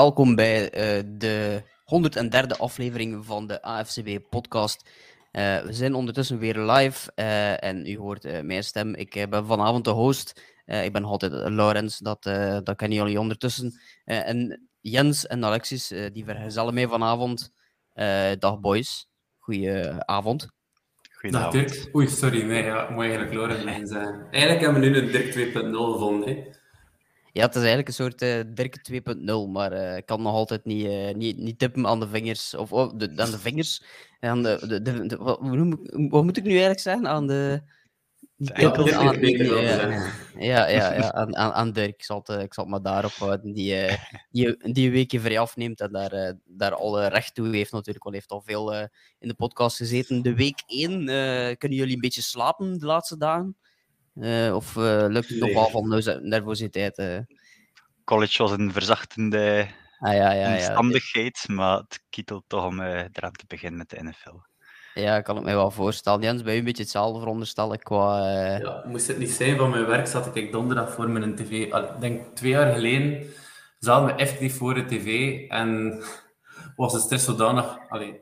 welkom bij uh, de 103e aflevering van de AFCB-podcast. Uh, we zijn ondertussen weer live uh, en u hoort mijn stem. Ik ben vanavond de host. ik ben altijd Laurens, dat, dat kennen jullie ondertussen. en Jens en Alexis, die vergezellen mij vanavond. dag boys, goedenavond. Dag Dirk. Oei, sorry, nee, ja, moet eigenlijk Laurens zijn. Eigenlijk hebben we nu een Dirk 2.0 gevonden. Ja, het is eigenlijk een soort uh, Dirk 2.0, maar uh, ik kan nog altijd niet, uh, niet, niet tippen aan de vingers. Of oh, de, aan de vingers. Aan de, de, de, de wat, wat, moet ik nu eigenlijk zeggen? Aan de. Ja, aan, ja, ja, ja, ja, aan, aan, aan Dirk. Ik zal, het, ik zal het maar daarop houden. Die, die, die een weekje vrij afneemt en daar, daar alle recht toe heeft natuurlijk. Al heeft al veel in de podcast gezeten. De week 1, kunnen jullie een beetje slapen de laatste dagen? Uh, of uh, lukt het nee. nog wel van nervositeit? Uh... College was een verzachtende ah, ja, ja, omstandigheid, maar het kietelt toch om eraan te beginnen met de NFL. Ja, ik kan het me wel voorstellen. Jens, bij je een beetje hetzelfde veronderstellen qua... Ja, moest het niet zijn van mijn werk, zat ik donderdag voor mijn tv. Ik denk twee jaar geleden zaten we effectief voor de tv en was de stress zodanig allee,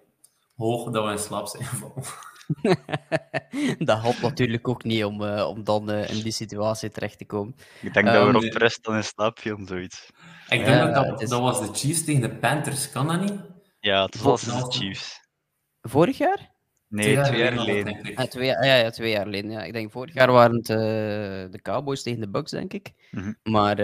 hoog dat we in slaap zijn gevallen. dat helpt natuurlijk ook niet om, uh, om dan uh, in die situatie terecht te komen. Ik denk um, dat we ehm, op rest dan in slaap viel, zoiets. Ik denk ja, dat dat, is... dat, was de Chiefs tegen de Panthers, kan dat niet? Ja, het was de Chiefs. Vorig jaar? Nee, twee jaar, geleden. Ah, twee, ja, ja, twee jaar geleden. Ja. Ik denk vorig jaar waren het uh, de Cowboys tegen de Bucks, denk ik. Mm -hmm. Maar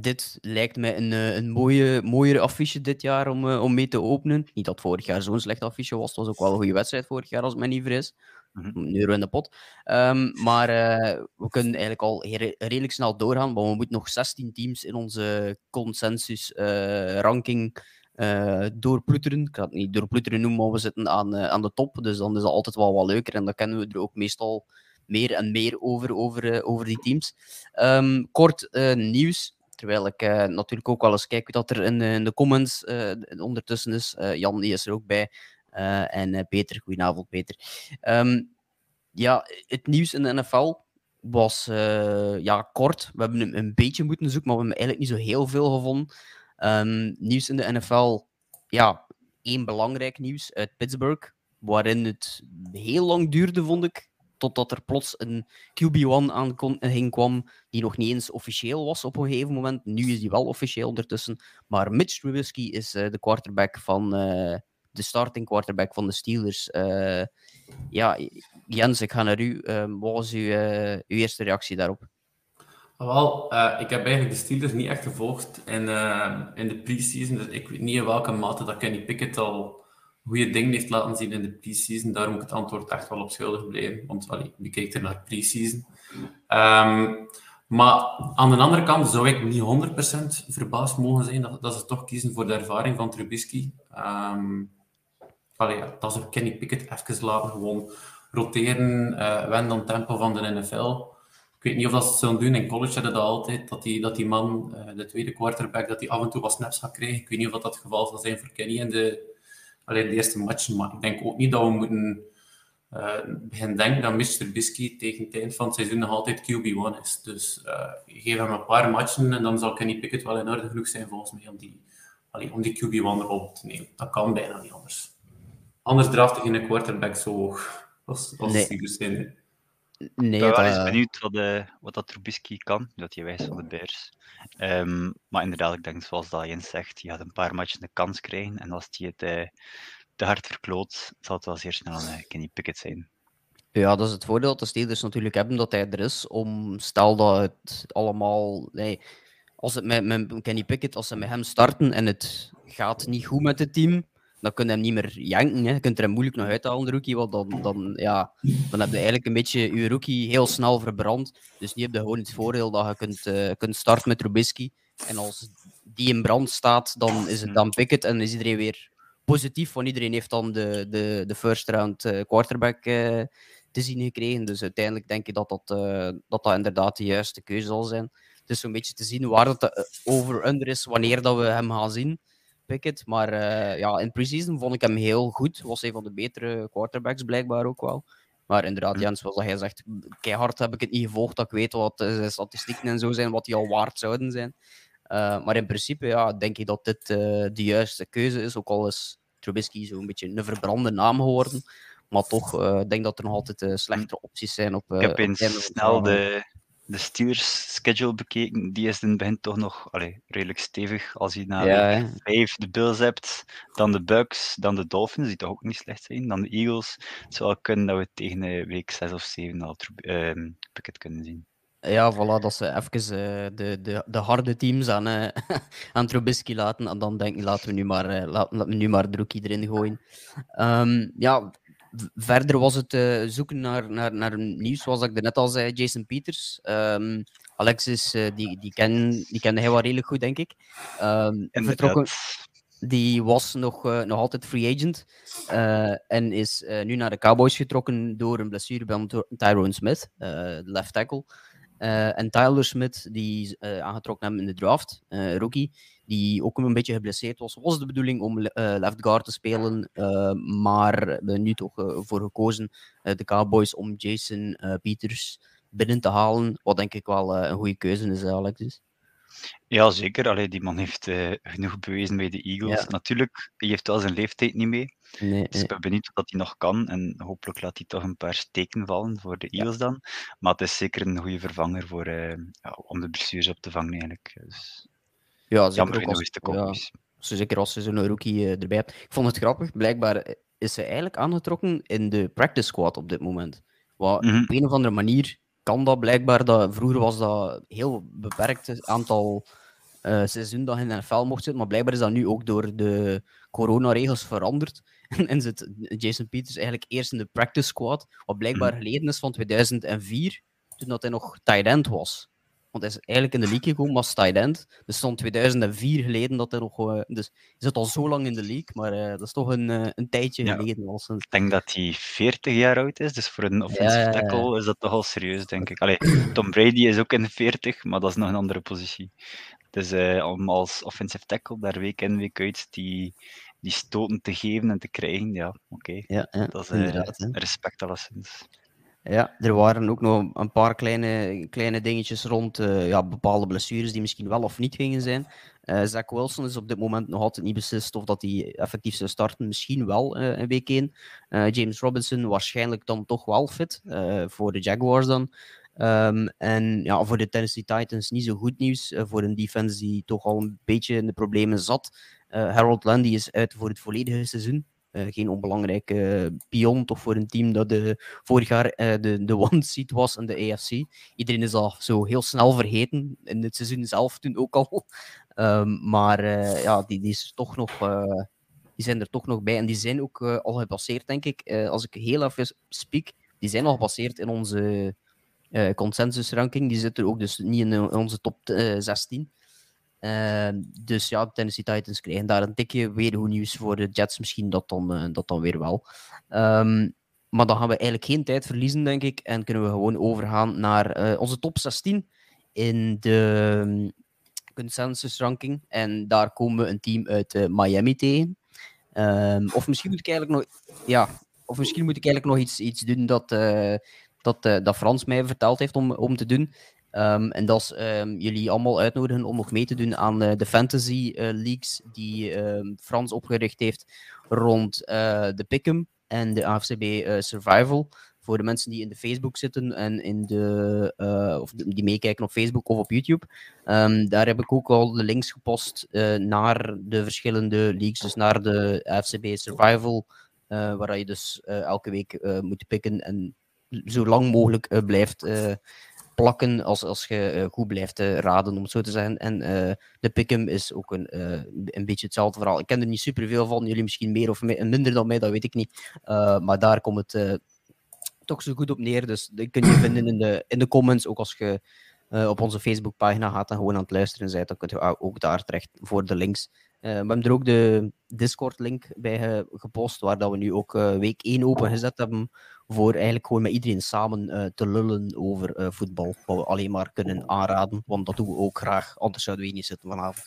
dit lijkt mij een, eh, een mooie, mooiere affiche dit jaar om, uh, om mee te openen. Niet dat vorig jaar zo'n slecht affiche was. Het was ook wel een goede wedstrijd vorig jaar, als het me niet vergis. Mm -hmm. Euro in de pot. Um, maar uh, we kunnen eigenlijk al redelijk snel doorgaan. Want we moeten nog 16 teams in onze consensus-ranking doorploeteren. Ik ga het niet doorploeteren noemen, maar we zitten aan, aan de top. Dus dan is dat altijd wel wat leuker. En dan kennen we er ook meestal meer en meer over, over, over die teams. Um, kort nieuws. Terwijl ik uh, natuurlijk ook wel eens kijk wat er in, in de comments uh, ondertussen is. Uh, Jan die is er ook bij. en Peter, goedenavond Peter. Um, ja, het nieuws in de NFL was ja, kort. We hebben een, een, beetje moeten zoeken, maar we hebben eigenlijk niet zo heel veel gevonden. Um, nieuws in de NFL, ja, één belangrijk nieuws uit Pittsburgh, waarin het heel lang duurde, vond ik, totdat er plots een QB1 aan kwam, die nog niet eens officieel was op een gegeven moment. Nu is die wel officieel ondertussen. Maar Mitch Trubisky is uh, de quarterback van... Uh, de starting quarterback van de Steelers. Uh, ja, Jens, ik ga naar u. wat was uw, uw eerste reactie daarop? Wel, uh, ik heb eigenlijk de Steelers niet echt gevolgd in, in de preseason. Dus ik weet niet in welke mate dat Kenny Pickett al goede dingen heeft laten zien in de pre-season. Daar moet ik het antwoord echt wel op schuldig blijven. Want allee, wie kijkt er naar pre-season? Um, maar aan de andere kant zou ik niet 100% verbaasd mogen zijn dat, dat, ze toch kiezen voor de ervaring van Trubisky. Um, allee, dat ze Kenny Pickett even laten gewoon roteren, uh, tempo van de NFL. Ik weet niet of dat ze het zullen doen. In college hadden dat altijd, dat die, man, uh, de tweede quarterback, dat hij af en toe wat snaps gaat krijgen. Ik weet niet of dat, het geval zal zijn voor Kenny in de, alleen de eerste matchen. Maar ik denk ook niet dat we moeten uh, beginnen denken dat Mr. Bisky tegen het eind van het seizoen nog altijd QB1 is. Dus uh, geef hem een paar matchen en dan zal Kenny Pickett wel in orde genoeg zijn volgens mij om die, allee, om die QB1-rol te nemen. Dat kan bijna niet anders. Anders draaft hij geen quarterback zo hoog als, als nee. Zijn. Nee, ik ben wel eens benieuwd wat, uh, wat dat Trubisky kan, dat hij wijst van de Bears. Um, maar inderdaad, ik denk zoals dat Jens zegt, je gaat een paar matchen de kans krijgen. En als hij het uh, te hard verkloot, zal het wel zeer snel een uh, Kenny Pickett zijn. Ja, dat is het voordeel dat de Steelers natuurlijk hebben, dat hij er is. Om, stel dat het allemaal... Nee, als het met, met Kenny Pickett, als ze met hem starten en het gaat niet goed met het team, dan kun je hem niet meer janken. Hè. Je kunt er hem moeilijk nog uithalen, de rookie. Want dan, dan, ja, dan heb je eigenlijk een beetje je rookie heel snel verbrand. Dus nu heb je gewoon het voordeel dat je kunt, uh, kunt starten met Trubisky. En als die in brand staat, dan is het dan Pickett en is iedereen weer positief. Want iedereen heeft dan de, de, de first round uh, quarterback uh, te zien gekregen. Dus uiteindelijk denk ik dat dat, dat, dat inderdaad de juiste keuze zal zijn. Dus zo'n beetje te zien waar dat over-under is, wanneer dat we hem gaan zien. Pickett. Maar uh, ja, in preseason vond ik hem heel goed. Was een van de betere quarterbacks blijkbaar ook wel. Maar inderdaad, Jens, zoals hij zegt, keihard heb ik het niet gevolgd dat ik weet wat de statistieken en zo zijn, wat die al waard zouden zijn. maar in principe ja, denk ik dat dit de juiste keuze is. Ook al is Trubisky zo'n beetje een verbrande naam geworden. Maar toch, ik denk dat er nog altijd slechtere opties zijn. Op, ik heb eens snel de, de Steelers schedule bekeken, die is in het begin toch nog allee, redelijk stevig. Als je na ja, vijf de Bills hebt, dan de Bucks, dan de Dolphins, die toch ook niet slecht zijn, dan de Eagles. Het zou kunnen dat we tegen week 6 of 7 al uh, pakket kunnen zien. Ja, voilà, dat ze even uh, de, de, de harde teams aan, uh, aan Trubisky laten. En dan denk ik, laten we nu maar, laten, we nu maar de rookie erin gooien. Um, ja, verder was het uh, zoeken naar, naar, naar nieuws, zoals ik net al zei, Jason Peters. Um, Alexis, uh, die, die, ken, die kende hij wel redelijk goed, denk ik. Um, vertrokken, die was nog, uh, nog altijd free agent en is nu naar de Cowboys getrokken door een blessure bij Tyrone Smith, de left tackle. En Tyler Smith, die aangetrokken hebben in de draft, rookie, die ook een beetje geblesseerd was. Was de bedoeling om left guard te spelen, maar nu toch voor gekozen, de Cowboys, om Jason Peters binnen te halen. Wat denk ik wel een goede keuze is, Alexis. Ja, zeker. Allee, die man heeft genoeg bewezen bij de Eagles. Natuurlijk, hij heeft wel zijn leeftijd niet mee. Nee, dus ik ben benieuwd wat hij nog kan. En hopelijk laat hij toch een paar steken vallen voor de Eagles dan. Maar het is zeker een goede vervanger voor, ja, om de blessures op te vangen eigenlijk. Dus... Ja, zeker ook als, ja, zeker als ze zo'n rookie uh, erbij hebt. Ik vond het grappig. Blijkbaar is ze eigenlijk aangetrokken in de practice squad op dit moment. Wat, mm -hmm. Op een of andere manier kan dat blijkbaar. Dat, vroeger was dat heel beperkt aantal uh, seizoen dat je in de NFL mocht zitten. Maar blijkbaar is dat nu ook door de coronaregels veranderd. en zit Jason Peters eigenlijk eerst in de practice squad. Wat blijkbaar -hmm. geleden is van 2004, toen dat hij nog tight end was. Want hij is eigenlijk in de league gekomen als tight end. Dus stond 2004 geleden dat hij nog... Uh, dus hij zit al zo lang in de league, maar uh, dat is toch een, uh, een tijdje ja. geleden. Als een... Ik denk dat hij 40 jaar oud is, dus voor een offensive ja, tackle is dat toch al serieus, denk ik. Allee, Tom Brady is ook in de 40, maar dat is nog een andere positie. Dus om als offensive tackle daar week in, week uit die, die stoten te geven en te krijgen, ja, oké. Okay. Ja, ja, dat is respect alleszins. Ja, er waren ook nog een paar kleine, kleine dingetjes rond uh, ja, bepaalde blessures die misschien wel of niet gingen zijn. Uh, Zach Wilson is op dit moment nog altijd niet beslist of dat hij effectief zou starten. Misschien wel uh, een week 1. James Robinson waarschijnlijk dan toch wel fit voor de Jaguars dan. Um, en ja, voor de Tennessee Titans niet zo goed nieuws. voor een defense die toch al een beetje in de problemen zat. Harold Landy is uit voor het volledige seizoen. Uh, geen onbelangrijke pion, toch voor een team dat de, vorig jaar uh, de, de one seed was in de AFC. Iedereen is al zo heel snel vergeten, in het seizoen zelf toen ook al. Um, maar uh, ja, die, die, is toch nog, die zijn er toch nog bij. En die zijn ook al gepasseerd, denk ik. als ik heel even speak, die zijn al gepasseerd in onze consensus ranking. Die zitten ook dus niet in onze top 16. Uh, dus ja, de Tennessee Titans krijgen daar een tikje. Weer nieuws voor de Jets, misschien dat dan, uh, dat dan weer wel. Um, maar dan gaan we eigenlijk geen tijd verliezen, denk ik. En kunnen we gewoon overgaan naar uh, onze top 16 in de um, consensus ranking. En daar komen we een team uit Miami tegen. Um, of misschien moet ik eigenlijk nog, ja, of misschien moet ik eigenlijk nog iets, iets doen dat, dat, dat Frans mij verteld heeft om, om te doen. Um, en dat is um, jullie allemaal uitnodigen om nog mee te doen aan uh, de fantasy uh, leagues die um, Frans opgericht heeft rond uh, de Pick'em en de AFCB Survival. Voor de mensen die in de Facebook zitten en in de, of die meekijken op Facebook of op YouTube. daar heb ik ook al de links gepost naar de verschillende leagues, dus naar de AFCB Survival, waar je dus elke week moet pikken en zo lang mogelijk blijft plakken als, als je uh, goed blijft uh, raden, om het zo te zeggen. En uh, de Pick'em is ook een, een beetje hetzelfde verhaal. Ik ken er niet superveel van, jullie misschien meer of minder dan mij, dat weet ik niet. maar daar komt het toch zo goed op neer. Dus dat kun je vinden in de, in de comments, ook als je op onze Facebookpagina gaat en gewoon aan het luisteren bent, dan kun je ook daar terecht voor de links. we hebben er ook de Discord-link bij gepost, waar dat we nu ook week 1 open gezet hebben voor eigenlijk gewoon met iedereen samen uh, te lullen over uh, voetbal. Wat we alleen maar kunnen aanraden, want dat doen we ook graag, anders zouden we hier niet zitten vanavond.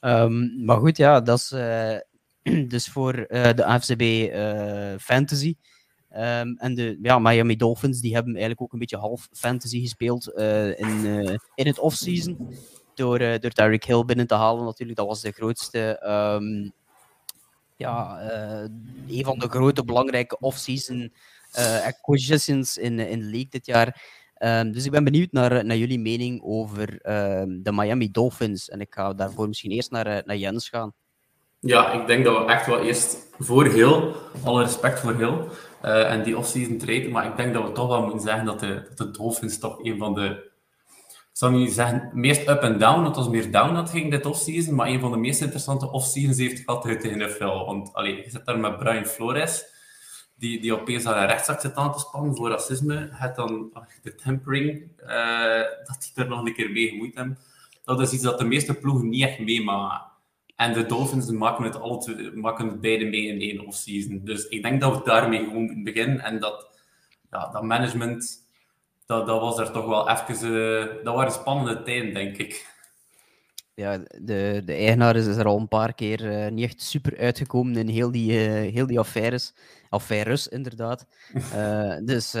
Um, maar goed, ja, dat is uh, dus voor de AFCB Fantasy. Um, en de ja, Miami Dolphins die hebben eigenlijk ook een beetje half fantasy gespeeld in, in het offseason door, uh, door Tyreek Hill binnen te halen natuurlijk. Dat was de grootste... Um, ja, een van de grote belangrijke off-season uh, acquisitions in, in de league dit jaar. Um, dus ik ben benieuwd naar, naar jullie mening over um, de Miami Dolphins. En ik ga daarvoor misschien eerst naar, naar Jens gaan. Ja, ik denk dat we echt wel eerst voor heel, alle respect voor heel, uh, en die off-season trade, maar ik denk dat we toch wel moeten zeggen dat de, de Dolphins toch een van de, ik zou niet zeggen meest up en down, het was meer down dat ging dit off-season, maar een van de meest interessante off-seasons heeft gehad uit de NFL. Want allee, je zit daar met Brian Flores, die, die opeens aan een rechtszaak zit aan te spannen voor racisme, het dan de tempering, uh, dat die er nog een keer mee gemoeid hebben. Dat is iets dat de meeste ploegen niet echt meemaken. En de Dolphins maken het, alle maken het beide mee in één offseason. Dus ik denk dat we daarmee gewoon beginnen. En dat, ja, dat management, dat, dat was er toch wel even... Uh, dat waren spannende tijden, denk ik. Ja, de, de eigenaar is er al een paar keer uh, niet echt super uitgekomen in heel die, heel die affaires. Affaires, inderdaad. dus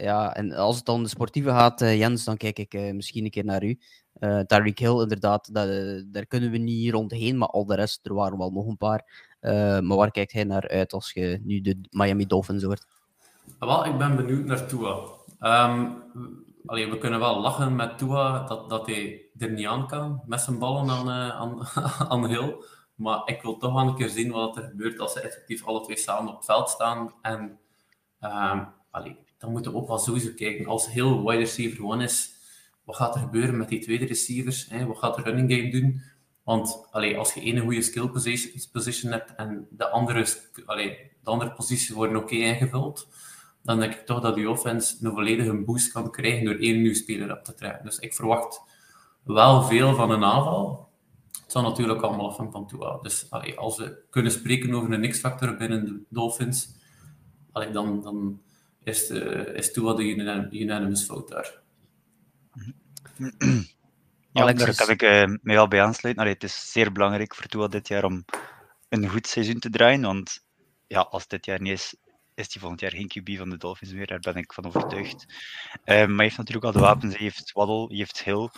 ja, en als het dan de sportieve gaat, Jens, dan kijk ik misschien een keer naar u. Uh, Tyreek Hill, inderdaad, dat, daar kunnen we niet rondheen, maar al de rest, er waren wel nog een paar. Uh, maar waar kijkt hij naar uit als je nu de Miami Dolphins hoort? Wel, ik ben benieuwd naar Tua. Um, allee, we kunnen wel lachen met Tua dat, dat hij er niet aan kan met zijn ballen aan, uh, aan, aan Hill. Maar ik wil toch wel een keer zien wat er gebeurt als ze effectief alle twee samen op het veld staan. En allee, dan moeten we ook wel sowieso kijken. Als Hill wide receiver one is, wat gaat er gebeuren met die tweede receivers? Hè? Wat gaat de running game doen? Want allee, als je één goede skill position, hebt en de andere, allee, de andere posities worden oké ingevuld, dan denk ik toch dat die offense een volledige boost kan krijgen door één nieuwe speler op te trekken. Dus ik verwacht wel veel van een aanval. Het zal natuurlijk allemaal afhangen van Tua. Dus allee, als we kunnen spreken over een X-factor binnen de Dolphins, allee, dan, dan is, uh, is Tua de unanimous fout daar. Ja, daar kan ik uh, mij wel bij aansluiten. Allee, het is zeer belangrijk voor Tua dit jaar om een goed seizoen te draaien. Want ja, als dit jaar niet is, is hij volgend jaar geen QB van de Dolphins meer. Daar ben ik van overtuigd. Uh, maar hij heeft natuurlijk al de wapens. Hij heeft Waddle, hij heeft Hill.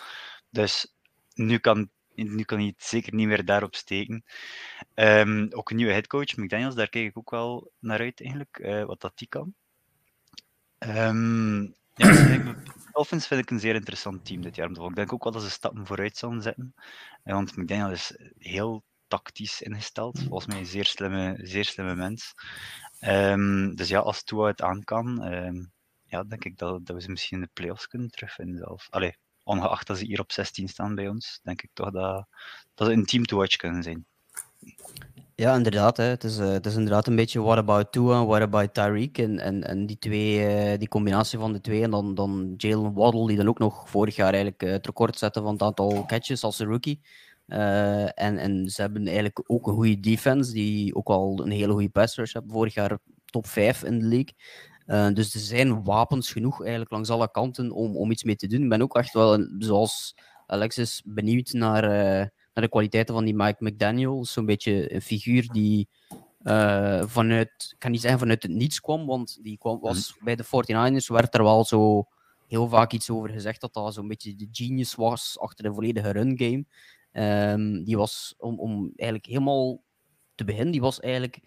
Dus nu kan, nu kan hij het zeker niet meer daarop steken. Um, ook een nieuwe headcoach, McDaniels, daar kijk ik ook wel naar uit eigenlijk. Uh, wat dat die kan. Um, ja, Dolphins vind ik een zeer interessant team dit jaar. Ik denk ook wel dat ze stappen vooruit zullen zetten. Want McDaniel is heel tactisch ingesteld. Volgens mij een zeer slimme, zeer slimme mens. Um, dus ja, als Tua het aan kan, um, ja, denk ik dat, dat we ze misschien in de playoffs kunnen terugvinden zelf. Allee, ongeacht dat ze hier op 16 staan bij ons, denk ik toch dat, dat ze een team to watch kunnen zijn. Ja, inderdaad. Hè. Het, is, uh, het is inderdaad een beetje what about Tua what about Tyreek. En, en, en die twee, uh, die combinatie van de twee. En dan, dan Jalen Waddle, die dan ook nog vorig jaar eigenlijk uh, het record zette van het aantal catches als rookie. en, en ze hebben eigenlijk ook een goede defense, die ook al een hele goede pass rush hebben. Vorig jaar top 5 in de league. Dus er zijn wapens genoeg eigenlijk langs alle kanten om, om iets mee te doen. Ik ben ook echt wel, zoals Alexis, benieuwd naar naar de kwaliteiten van die Mike McDaniel. Zo'n beetje een figuur die uh, vanuit, ik kan niet zeggen vanuit het niets kwam, want die kwam, was mhm. bij de 49ers, werd er wel zo heel vaak iets over gezegd dat dat zo'n beetje de genius was achter de volledige run game. Um, die was om, om eigenlijk helemaal te beginnen, die was eigenlijk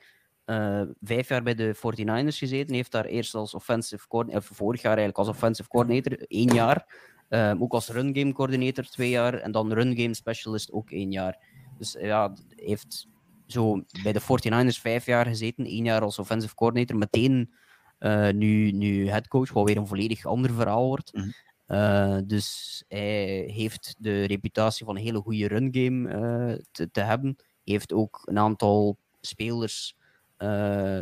uh, vijf jaar bij de 49ers gezeten. Heeft daar eerst als offensive coordinator, vorig jaar eigenlijk als offensive coordinator, één jaar. Um, ook als run game coördinator twee jaar en dan run game specialist ook één jaar. Dus ja, heeft zo bij de 49ers vijf jaar gezeten, één jaar als offensive coordinator, meteen uh, nu, nu headcoach, wat weer een volledig ander verhaal wordt. Mm uh, dus hij heeft de reputatie van een hele goede run game uh, te, te, hebben. Hij heeft ook een aantal spelers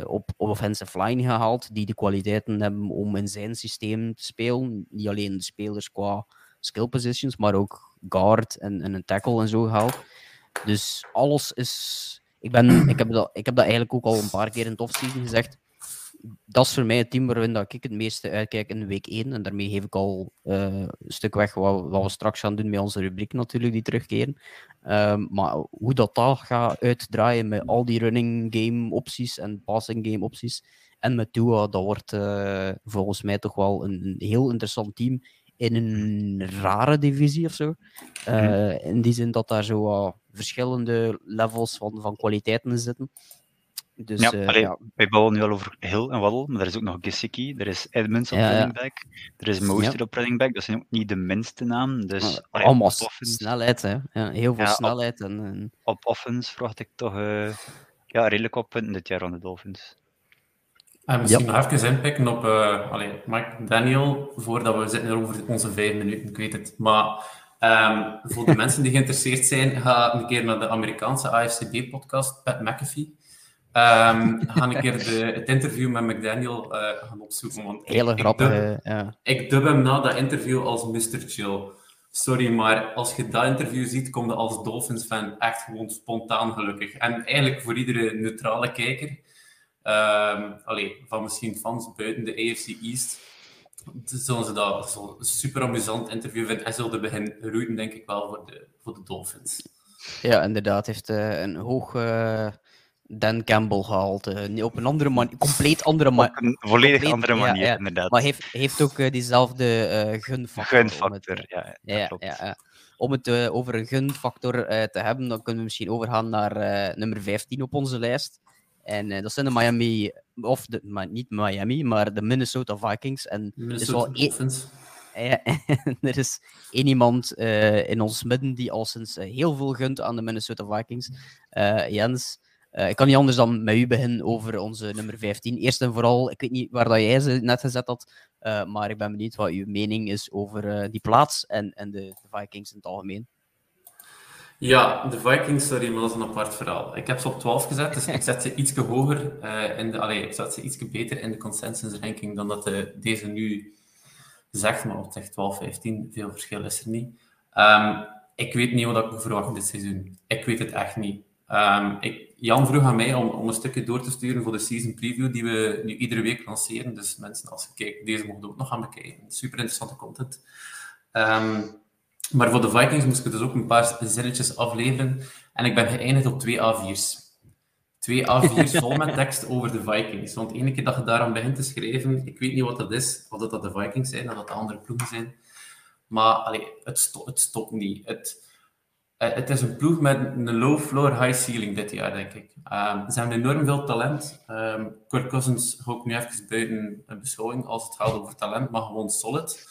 op, op offensive line gehaald, die de kwaliteiten hebben om in zijn systeem te spelen. Niet alleen de spelers qua skill positions, maar ook guard en, en een tackle en zo gehaald. Dus alles is... Ik, ben, ik, heb dat, ik heb dat eigenlijk ook al een paar keer in het offseason gezegd dat is voor mij het team waarin dat ik het meeste uitkijk in week 1. En daarmee geef ik al uh, een stuk weg wat, wat, we straks gaan doen met onze rubriek natuurlijk, die terugkeren. Um, maar hoe dat, dat gaat uitdraaien met al die running game opties en passing game opties en met Tua, dat wordt uh, volgens mij toch wel een, een, heel interessant team. in een rare divisie of zo. Uh, in die zin dat daar zo verschillende levels van, van kwaliteiten in zitten. Dus, ja, uh, allee, ja, wij bouwen nu al over Hill en Waddle, maar er is ook nog Gesicki, er is Edmonds op Ja, running back, er is Mostert op running back, dat zijn ook niet de minste naam. Dus allee, allemaal snelheid, hè. Ja, heel veel Ja, op- snelheid. En, en, Op offense verwacht ik toch eh, ja, redelijk op punten dit jaar aan de Dolphins. En misschien nog even inpikken op uh, allee, Mike Daniel, voordat we zitten er over onze vijf minuten, ik weet het. Maar ehm, voor de mensen die geïnteresseerd zijn, ga een keer naar de Amerikaanse AFCB-podcast, Pat McAfee. Ehm, ga een keer de, het interview met McDaniel uh, gaan opzoeken. Want ik- hele ik grappige. dub- ja. ik dub hem na dat interview als Mr. Chill. Sorry, maar als je dat interview ziet, kom je als Dolphins-fan echt gewoon spontaan gelukkig. En eigenlijk voor iedere neutrale kijker, allee, van misschien fans buiten de AFC East, zullen ze dat zo een super amusant interview vinden en zullen begin routen, denk ik wel, voor de, voor de Dolphins. ja, inderdaad. Heeft eh, een hoog eh, Dan Campbell gehaald. eh, op een andere manier, compleet andere manier. Op een volledig compleet- andere manier, ja. inderdaad. Maar heeft, heeft ook eh, diezelfde eh gunfactor. het, Gunfactor, ja, Ja, klopt. ja, ja. Om het eh, over een gunfactor eh, te hebben, dan kunnen we misschien overgaan naar eh, nummer 15 op onze lijst. En eh, dat zijn de Miami, of de, maar niet Miami, maar de Minnesota Vikings. En er is Minnesota wel één- Dolphins. eh, er is één iemand eh, in ons midden die al sinds heel veel gunt aan de Minnesota Vikings. Eh, Jens, eh, ik kan niet anders dan met u beginnen over onze nummer 15. Eerst en vooral, ik weet niet waar dat jij ze net gezet had, eh, maar ik ben benieuwd wat uw mening is over eh, die plaats en, en de, de Vikings in het algemeen. Ja, de Vikings, sorry, maar dat is een apart verhaal. Ik heb ze op 12 gezet, dus ik zet ze iets hoger, in de, allee, ik zet ze iets beter in de consensus ranking dan dat de, deze nu zegt, maar op zegt 12, 15, veel verschil is er niet. Ehm, ik weet niet wat ik moet verwachten dit seizoen. Ik weet het echt niet. Ehm, ik, Jan vroeg aan mij om, om een stukje door te sturen voor de season preview die we nu iedere week lanceren. Dus mensen, als je kijkt, deze mogen ook nog gaan bekijken. Super interessante content. Ehm, maar voor de Vikings moest ik dus ook een paar zinnetjes afleveren. En ik ben geëindigd op twee A4's. Twee A4's vol met tekst over de Vikings. Want ene keer dat je daaraan begint te schrijven, ik weet niet wat dat is, of dat, dat de Vikings zijn, of dat de andere ploegen zijn. Maar allee, het, sto het stopt niet. Het, het is een ploeg met een low floor, high ceiling dit jaar, denk ik. Ehm, ze hebben enorm veel talent. Ehm Kirk Cousins ik nu even buiten een beschouwing als het gaat over talent, maar gewoon solid.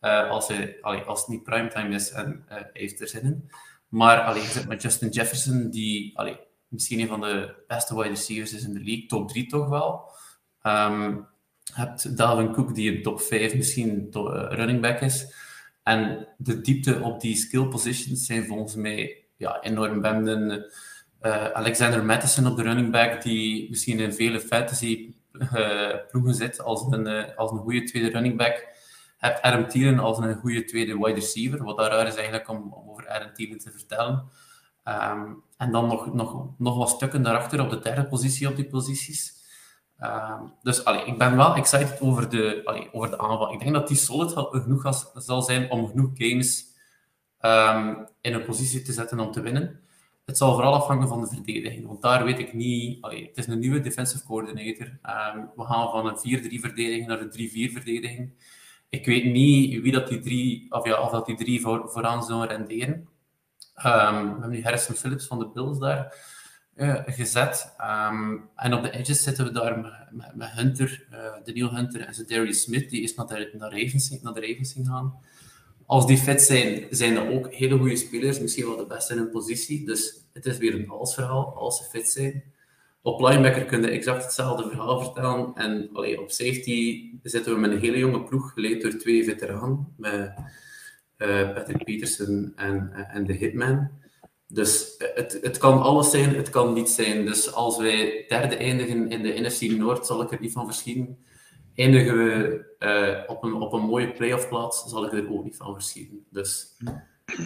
Eh, als, hij, als het niet primetime is en eh, heeft er zin in. Maar allee, je zit met Justin Jefferson, die allee, misschien een van de beste wide receivers is in de league, top 3 toch wel. Ehm, je hebt Dalvin Cook, die een top 5 misschien eh, running back is. En de diepte op die skill positions zijn volgens mij ja, enorm. We eh, Alexander Madison op de running back, die misschien in vele fantasy eh, ploegen zit als een, eh, als een goede tweede running back. Hebt Adam Thielen als een goede tweede wide receiver, wat daar raar is eigenlijk om, om over Adam Thielen te vertellen. Ehm, en dan nog, nog, nog wat stukken daarachter op de derde positie op die posities. Ehm, dus ik ben wel excited over de, over de aanval. Ik denk dat die solid genoeg zal zijn om genoeg games ehm, in een positie te zetten om te winnen. Het zal vooral afhangen van de verdediging, want daar weet ik niet... Het is een nieuwe defensive coordinator. Ehm, we gaan van een 4-3 verdediging naar een 3-4 verdediging. Ik weet niet wie dat die drie, of ja, of dat die drie voor, vooraan zullen renderen. We hebben nu Harrison Phillips van de Bills daar gezet. Ehm, en op de edges zitten we daar met, Hunter, eh Daniel Hunter en Darius Smith. Die is naar de, naar, Ravens, naar de Ravens gegaan. Als die fit zijn, zijn dat ook hele goede spelers. Misschien wel de beste in hun positie. Dus het is weer een als-verhaal, als ze fit zijn. Op linebacker kun je exact hetzelfde verhaal vertellen. En allee, op safety zitten we met een hele jonge ploeg, geleid door twee veteranen. Met eh, Patrick Peterson en, en de Hitman. Dus eh, het, het kan alles zijn, het kan niet zijn. Dus als wij derde eindigen in de NFC Noord, zal ik er niet van verschieten. Eindigen we eh, op, een, op een mooie playoff plaats, zal ik er ook niet van verschieten. Dus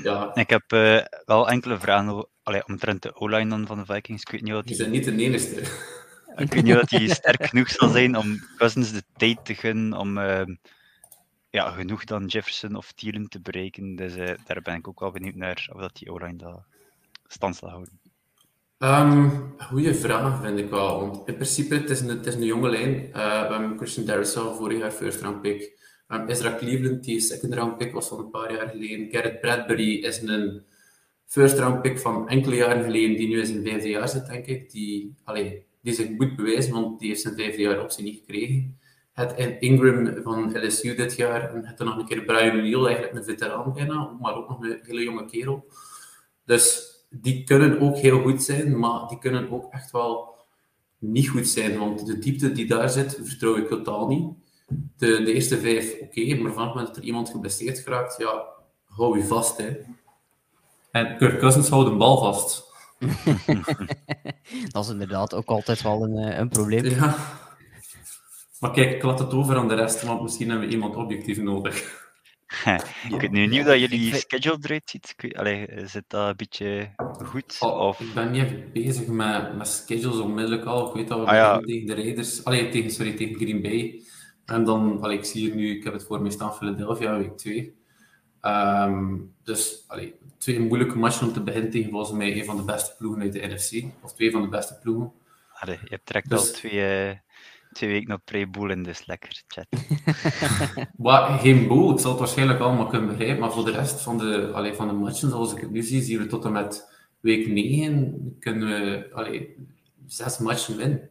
ja, Ik heb eh, wel enkele vragen allee, omtrent de O-line dan van de Vikings. Ik weet niet wat die zijn niet de enigste. ik weet niet wat die sterk genoeg zal zijn om Cousins de tijd te gunnen om ja, genoeg dan Jefferson of Thielen te bereiken. Dus daar ben ik ook wel benieuwd naar of dat die O-line dat stand zal houden. Ehm goeie vraag, vind ik wel. In principe, het is een, het is een jonge lijn. Eh, we hebben Christian Darrisaw vorig jaar first round pick. Um, Ezra Cleveland, die second round pick was van een paar jaar geleden. Garrett Bradbury is een first round pick van enkele jaren geleden, die nu in zijn vijfde jaar zit, denk ik. Die, allee, die zich moet bewijzen, want die heeft zijn vijfde jaar optie niet gekregen. Het Ingram van LSU dit jaar. En het nog een keer Brian O'Neill, eigenlijk een veteraan bijna, maar ook nog een hele jonge kerel. Dus die kunnen ook heel goed zijn, maar die kunnen ook echt wel niet goed zijn. Want de diepte die daar zit, vertrouw ik totaal niet. De, de eerste vijf, oké, maar van het moment dat er iemand geblesseerd geraakt, ja, hou je vast. Hè. En Kirk Cousins houdt een bal vast. dat is inderdaad ook altijd wel een, eh, een probleem. Ja. Maar kijk, ik laat het over aan de rest, want misschien hebben we iemand objectief nodig. Ik weet nu niet hoe dat jullie schedule eruit ziet. Allee, zit dat een beetje goed? Oh, of... Ik ben niet even bezig met, met schedules onmiddellijk al. Ik weet dat we ah, tegen de Raiders... Allee, tegen, sorry, tegen Green Bay. En dan, allee, ik zie hier nu, ik heb het voor me staan, Philadelphia, week 2. Um, dus, allee, twee moeilijke matchen om te beginnen tegen volgens mij een van de beste ploegen uit de NFC. Of twee van de beste ploegen. Allee, je trekt dus... al twee... Twee weken nog pre-boel in, dus lekker chat. maar, geen boel, ik zal het waarschijnlijk allemaal kunnen begrijpen, maar voor de rest van de, allee, van de matchen, zoals ik het nu zie, zien we tot en met week 9 kunnen we allee, zes matchen winnen.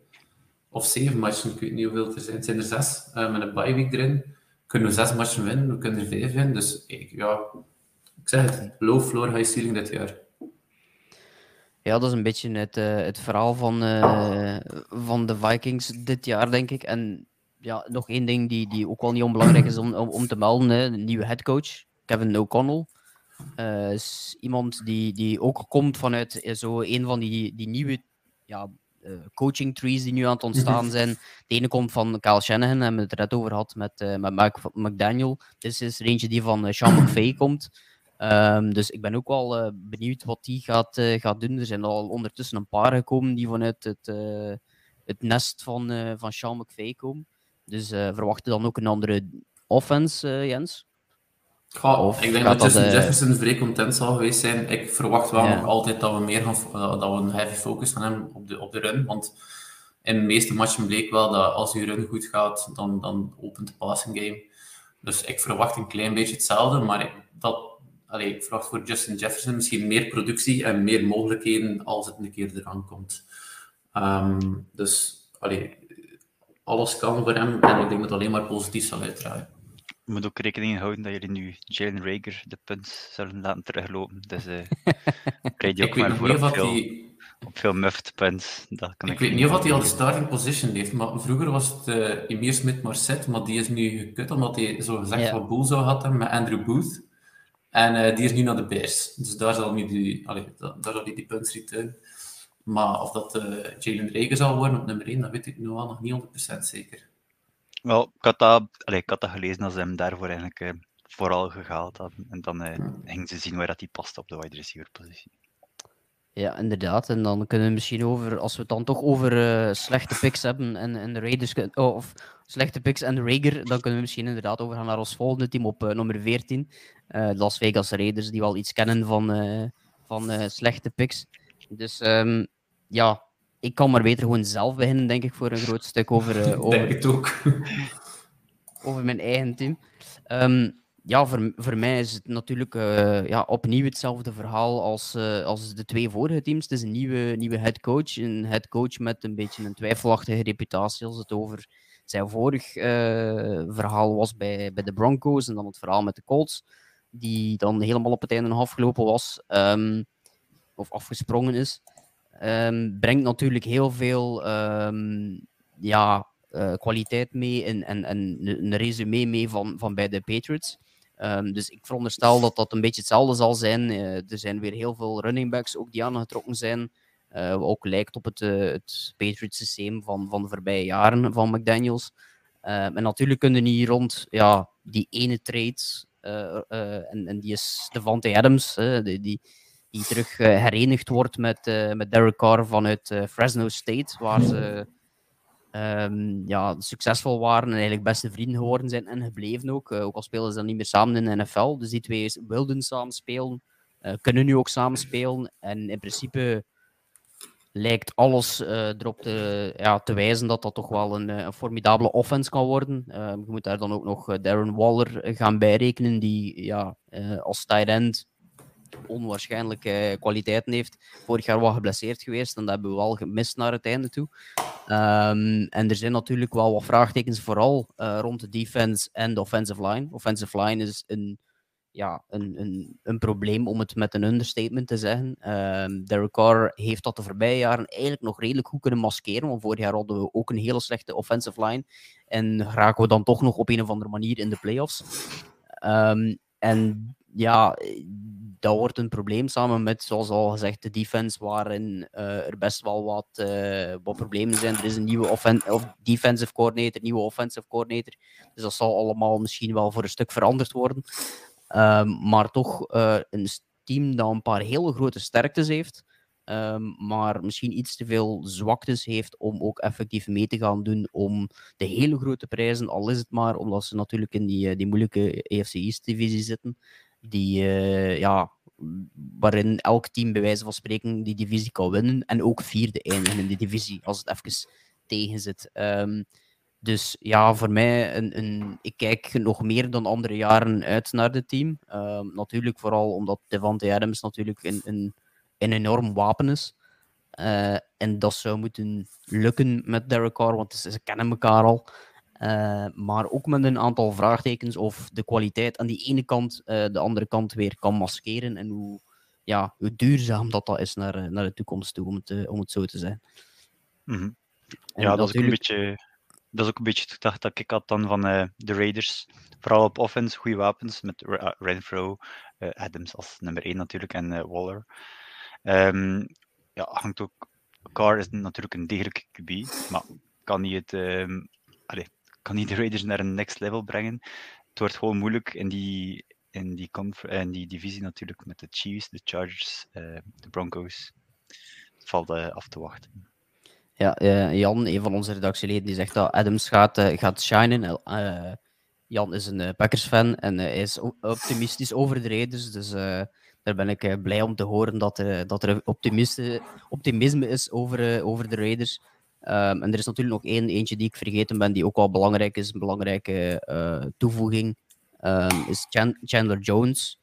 Of zeven matchen, ik weet niet hoeveel er zijn. Het zijn er zes, uh, met een bye week erin. Kunnen we zes matchen winnen, we kunnen er vijf winnen. Dus ik, ja, ik zeg het, low floor, high ceiling dit jaar. Ja, dat is een beetje het, uh, het verhaal van, uh, van de Vikings dit jaar, denk ik. En ja, nog één ding die, die ook wel niet onbelangrijk is om, om, om te melden: hè. de nieuwe headcoach, Kevin O'Connell. Uh, is iemand die, die ook komt vanuit zo een van die, die nieuwe ja, coaching trees die nu aan het ontstaan zijn. De ene komt van Kyle Shanahan, hebben we het er net over gehad met, met Mike McDaniel. Dit is er eentje die van Sean McVay komt. Um, dus ik ben ook wel uh, benieuwd wat die gaat, uh, gaat doen. Er zijn al ondertussen een paar gekomen die vanuit het, uh, het nest van, van Sean McVay komen. Dus verwachten dan ook een andere offense, Jens? of ik denk dat Justin Jefferson vrij content zal geweest zijn. Ik verwacht wel nog altijd dat we meer gaan, dat we een heavy focus gaan hebben op de, op de run. Want in de meeste matchen bleek wel dat als je run goed gaat, dan, dan opent de passing game. Dus ik verwacht een klein beetje hetzelfde, maar dat allee, ik verwacht voor Justin Jefferson misschien meer productie en meer mogelijkheden als het een keer eraan komt. Um, dus allee, alles kan voor hem en ik denk dat het alleen maar positief zal uitdraaien. Je moet ook rekening houden dat jullie nu Jalen Rager de punt zullen laten teruglopen. Dus uh, je ook maar voor op veel, die... op veel muffed punts. Dat kan ik, ik weet niet of hij al de starting position heeft, maar vroeger was het uh, Emir Smith-Marset, maar die is nu gekut omdat hij zo gezegd wat boel zou had met Andrew Booth. En uh, die is nu naar de Bears. Dus daar zal nu die, allee, daar zal die, die punts return. Maar of dat uh, Jalen Rager zal worden op nummer 1, dat weet ik nu al nog niet 100% zeker. Wel, ik had dat, allee, ik had dat gelezen als ze hem daarvoor eigenlijk uh, vooral gehaald hadden. En dan uh, gingen ze zien waar dat hij past op de wide receiver positie. Ja, inderdaad. En dan kunnen we misschien over, als we het dan toch over uh, slechte picks hebben en, en de Raiders, oh, of slechte picks en Rager, dan kunnen we misschien inderdaad overgaan naar ons volgende team op uh, nummer 14. Uh, eh, Las Vegas Raiders, die wel iets kennen van, van slechte picks. Dus um, ja, ik kan maar beter gewoon zelf beginnen, denk ik, voor een groot stuk over... over denk het ook. over mijn eigen team. Um, ja, voor, voor mij is het natuurlijk uh, ja, opnieuw hetzelfde verhaal als, uh, als de twee vorige teams. Het is een nieuwe, nieuwe headcoach. Een headcoach met een beetje een twijfelachtige reputatie als het over zijn vorig uh, verhaal was bij, bij de Broncos en dan het verhaal met de Colts, die dan helemaal op het einde afgelopen was um, of afgesprongen is. Um, brengt natuurlijk heel veel um, ja, kwaliteit mee en, en, en een resume mee van, van bij de Patriots. Dus ik veronderstel dat dat een beetje hetzelfde zal zijn. Uh, er zijn weer heel veel running backs ook die aangetrokken zijn. Uh, ook lijkt op het, uh, het Patriots systeem van, van de voorbije jaren van McDaniels. en natuurlijk kunnen die rond ja, die ene trade, en, en die is Devante Adams, die, die, die terug herenigd wordt met, met Derek Carr vanuit Fresno State, waar ze um, ja, succesvol waren en eigenlijk beste vrienden geworden zijn en gebleven ook. Ook al spelen ze dan niet meer samen in de NFL. Dus die twee wilden samen spelen, kunnen nu ook samen spelen. En in principe lijkt alles uh, erop te, ja, te wijzen dat dat toch wel een, een formidabele offense kan worden. Uh, je moet daar dan ook nog Darren Waller gaan bijrekenen, die ja, als tight end onwaarschijnlijke kwaliteiten heeft. Vorig jaar wel geblesseerd geweest en dat hebben we wel gemist naar het einde toe. Um, en er zijn natuurlijk wel wat vraagtekens, vooral rond de defense en de offensive line. Offensive line is een ja, een, een, een probleem om het met een understatement te zeggen. Um, Derek Carr heeft dat de voorbije jaren eigenlijk nog redelijk goed kunnen maskeren. Want vorig jaar hadden we ook een hele slechte offensive line. En raken we dan toch nog op een of andere manier in de playoffs. Um, en ja, dat wordt een probleem samen met, zoals al gezegd, de defense, waarin uh, er best wel wat, uh, wat problemen zijn. Er is een nieuwe of defensive coordinator, nieuwe offensive coordinator. Dus dat zal allemaal misschien wel voor een stuk veranderd worden. Um, maar toch uh, een team dat een paar hele grote sterktes heeft, um, maar misschien iets te veel zwaktes heeft om ook effectief mee te gaan doen om de hele grote prijzen, al is het maar omdat ze natuurlijk in die, eh, die moeilijke AFC East-divisie zitten, die, uh, ja, waarin elk team bij wijze van spreken die divisie kan winnen en ook vierde eindigen in die divisie als het even tegen zit. Um, dus ja, voor mij, een, een, ik kijk nog meer dan andere jaren uit naar het team. Uh, natuurlijk vooral omdat Devante Adams natuurlijk een, een, een enorm wapen is. Uh, en dat zou moeten lukken met Derek Carr, want ze, ze kennen elkaar al. Uh, maar ook met een aantal vraagtekens of de kwaliteit aan die ene kant uh, de andere kant weer kan maskeren. En hoe, ja, hoe duurzaam dat, dat is naar, naar de toekomst toe, om het, om het zo te zijn. Mm -hmm. Ja, dat is een beetje dat is ook een beetje de gedachte dat ik had dan van uh, de Raiders. Vooral op offense, goede wapens met uh, Renfro, uh, Adams als nummer 1 natuurlijk en Waller. Um, ja, hangt ook. Carr is natuurlijk een degelijke QB, maar kan niet, het, um, allez, kan de Raiders naar een next level brengen. Het wordt gewoon moeilijk in die, in die, in die divisie natuurlijk met de Chiefs, de Chargers, de Broncos. Het valt af te wachten. Ja, uh, Jan, een van onze redactieleden, die zegt dat Adams gaat, uh, gaat shinen. Uh, Jan is een Packers-fan en hij is optimistisch over de Raiders. Dus daar ben ik blij om te horen dat, dat er optimisme is over, over de Raiders. Um, en er is natuurlijk nog één eentje die ik vergeten ben, die ook wel belangrijk is. Een belangrijke toevoeging um, is Chandler Jones.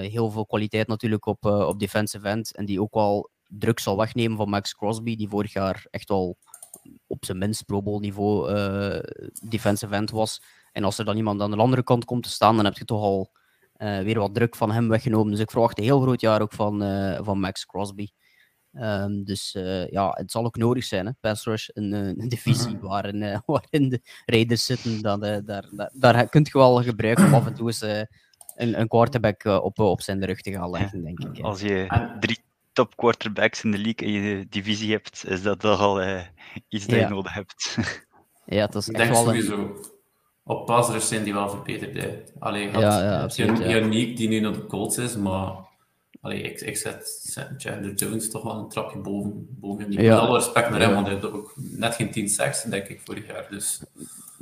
heel veel kwaliteit natuurlijk op, op defensive end. En die ook wel druk zal wegnemen van Max Crosby, die vorig jaar echt al op zijn minst Pro Bowl niveau uh, defensive end was. En als er dan iemand aan de andere kant komt te staan, dan heb je toch al uh, weer wat druk van hem weggenomen. Dus ik verwacht een heel groot jaar ook van, uh, van Max Crosby. Um, dus ja, het zal ook nodig zijn, hè, pass rush, een, een divisie mhm. waarin, waarin de Raiders zitten. Dan, daar, daar, daar kun je wel gebruiken om af en toe eens een, een quarterback op, op zijn rug te gaan leggen, denk ik. Als je drie, top quarterbacks in de league in je divisie hebt, is dat toch al uh, iets dat je nodig hebt. ja, dat is ik denk sowieso. Op passers zijn die wel verbeterd. Alleen had ja, ja, absoluut, ja. Unique die nu naar de Colts is, maar allee, ik, ik zet Chandler Jones toch wel een trapje boven. boven die. Ja. Met alle respect naar hem, want hij had ook net geen 10 sacks, denk ik, vorig jaar. Dus.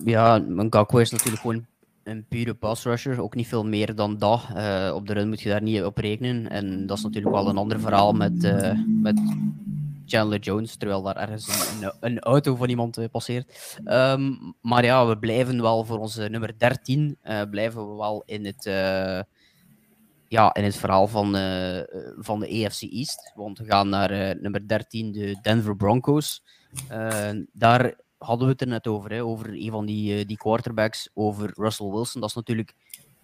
Ja, Ngakwe is natuurlijk gewoon een pure pass rusher, ook niet veel meer dan dat. Uh, op de run moet je daar niet op rekenen. En dat is natuurlijk wel een ander verhaal met, uh, met Chandler Jones, terwijl daar ergens een, een auto van iemand uh, passeert. Um, maar ja, we blijven wel voor onze nummer 13, blijven we wel in het, ja, in het verhaal van, van de AFC East. Want we gaan naar nummer 13, de Denver Broncos. daar hadden we het er net over, hè, over een van die, uh, die quarterbacks, over Russell Wilson. Dat is natuurlijk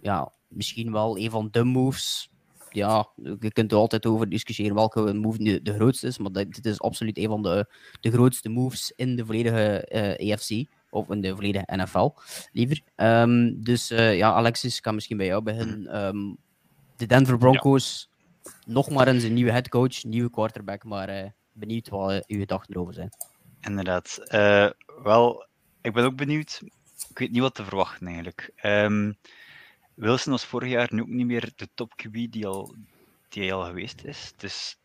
ja, misschien wel een van de moves. Ja, je kunt er altijd over discussiëren welke move de, de grootste is, maar dit is absoluut een van de, de grootste moves in de volledige uh, eh, AFC. Of in de volledige NFL, liever. Um, dus uh, ja, Alexis, ik kan misschien bij jou beginnen. Um, de Denver Broncos, ja. nog maar eens een nieuwe headcoach, nieuwe quarterback, maar benieuwd wat uw gedachten erover zijn. Inderdaad. Uh, wel, ik ben ook benieuwd. Ik weet niet wat te verwachten eigenlijk. Um, Wilson was vorig jaar nu ook niet meer de top QB die al, die al geweest is. Dus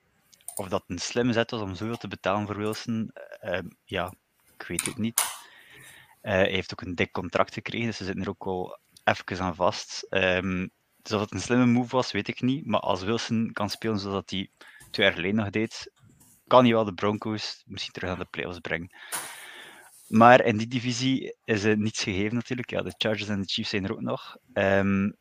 of dat een slimme zet was om zoveel te betalen voor Wilson, uh, ja, ik weet het niet. Uh, hij heeft ook een dik contract gekregen, dus ze zitten er ook al even aan vast. Um, dus of het een slimme move was, weet ik niet. Maar als Wilson kan spelen zoals hij twee jaar geleden nog deed, kan hij wel de Broncos misschien terug aan de playoffs brengen. Maar in die divisie is het niets gegeven natuurlijk. Ja, de Chargers en de Chiefs zijn er ook nog. Um,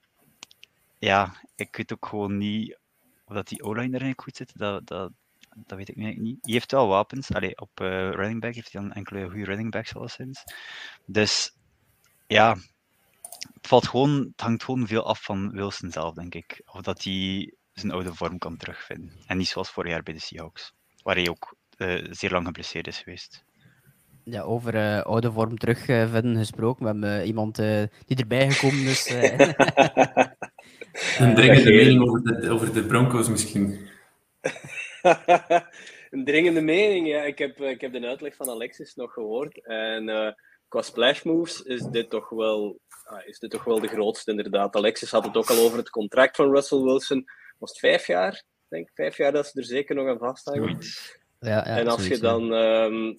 ja, ik weet ook gewoon niet of dat die O-line erin goed zit. Dat, dat, dat weet ik niet. Hij heeft wel wapens. Allee, op uh, running back heeft hij dan enkele goede running backs alleszins. Dus ja, het, valt gewoon, het hangt gewoon veel af van Wilson zelf, denk ik. Of dat hij zijn oude vorm kan terugvinden. En niet zoals vorig jaar bij de Seahawks, waar hij ook uh, zeer lang geblesseerd is geweest. Ja, over uh, oude vorm terugvinden gesproken. We hebben uh, iemand die erbij gekomen is. een dringende mening over de, over de Broncos misschien. een dringende mening, ja. Ik heb, ik heb de uitleg van Alexis nog gehoord. En qua splash moves is dit toch wel, ah, is dit toch wel de grootste, inderdaad. Alexis had het ook al over het contract van Russell Wilson. Was het vijf jaar? Ik denk vijf jaar dat ze er zeker nog aan vasthangen. Ja, ja, en als je dan. Um,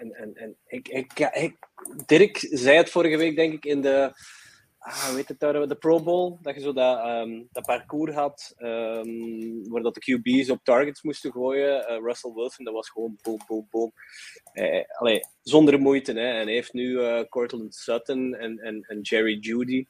en, en, en, ik, ik, ja, ik, Dirk zei het vorige week, denk ik, in de ah, weet het daar, de Pro Bowl, dat je zo dat, um, dat parcours had, um, waar dat de QB's op targets moesten gooien. Uh, Russell Wilson, dat was gewoon boom, boom, boom. Uh, allee, zonder moeite. Hè. En hij heeft nu uh, Cortland Sutton en, en, en Jerry Judy.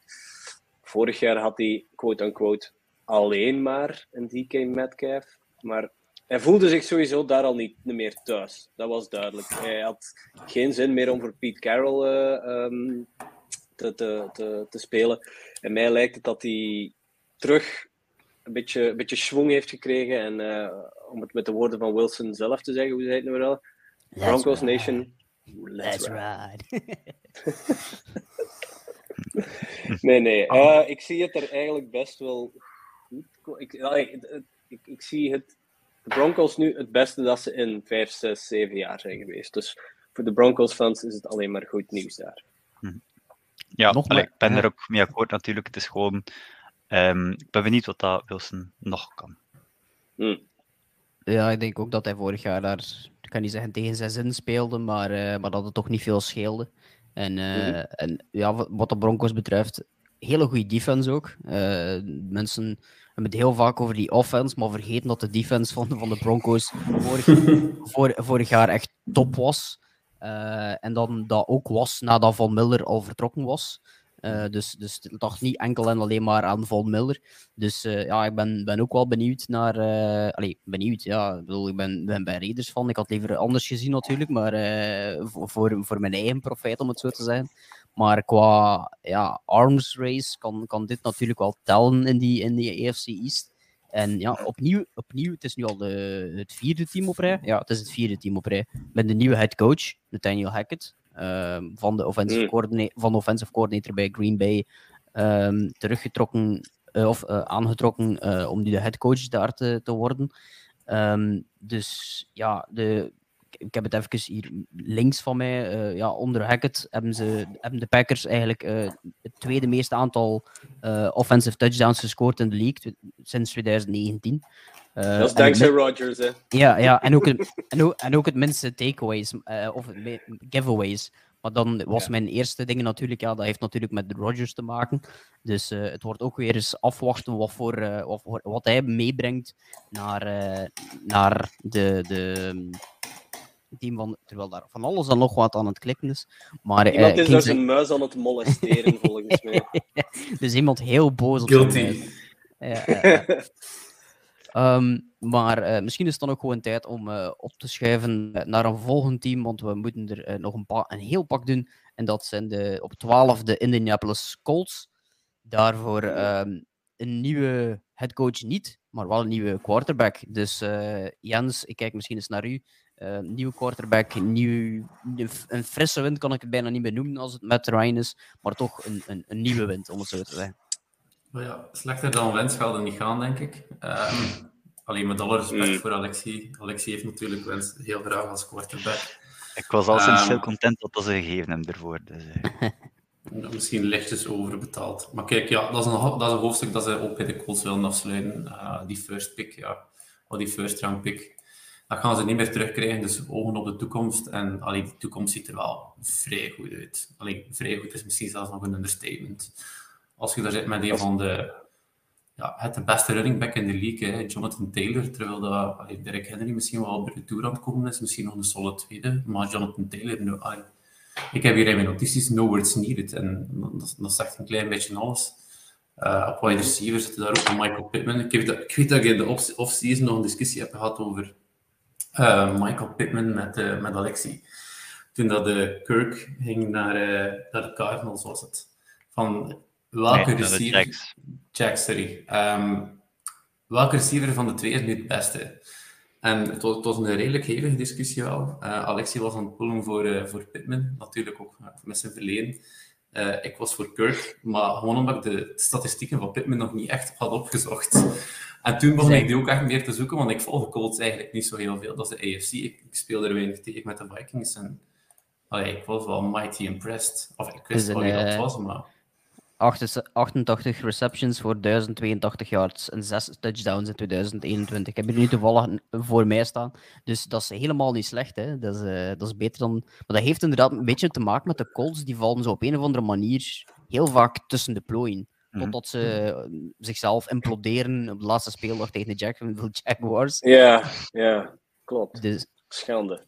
Vorig jaar had hij, quote-unquote, alleen maar een DK Metcalf. Maar hij voelde zich sowieso daar al niet meer thuis. Dat was duidelijk. Hij had geen zin meer om voor Pete Carroll um, te, te, te, te, spelen. En mij lijkt het dat hij terug een beetje, een beetje schwung heeft gekregen. En uh, om het met de woorden van Wilson zelf te zeggen, hoe zei het nou wel? Broncos ride. Nation. Let's, Let's ride. ride. nee, nee. Uh, ik zie het er eigenlijk best wel Ik, ik, ik, ik zie het de Broncos nu het beste dat ze in 5, 6, 7 jaar zijn geweest. Dus voor de Broncos-fans is het alleen maar goed nieuws daar. Hm. Ja, nog allee, ik ben er ook mee akkoord natuurlijk. Het is gewoon... Um, ik ben benieuwd wat dat Wilson nog kan. Hm. Ja, ik denk ook dat hij vorig jaar daar, ik kan niet zeggen tegen zijn zin speelde, maar, uh, maar dat het toch niet veel scheelde. En, uh, mm-hmm. en ja, wat de Broncos betreft, hele goede defense ook. Uh, mensen hebben het heel vaak over die offense, maar vergeten dat de defense van, van de Broncos vorig, vorig jaar echt top was. Uh, en dan dat ook was nadat Von Miller al vertrokken was. Uh, dus, dus het lag niet enkel en alleen maar aan Von Miller. Dus uh, ja, ik ben, ben ook wel benieuwd naar. Allee, benieuwd, ja. Ik bedoel, ik ben, ben bij Raiders van. Ik had liever anders gezien natuurlijk, maar voor, voor mijn eigen profijt, om het zo te zeggen. Maar qua ja, arms race kan, kan dit natuurlijk wel tellen in die, in die AFC East. En ja, opnieuw, opnieuw, het is nu al de, het vierde team op rij. Ja, het is het vierde team op rij. Met de nieuwe head coach, Nathaniel Hackett, um, van, de offensive mm. coordinator, van de offensive coordinator bij Green Bay, um, teruggetrokken uh, of uh, aangetrokken uh, om nu de head coach daar te, te worden. Um, dus ja, de, ik heb het even hier links van mij. Uh, ja, onder Hackett hebben, ze, hebben de Packers eigenlijk uh, het tweede meeste aantal uh, offensive touchdowns gescoord in de league sinds 2019. dat is dankzij Rodgers, hè? Ja, ja en, ook het, en, ook, en ook het minste takeaways of giveaways. Maar dan was ja. mijn eerste ding natuurlijk, ja, dat heeft natuurlijk met Rodgers te maken. Dus het wordt ook weer eens afwachten wat, voor, wat, wat hij meebrengt naar, naar de, de, team van, terwijl daar van alles dan nog wat aan het klikken is. Maar, iemand uh, is daar zijn muis aan het molesteren, volgens mij. dus iemand heel boos op Guilty. Ja, um, maar uh, misschien is het dan ook gewoon tijd om uh, op te schuiven naar een volgend team, want we moeten er nog een, een, heel pak doen. En dat zijn de, op 12 de Indianapolis Colts. Daarvoor um, een nieuwe headcoach niet, maar wel een nieuwe quarterback. Dus Jens, ik kijk misschien eens naar u. Uh, nieuwe quarterback, nieuw, een frisse wind kan ik het bijna niet meer noemen als het met Ryan is, maar toch een, een, een nieuwe wind, om het zo te zeggen. Ja, slechter dan wens gaat het niet gaan, denk ik. Um, alleen met alle respect mm. voor Alexie. Alexie heeft natuurlijk wens heel graag als quarterback. Ik was al sinds um, heel content dat ze gegeven hem ervoor. Dus, uh. Misschien lichtjes overbetaald. Maar kijk, ja, dat, is een, dat is een hoofdstuk dat ze ook bij de Colts willen afsluiten. Uh, die first pick, ja. Of die first round pick dat gaan ze niet meer terugkrijgen. Dus ogen op de toekomst. En allee, die toekomst ziet er wel vrij goed uit. Allee, vrij goed is misschien zelfs nog een understatement. Als je daar zit met een van de ja, het de beste running back in de league, hè, Jonathan Taylor. Terwijl dat, allee, Derek Henry misschien wel op de tour aan het komen is, misschien nog een solide tweede. Maar Jonathan Taylor, allee, ik heb hier in mijn notities no words needed. En dat, dat zegt een klein beetje alles. Uh, op wide receiver zitten daar ook Michael Pittman. Ik, dat, ik weet dat ik in de off-season nog een discussie heb gehad over Michael Pittman met, uh, met Alexi. Toen dat de Kirk ging naar, naar de Cardinals, was het. Van welke nee, receiver... Jacks. Jack, sorry. Um, welke receiver van de twee is nu het beste? En het was, het was een redelijk hevige discussie wel. Alexi was aan het pullen voor, voor Pittman, natuurlijk ook met zijn verleden. Uh, ik was voor Kirk, maar gewoon omdat ik de statistieken van Pittman nog niet echt had opgezocht. En toen begon ik die ook echt meer te zoeken, want ik volg Colts eigenlijk niet zo heel veel. Dat is de AFC. Ik, ik speel er weinig tegen met de Vikings. En allee, ik was wel mighty impressed. Of ik wist wel wie dat was, maar... 88 receptions voor 1082 yards en 6 touchdowns in 2021. Ik heb er nu toevallig voor mij staan. Dus dat is helemaal niet slecht. Hè. Dat, is, uh, dat is beter dan. Maar dat heeft inderdaad een beetje te maken met de Colts. Die vallen zo op een of andere manier heel vaak tussen de plooien. Mhm. Totdat ze uh, zichzelf imploderen op de laatste speeldag tegen de Jacksonville Jaguars. Ja, ja, klopt. Dus... Schande.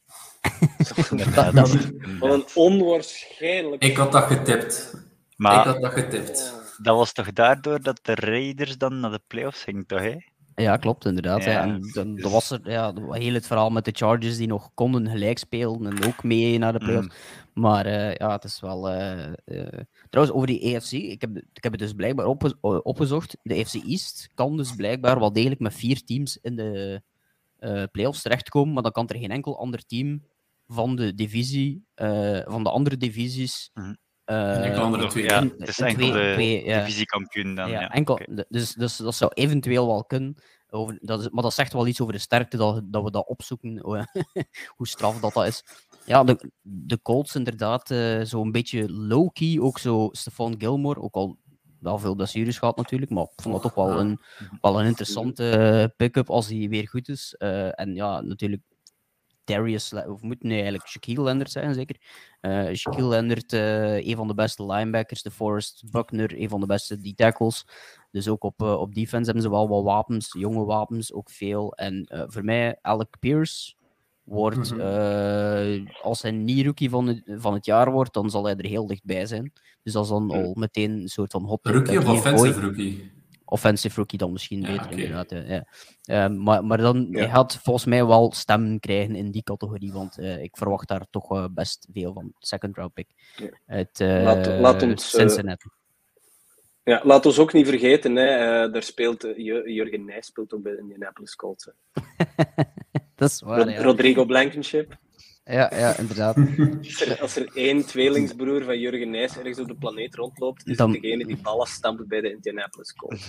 dat, dat, Wat een onwaarschijnlijk. Ik had dat getipt. Maar ik had dat getipt. Dat was toch daardoor dat de Raiders dan naar de playoffs gingen, toch? Hè? Ja, klopt, inderdaad. Ja. En dan, dus... was er ja, heel het verhaal met de Chargers die nog konden gelijk spelen en ook mee naar de playoffs. Mm. Maar uh, ja, het is wel. Uh, uh... Trouwens, over die AFC, ik heb, ik heb het dus blijkbaar op, opgezocht. De AFC East kan dus blijkbaar wel degelijk met vier teams in de playoffs terechtkomen, maar dan kan er geen enkel ander team van de divisie, van de andere divisies. Mm uh, enkel andere twee. Ja, het is enkel de twee, ja. divisiekampioen dan. Ja, ja. enkel, okay. dus, dus dat zou eventueel wel kunnen. Over, dat is, maar dat zegt wel iets over de sterkte dat, dat we dat opzoeken, hoe straf dat, dat is. Ja, de, de Colts inderdaad, uh, zo'n beetje low-key. Ook zo Stefan Gilmore, ook al wel veel blessures gehad natuurlijk, maar ik vond dat toch wel een, wel een interessante pick-up als hij weer goed is. Uh, en ja, natuurlijk Darius, of moet nee, eigenlijk Shaquille Leonard zijn, zeker. Uh, Shaquille Leonard, uh, een van de beste linebackers. De Forrest Buckner, een van de beste D-tackles. Dus ook op, uh, op defense hebben ze wel wat wapens, jonge wapens, ook veel. En voor mij, Alec Pierce wordt, mm -hmm. als hij niet rookie van het, van het jaar wordt, dan zal hij er heel dichtbij zijn. Dus dat is dan al meteen een soort van hot. Rookie of offensive rookie? Offensive rookie dan misschien beter, inderdaad. Ja. Uh, maar, maar dan ja. hij gaat volgens mij wel stemmen krijgen in die categorie, want uh, ik verwacht daar toch uh, best veel van. Second round pick ja. uit laat, laat ons, Cincinnati. ja, laat ons ook niet vergeten, hè, daar speelt, Jurgen Nijs speelt ook bij de Indianapolis Colts. Dat is waar, Rod Rodrigo Blankenship. Ja, ja, inderdaad. Als er, als er één tweelingsbroer van Jurgen Nijs ergens op de planeet rondloopt, is Dan... degene die ballen stampt bij de Indianapolis Colts.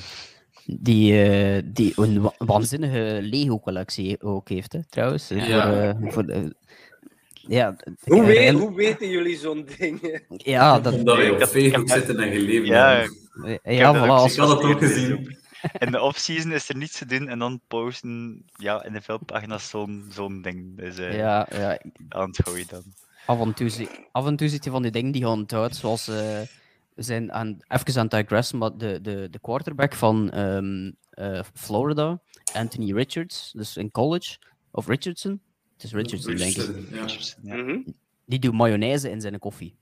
Die, uh, die een waanzinnige Lego-collectie ook heeft, hè, trouwens. Ja. Voor, uh, voor de, ja, hoe, weet, hoe weten jullie zo'n ding? Ja, dat, Omdat wij op Facebook zitten en geleefd ja, ja, ja, voilà, ik had het ook gezien. In de off-season is er niets te doen en dan posten ja, in de veldpagina's zo'n zo'n ding. Dus uh, ja, ja. aan het gooien dan. Af en, toe, af en toe zit je van die dingen die gaan onthoudt, zoals uh, we zijn aan, even aan het digressen, maar de, de, de quarterback van um, uh, Florida, Anthony Richards, dus in college, of Richardson, het is Richardson, denk ik. Ja. Ja. Mm -hmm. Die doet mayonaise in zijn koffie.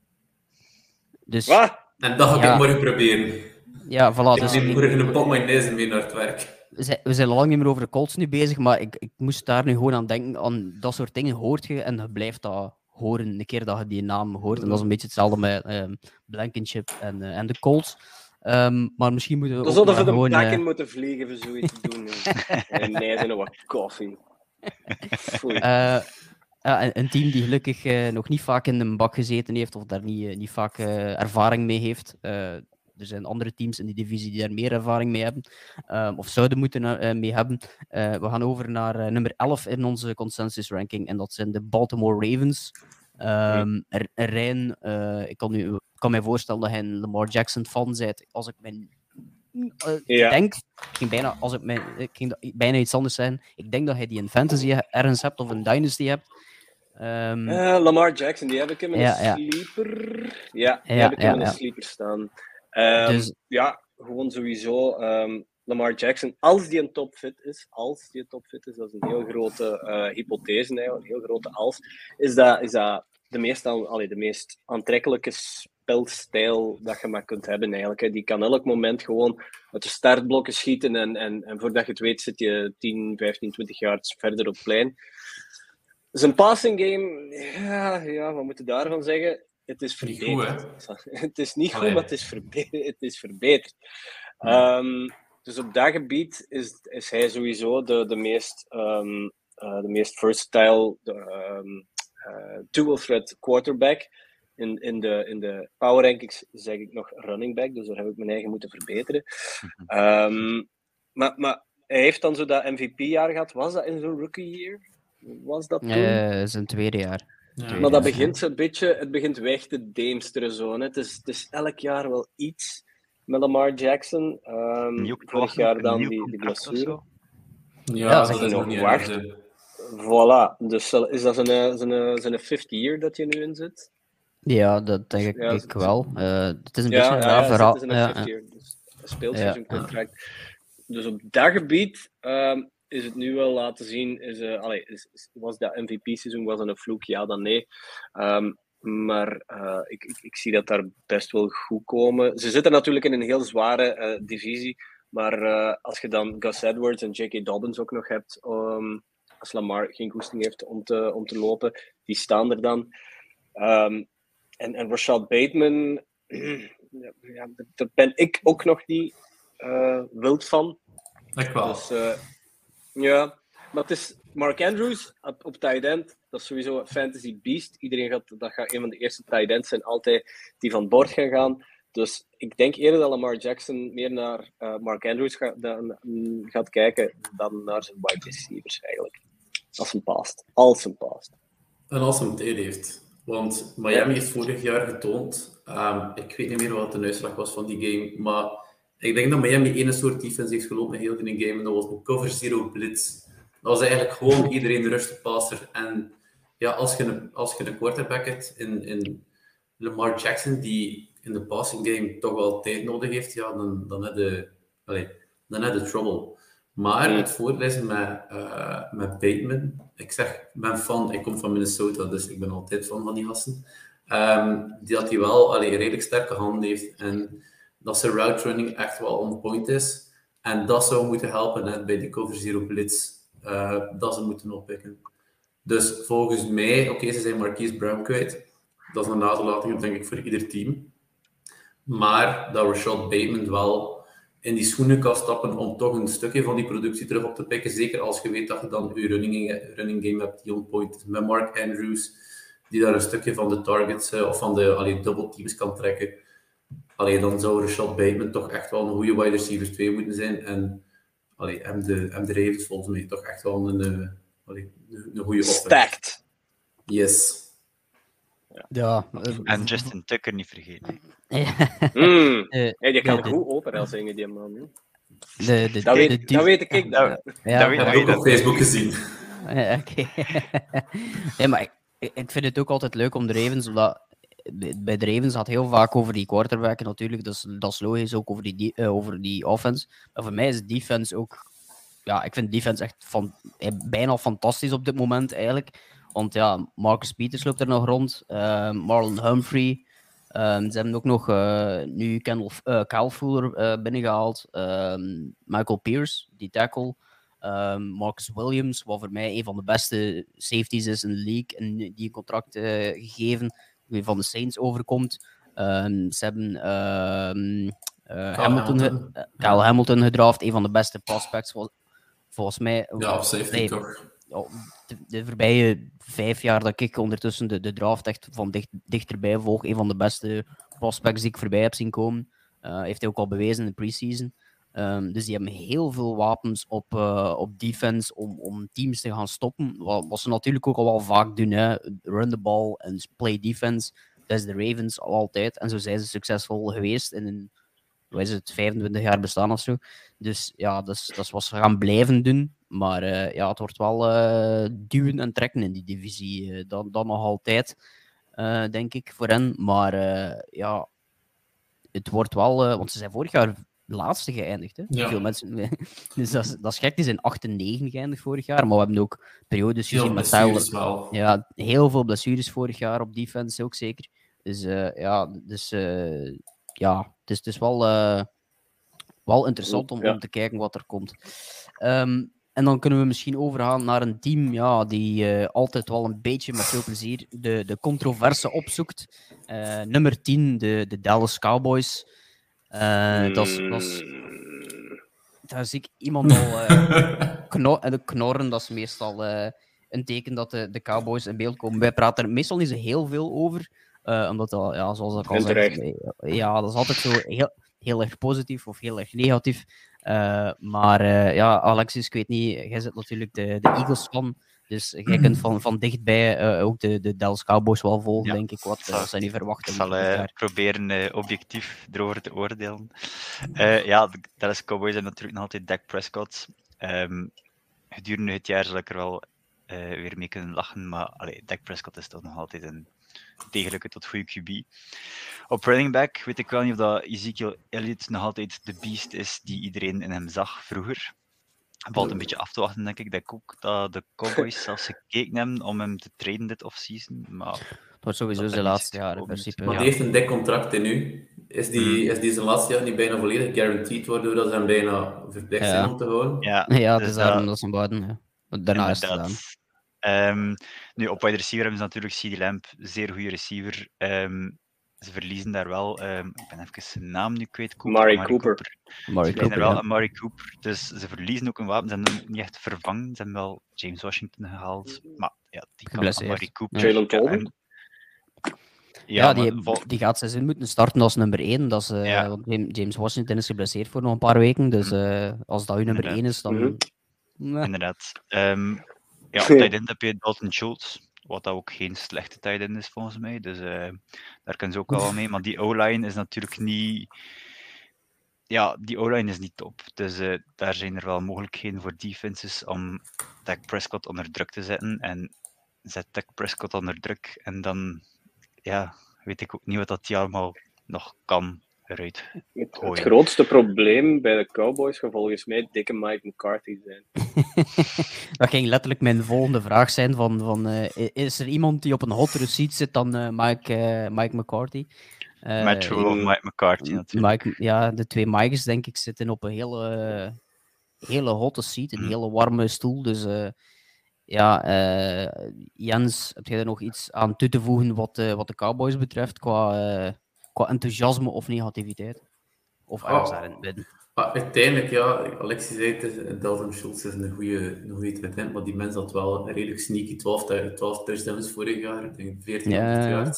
Dus, Wat? En dat ga ik morgen proberen. Ja, voilà. Ik dus neem morgen een pot mayonaise mee naar het werk. We zijn, we zijn al lang niet meer over de Colts nu bezig, maar ik, ik moest daar nu gewoon aan denken. Aan dat soort dingen hoort je en je blijft dat horen een keer dat je die naam hoort. En dat is een beetje hetzelfde met um, Blankenship en, uh, en de Colts. Um, maar misschien moeten we. Dan zouden we de gewoon, uh... moeten vliegen voor zoiets te doen. en nee, zijn wat koffie. Uh, een, een, team die gelukkig uh, nog niet vaak in een bak gezeten heeft of daar niet, niet vaak ervaring mee heeft er zijn andere teams in die divisie die daar meer ervaring mee hebben, um, of zouden moeten uh, mee hebben. Uh, we gaan over naar nummer 11 in onze consensus ranking, en dat zijn de Baltimore Ravens. Um, Rijn, ik kan, nu, kan mij voorstellen dat hij een Lamar Jackson fan bent. Als ik mijn ja. denk, ik ging bijna, als ik, mijn, ik ging bijna iets anders zijn. Ik denk dat hij die in fantasy ergens hebt of een dynasty hebt. Um, Lamar Jackson, die heb ik in mijn ja, sleeper. Ja, die heb ik in mijn sleeper staan. Um, dus... Ja, gewoon sowieso. Um, Lamar Jackson, als die een topfit is, als die een topfit is, dat is een heel grote uh, hypothese, eigenlijk, een heel grote als, is dat, is dat de, meest, allee, de meest aantrekkelijke spelstijl dat je maar kunt hebben eigenlijk. Die kan elk moment gewoon uit de startblokken schieten en, en, en voordat je het weet zit je 10, 15, 20 jaar verder op het plein. Zijn passing game, ja, ja, wat moet je daarvan zeggen? Het is verbeterd. Goed, het is niet goed, maar het is, verbeterd. Het is verbeterd. Um, dus op dat gebied is, is hij sowieso de, de meest, um, uh, de meest versatile um, uh, dual threat quarterback. In, in, de, in de power rankings zeg ik nog running back, dus daar heb ik mijn eigen moeten verbeteren. Um, maar, maar hij heeft dan zo dat MVP-jaar gehad. Was dat in zo'n rookie year? Was dat toen? Uh, zijn tweede jaar. Ja, maar dat begint een beetje, het begint weg te deemsteren zo. Hè. Het, is, het is elk jaar wel iets met Lamar Jackson. Um, vorig jaar dan die, die blessure. Ja, ja dat is nog niet wacht. Voilà, dus is dat zijn, zijn, zijn fifth year dat je nu in zit? Ja, dat denk ik, ja, ik wel. Uh, het is een beetje een raar verhaal. Het is een fifth year, dus een speelseizoen contract. Dus op dat gebied um, is het nu wel laten zien. Is, uh, allee, is, is, was dat MVP-seizoen was een vloek? Ja, dan nee. Um, maar uh, ik, ik, ik, zie dat daar best wel goed komen. Ze zitten natuurlijk in een heel zware uh, divisie. Maar als je dan Gus Edwards en J.K. Dobbins ook nog hebt, um, als Lamar geen goesting heeft om te, om te lopen, die staan er dan. Um, en, en Rashad Bateman, ja, daar ben ik ook nog niet wild van. Ik wel. Dus, ja, maar het is Mark Andrews op, op tight end. Dat is sowieso een fantasy beast. Iedereen gaat, dat gaat een van de eerste tight ends zijn, altijd die van boord gaan gaan. Dus ik denk eerder dat Lamar Jackson meer naar uh, Mark Andrews gaat, dan, mm, gaat kijken dan naar zijn wide receivers eigenlijk. Als een past. Als een past. En als een tijd heeft. Want Miami heeft vorig jaar getoond, um, ik weet niet meer wat de uitslag was van die game, maar ik denk dat Miami één soort defense heeft gelopen heel in een game en dat was een cover zero blitz. Dat was eigenlijk gewoon iedereen de rustige passer. En ja, als je een, als je een quarterback hebt in, in Lamar Jackson, die in de passing game toch wel tijd nodig heeft, ja, dan, dan heb je, allez, dan heb je trouble. Maar het voordeel met, uh, met Bateman, ik zeg, ik ben fan, ik kom van Minnesota, dus ik ben altijd fan van die gasten. Um, die dat hij wel allee, redelijk sterke handen heeft en dat zijn route running echt wel on point is. En dat zou moeten helpen bij die cover zero blitz, uh, dat ze moeten oppikken. Dus volgens mij, oké, ze zijn Marquise Brown kwijt. Dat is een nalatiging, denk ik, voor ieder team. Maar dat Rashad Bateman wel in die schoenen kan stappen om toch een stukje van die productie terug op te pikken. Zeker als je weet dat je dan je running, running game hebt die on point. Met Mark Andrews, die daar een stukje van de targets uh, of van de allee, double teams kan trekken. Allee, dan zou Rashad Bateman toch echt wel een goede wide receiver 2 moeten zijn. En allee, hem, de, hem de Ravens volgens mij toch echt wel een, uh, allee, een, een goede offer. Stacked. Yes. Ja. En Justin Tucker niet vergeten. mm. uh, hey, die kan de, goed opera zingen, die man. De, de, dat, weet, dat weet ik. Dat, ja, dat, dat heb ik op Facebook gezien. Ja, Oké. Okay. nee, maar ik, ik vind het ook altijd leuk om de Ravens, omdat bij de Ravens gaat heel vaak over die quarterback natuurlijk, dat is, dat is logisch, ook over die, uh, over die offense. Maar voor mij is defense ook ja, ik vind defense echt van, bijna fantastisch op dit moment eigenlijk. Want ja, Marcus Peters loopt er nog rond. Uh, Marlon Humphrey. Um, ze hebben ook nog uh, nu Kendall, uh, Kyle Fuller binnengehaald. Michael Pierce, die tackle. Marcus Williams, wat voor mij een van de beste safeties is in de league. En die contract gegeven, van de Saints overkomt. ze hebben Hamilton, Hamilton. Kyle Hamilton gedraft, een van de beste prospects volgens mij. Ja, safety toch? de, de, voorbije vijf jaar dat ik ondertussen de, de draft echt van dicht, dichterbij volg, een van de beste prospects die ik voorbij heb zien komen. Uh, heeft hij ook al bewezen in de preseason. Um, dus die hebben heel veel wapens op, uh, op defense om, om teams te gaan stoppen. Wat, wat ze natuurlijk ook al wel vaak doen: hè. run the ball en play defense. Dat is de Ravens al altijd. En zo zijn ze succesvol geweest in een wat het, 25 jaar bestaan of zo. Dus ja, dat is, dat is wat ze gaan blijven doen. Maar uh, ja, het wordt wel uh, duwen en trekken in die divisie. Dat, dat nog altijd, denk ik, voor hen. Maar ja, het wordt wel... want ze zijn vorig jaar laatste geëindigd. Hè? Ja. Veel mensen, dus dat is, dat is gek, die zijn 8 en 9 geëindigd vorig jaar, maar we hebben ook periodes gezien met wel. Ja, heel veel blessures vorig jaar op defense ook zeker. Dus eh, ja, dus, eh, ja het, is, het is wel, eh, wel interessant om, Ja. om te kijken wat er komt. Ehm, en dan kunnen we misschien overgaan naar een team ja, die eh, altijd wel een beetje met veel plezier de, de controverse opzoekt. Eh, nummer 10, de, de Dallas Cowboys. Eh, dat, is, dat, is, Mm. daar zie ik iemand al eh, kno en de knorren, dat is meestal eh, een teken dat de, de Cowboys in beeld komen. Wij praten er meestal niet zo heel veel over, eh, omdat dat, ja, zoals ik al eh, ja, dat is altijd zo heel, heel erg positief of heel erg negatief. Eh, maar eh, ja, Alexis, ik weet niet, jij zit natuurlijk de, de Eagles van, dus jij kunt van, van dichtbij eh, ook de, de Dallas Cowboys wel volgen, Ja, denk ik. Wat zal- eh, zijn die Ik verwachtingen? zal eh, proberen objectief erover te oordelen. Ja, de Dallas Cowboys zijn natuurlijk nog altijd Dak Prescott. Ehm, gedurende het jaar zal ik er wel weer mee kunnen lachen, maar allee, Dak Prescott is toch nog altijd een degelijke tot goede QB. Op running back weet ik wel niet of dat Ezekiel Elliott nog altijd de beast is die iedereen in hem zag vroeger. Het valt een beetje af te wachten, denk ik. Dat ik ook dat de Cowboys zelfs gekeken hebben om hem te traden dit offseason. Maar Het wordt sowieso zijn laatste jaar in principe. Maar ja. die heeft een dik contract in nu. Is die, is die zijn laatste jaar niet bijna volledig guaranteed, waardoor dat ze hem bijna verplicht zijn Ja. om te houden? ja, Ja, dus is dat- daarom dat ze hem wouden. Ja. Want Daarna is het gedaan. Ehm, nu, op wide receiver hebben ze natuurlijk CD Lamp, zeer goede receiver. Ehm, ze verliezen daar wel, ehm, ik ben even zijn naam nu kwijt. Cooper, Amari Cooper. Murray Ze verliezen Cooper, er wel ja. Cooper, dus ze verliezen ook een wapen. Ze hebben hem niet echt vervangen. Ze hebben wel James Washington gehaald, maar ja, die kan Geblesseerd. Amari Cooper. Jalen ja, Tolman? Ja, Ja, die, maar die gaat seizoen moeten starten als nummer 1. Dat is, eh, Ja. want Jam- James Washington is geblesseerd voor nog een paar weken. Dus eh, als dat uw nummer Inderdaad. 1 is, dan. Mhm. Nee. Inderdaad. Ehm, ja, op end heb je Dalton Schultz, wat ook geen slechte tight end is volgens mij. Dus eh, daar kunnen ze ook wel mee. Maar die O-line is natuurlijk niet. Ja, die O-line is niet top. Dus eh, daar zijn er wel mogelijkheden voor defenses om Dak Prescott onder druk te zetten. En zet Dak Prescott onder druk en dan ja, weet ik ook niet wat dat allemaal nog kan eruit. Het, grootste probleem bij de Cowboys gaat volgens mij dikke Mike McCarthy zijn. Dat ging letterlijk mijn volgende vraag zijn: van, van, eh, is er iemand die op een hotter seat zit dan eh, Mike, eh, Mike McCarthy? Eh, Met True of Mike McCarthy natuurlijk. Mike, ja, de twee Mikes, denk ik, zitten op een hele, hele hotte seat, een Mm. hele warme stoel. Dus eh, ja, eh, Jens, heb jij er nog iets aan toe te voegen wat, eh, wat de Cowboys betreft, qua, eh, qua enthousiasme of negativiteit? Of Oh. ergens daar in het midden? Maar uiteindelijk, ja, Alexis zei het, is- Dalton Schultz is een goede, een goede tight end, maar die mens had wel redelijk sneaky 12, tu- 12 touchdowns vorig jaar, ik denk 14 Ja, ja.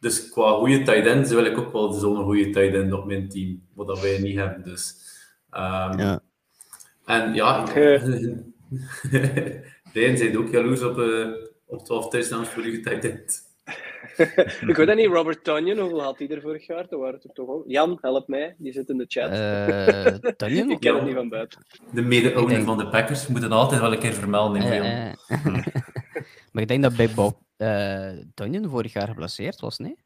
Dus qua goede tight ends wil ik ook wel zo'n goede tight end op mijn team, wat dat wij niet hebben. Dus, ehm, Ja. En ja, Rijn zei ook jaloers op, eh, op 12 touchdowns voor uw tight end. ik weet dat niet, Robert Tonyan, hoeveel had hij er vorig jaar? Dat waren het toch ook... Jan, help mij, die zit in de chat. Eh Tanjen? ik ken het niet van buiten. De mede-owner denk- van de Packers moeten altijd wel een keer vermelden in eh. maar ik denk dat bij Bob uh, vorig jaar geblesseerd was, nee?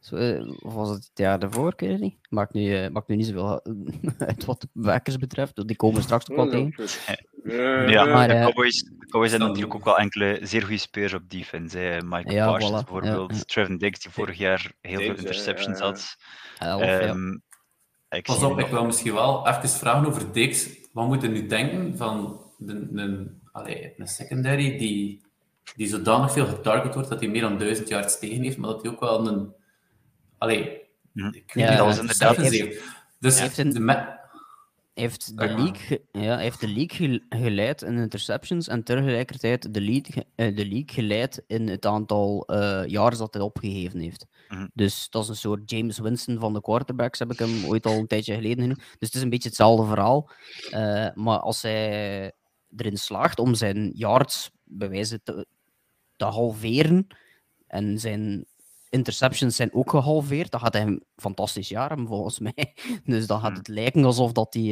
Zo, eh, of was het het jaar daarvoor? Ik weet het niet. Maakt nu, eh, maakt nu niet zoveel uit wat de Packers betreft. Die komen straks ook wel tegen. Ja, Maar, de eh, Cowboys, de Cowboys hebben natuurlijk ook wel enkele zeer goede spelers op defense. Hè. Michael Ja, Parsons voilà. bijvoorbeeld, Ja. Trevin Diggs die vorig jaar heel veel Diggs, interceptions ja. had. Elf, ja. Ehm, ik Pas op, ik wil misschien wel even vragen over Dix. Wat moeten we nu denken van de, allee, een secondary die, die zodanig veel getarget wordt dat hij meer dan duizend yards tegen heeft, maar dat hij ook wel een... Allee, Hm. ik weet Ja, niet dat inderdaad- interceptions heeft. Dus Hij heeft een- de me- heeft de league, ja, heeft de league gel- geleid in interceptions en tegelijkertijd de, lead, ge- eh, de league geleid in het aantal eh yards dat hij opgegeven heeft. Mhm. Dus dat is een soort James Winston van de quarterbacks, heb ik hem ooit al een tijdje geleden genoemd. Dus het is een beetje hetzelfde verhaal. Eh, maar als hij erin slaagt om zijn yards bij wijze te, te halveren en zijn interceptions zijn ook gehalveerd, dan gaat hij een fantastisch jaar hebben, volgens mij. Dus dan gaat Hmm. het lijken alsof dat hij...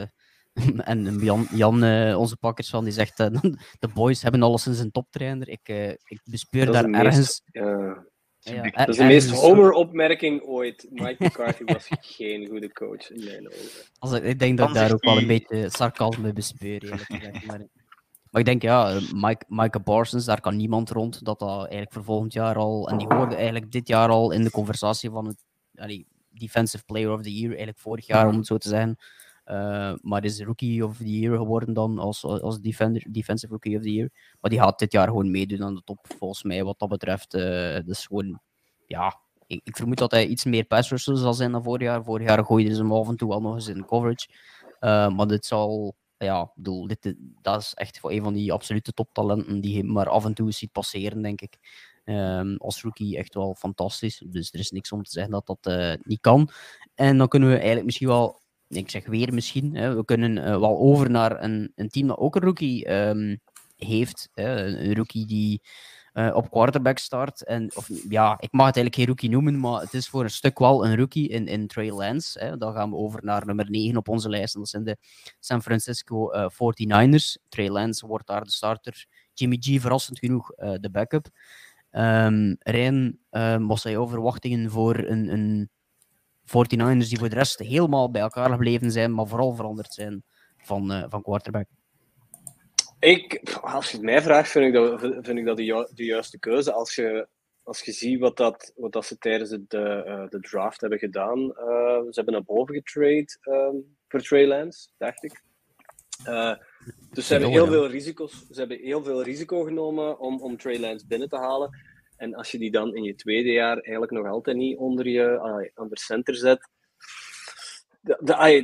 eh, en Jan, Jan eh, onze pakkers van, die zegt eh, de boys hebben alles in zijn toptrainer. Ik, eh, ik bespeur Dat daar meest- ergens... Ja. Dat is de meest homer-opmerking ooit. Mike McCarthy was geen goede coach in mijn ogen. Als ik, ik denk dat ik daar ook wel een beetje sarcasme bespeur, Maar, maar ik denk, ja, Mike, Micah Parsons, daar kan niemand rond. Dat dat eigenlijk voor volgend jaar al... En die hoorde eigenlijk dit jaar al in de conversatie van het... Defensive Player of the Year, eigenlijk vorig jaar, om het zo te zeggen. Uh, maar is Rookie of the Year geworden dan als, als defender, Defensive Rookie of the Year. Maar die gaat dit jaar gewoon meedoen aan de top, volgens mij, wat dat betreft. Uh, dus gewoon, ja, ik, ik, vermoed dat hij iets meer pass zal zijn dan vorig jaar. Vorig jaar gooide ze hem af en toe al nog eens in coverage. Uh, maar dit zal, ja, bedoel, dit, dat is echt voor een van die absolute toptalenten die je maar af en toe ziet passeren, denk ik. Um, als rookie echt wel fantastisch. Dus er is niks om te zeggen dat dat niet kan. En dan kunnen we eigenlijk misschien wel ik zeg weer misschien, hè, we kunnen uh, wel over naar een, een team dat ook een rookie um, heeft. Hè, een rookie die uh, op quarterback start. En, of, ja, ik mag het eigenlijk geen rookie noemen, maar het is voor een stuk wel een rookie in, in Trey Lance. Hè. Dan gaan we over naar nummer 9 op onze lijst. En dat zijn de San Francisco uh, 49ers. Trey Lance wordt daar de starter. Jimmy G, verrassend genoeg, de backup. Um, Rijn, um, was hij over verwachtingen voor een, een 49ers die voor de rest helemaal bij elkaar gebleven zijn, maar vooral veranderd zijn van, van quarterback? Ik, als je het mij vraagt, vind ik dat, vind ik dat de, ju de juiste keuze. Als je, als je ziet wat, dat, wat dat ze tijdens de, uh, de draft hebben gedaan. Uh, ze hebben naar boven getrade um, voor Trey Lance, dacht ik. dus ze hebben heel veel risico's. Ze hebben heel veel risico genomen om, om Trey Lance binnen te halen. En als je die dan in je tweede jaar eigenlijk nog altijd niet onder je onder center zet,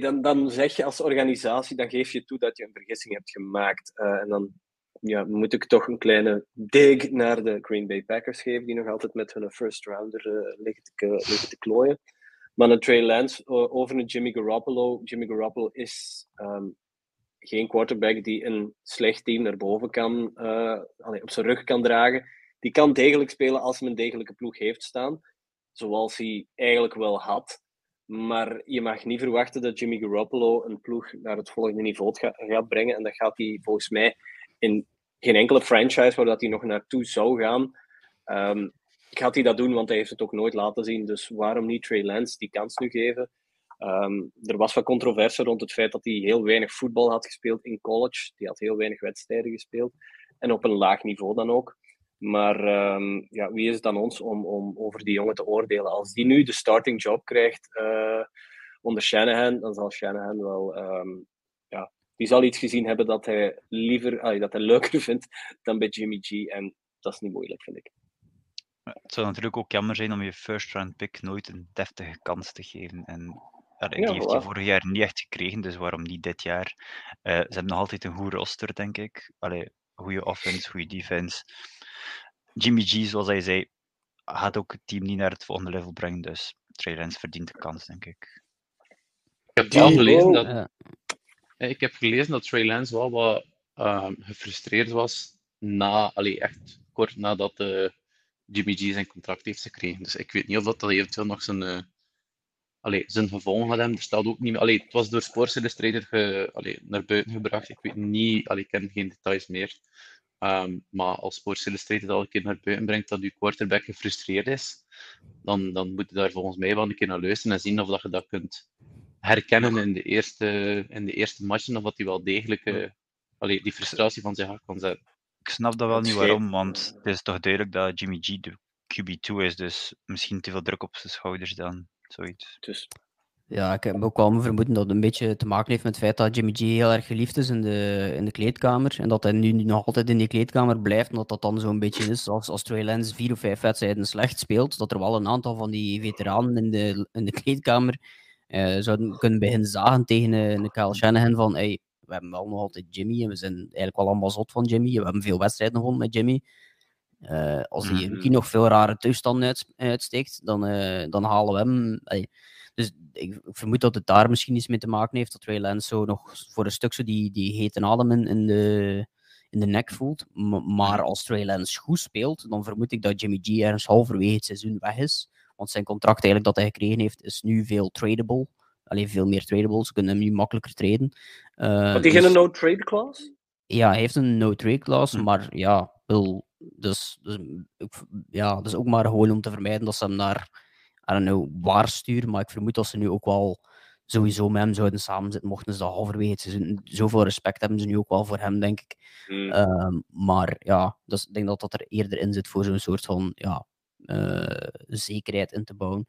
dan, dan zeg je als organisatie, dan geef je toe dat je een vergissing hebt gemaakt. Uh, en dan ja, moet ik toch een kleine dig naar de Green Bay Packers geven, die nog altijd met hun first rounder uh, liggen, te, liggen te klooien. Maar een Trey Lance over een Jimmy Garoppolo. Jimmy Garoppolo is um, geen quarterback die een slecht team naar boven kan, allee, op zijn rug kan dragen die kan degelijk spelen als hij een degelijke ploeg heeft staan. Zoals hij eigenlijk wel had. Maar je mag niet verwachten dat Jimmy Garoppolo een ploeg naar het volgende niveau gaat brengen. En dat gaat hij volgens mij in geen enkele franchise waar dat hij nog naartoe zou gaan. Um, gaat hij dat doen, want hij heeft het ook nooit laten zien. Dus waarom niet Trey Lance die kans nu geven? Um, er was wat controverse rond het feit dat hij heel weinig voetbal had gespeeld in college. Die had heel weinig wedstrijden gespeeld. En op een laag niveau dan ook. Maar um, ja, wie is het dan ons om, om over die jongen te oordelen? Als die nu de starting job krijgt uh, onder Shanahan, dan zal Shanahan wel... Um, ja, die zal iets gezien hebben dat hij liever, dat hij leuker vindt dan bij Jimmy G. En dat is niet moeilijk, vind ik. Het zou natuurlijk ook jammer zijn om je first round pick nooit een deftige kans te geven. En die heeft hij vorig jaar niet echt gekregen, dus waarom niet dit jaar? Uh, ze hebben nog altijd een goed roster, denk ik. Allee, goede offense, goede defense. Jimmy G, zoals hij zei, gaat ook het team niet naar het volgende level brengen. Dus Trey Lance verdient de kans, denk ik. Ik heb wel gelezen dat, ik heb gelezen dat Trey Lance wel wat um, gefrustreerd was na, allee, echt kort nadat uh, Jimmy G zijn contract heeft gekregen. Dus ik weet niet of dat, dat eventueel nog zijn, uh, allee, zijn gevolgen had hebben. Er staat ook niet allee, het was door Sports Illustrated ge, allee, naar buiten gebracht. Ik weet niet, allee, ik ken geen details meer. Um, maar als Sports Illustrated al een keer naar buiten brengt dat je quarterback gefrustreerd is, dan, dan moet je daar volgens mij wel een keer naar luisteren en zien of dat je dat kunt herkennen in de eerste, in de eerste matchen, of dat hij wel degelijk uh, allee, die frustratie van zich af kan zetten. Ik snap dat wel niet waarom, want het is toch duidelijk dat Jimmy G de QB2 is, dus misschien te veel druk op zijn schouders dan zoiets. Dus ja, ik heb ook wel me vermoeden dat het een beetje te maken heeft met het feit dat Jimmy G heel erg geliefd is in de, in de kleedkamer. En dat hij nu nog altijd in die kleedkamer blijft. En dat dat dan zo'n beetje is als, als Trey Lance vier of vijf wedstrijden slecht speelt. Dat er wel een aantal van die veteranen in de, in de kleedkamer eh, zouden kunnen beginnen zagen tegen uh, een Kyle Shanahan van hey, we hebben wel nog altijd Jimmy en we zijn eigenlijk wel allemaal zot van Jimmy. We hebben veel wedstrijden gewonnen met Jimmy. Uh, als die mm nog veel rare toestanden uit, uitsteekt, dan, uh, dan halen we hem. Hey, dus ik, vermoed dat het daar misschien iets mee te maken heeft. Dat Trey Lance zo nog voor een stuk zo die, die hete adem in, de, in de nek voelt. maar als Trey Lance goed speelt, dan vermoed ik dat Jimmy G ergens halverwege het seizoen weg is. Want zijn contract eigenlijk dat hij gekregen heeft, is nu veel tradable. Alleen veel meer tradable. Ze kunnen hem nu makkelijker traden. Uh, Had hij dus, geen no-trade clause? Ja, hij heeft een no-trade clause, hm. maar ja, wil, dus, dus ja, dus ook maar gewoon om te vermijden dat ze hem naar, don't know, waar sturen. Maar ik vermoed dat ze nu ook wel sowieso met hem zouden samenzitten, mochten ze dat halverwege het seizoen. Zoveel respect hebben ze nu ook wel voor hem, denk ik. Mm. Ehm, maar ja, dus ik denk dat dat er eerder in zit voor zo'n soort van ja, uh, zekerheid in te bouwen.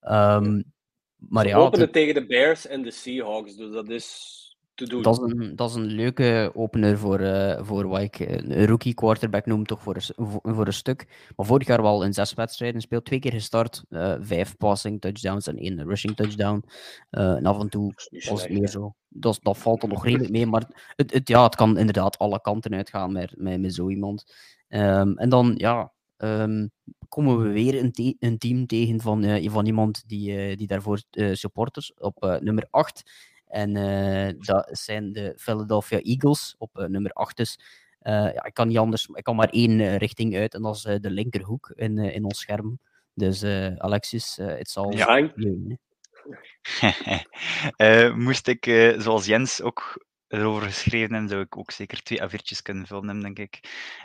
Um, maar ja, openen tegen de Bears en de Seahawks, dus dat is te doen. Dat is een, dat is een leuke opener voor, uh, voor wat ik een rookie quarterback noem, toch voor een, voor een stuk. Maar vorig jaar wel in zes wedstrijden speelt, twee keer gestart, uh, vijf passing touchdowns en één rushing touchdown. Uh, en af en toe was het meer zo. Dat, dat valt er nog redelijk mee, maar het, het, ja, het kan inderdaad alle kanten uitgaan met, met, met zo iemand. Um, en dan, ja, um, komen we weer een, een team tegen van, uh, van iemand die, uh, die daarvoor uh, supporters op nummer 8. En dat zijn de Philadelphia Eagles op nummer 8 dus. ja, ik kan niet anders, ik kan maar één richting uit en dat is de linkerhoek in, in ons scherm. Dus Alexis, het zal ja. moest ik, zoals Jens ook erover geschreven hebben, zou ik ook zeker twee avertjes kunnen vullen, denk ik.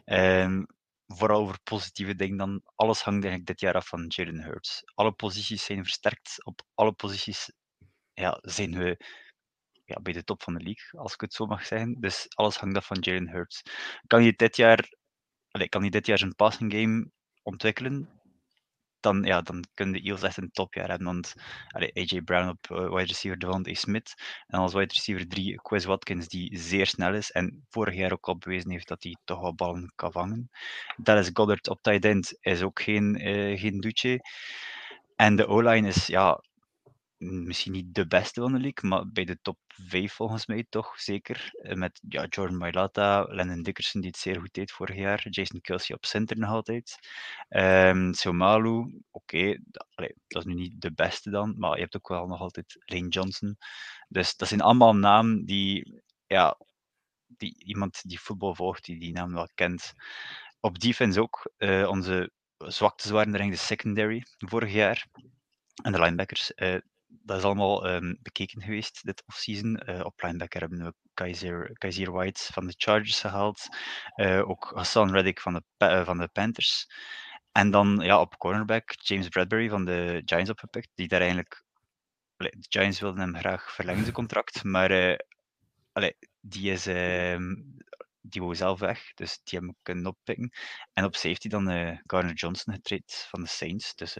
Um, vooral over positieve dingen, dan alles hangt eigenlijk dit jaar af van Jalen Hurts. Alle posities zijn versterkt. Op alle posities ja, zijn we ja, bij de top van de league, als ik het zo mag zeggen. Dus alles hangt af van Jalen Hurts. Kan hij dit jaar, allez, kan hij dit jaar zijn passing game ontwikkelen? dan, ja, dan kunnen de Eagles echt een topjaar hebben. Want allee, AJ Brown op uh, wide receiver Devontae Smith. En als wide receiver 3 Quez Watkins, die zeer snel is. En vorig jaar ook al bewezen heeft dat hij toch wel ballen kan vangen. Dallas Goddard op tight end is ook geen, uh, geen doetje. En de O-line is ja, misschien niet de beste van de league, maar bij de top 5 volgens mij toch zeker. Eh, met ja, Jordan Mailata, Lennon Dickerson die het zeer goed deed vorig jaar, Jason Kelsey op center nog altijd. Um, Somalu, oké, dat, is nu niet de beste dan, maar je hebt ook wel nog altijd Lane Johnson. Dus dat zijn allemaal namen die, ja, die iemand die voetbal volgt, die die naam wel kent. Op defense ook, uh, onze zwaktes waren er in de secondary vorig jaar. En de linebackers, uh, dat is allemaal um, bekeken geweest dit offseason. Uh, op linebacker hebben we Kaiser, Kaiser White van de Chargers gehaald. Uh, ook Hassan Reddick van de, van de Panthers. En dan ja, op cornerback James Bradbury van de Giants opgepikt, die daar eigenlijk... De Giants wilden hem graag verlengen, zijn contract, maar allee, die is... Ehm, die wou zelf weg, dus die hebben we kunnen oppikken. En op safety dan Garner Johnson getraind van de Saints. Dus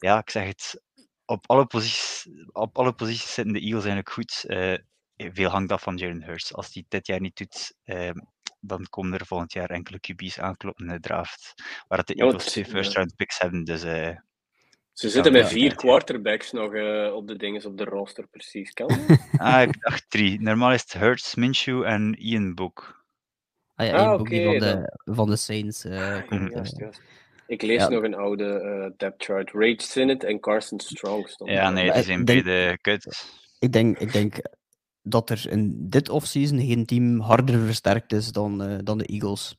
ja, ik zeg het, op alle posities, op alle posities zitten de Eagles eigenlijk goed. Uh, veel hangt af van Jalen Hurts. Als hij dit jaar niet doet, uh, dan komen er volgend jaar enkele QB's aankloppen in de draft. Waar de Eagles twee first round picks hebben. Dus, uh, ze zitten met vier quarterbacks nog op de dingen op de roster, precies. Kan ah, ik dacht drie. Normaal is het Hurts, Minshew en Ian Book. Ah ja, Ian ah, Book okay, die van de, van de Saints komt. Juist, juist. Ik lees nog een oude uh, depth chart. Rage Sinnett en Carson Strong stonden. Ja, nee, die zijn beide kut. Ik denk, ik denk dat er in dit offseason geen team harder versterkt is dan, uh, dan de Eagles.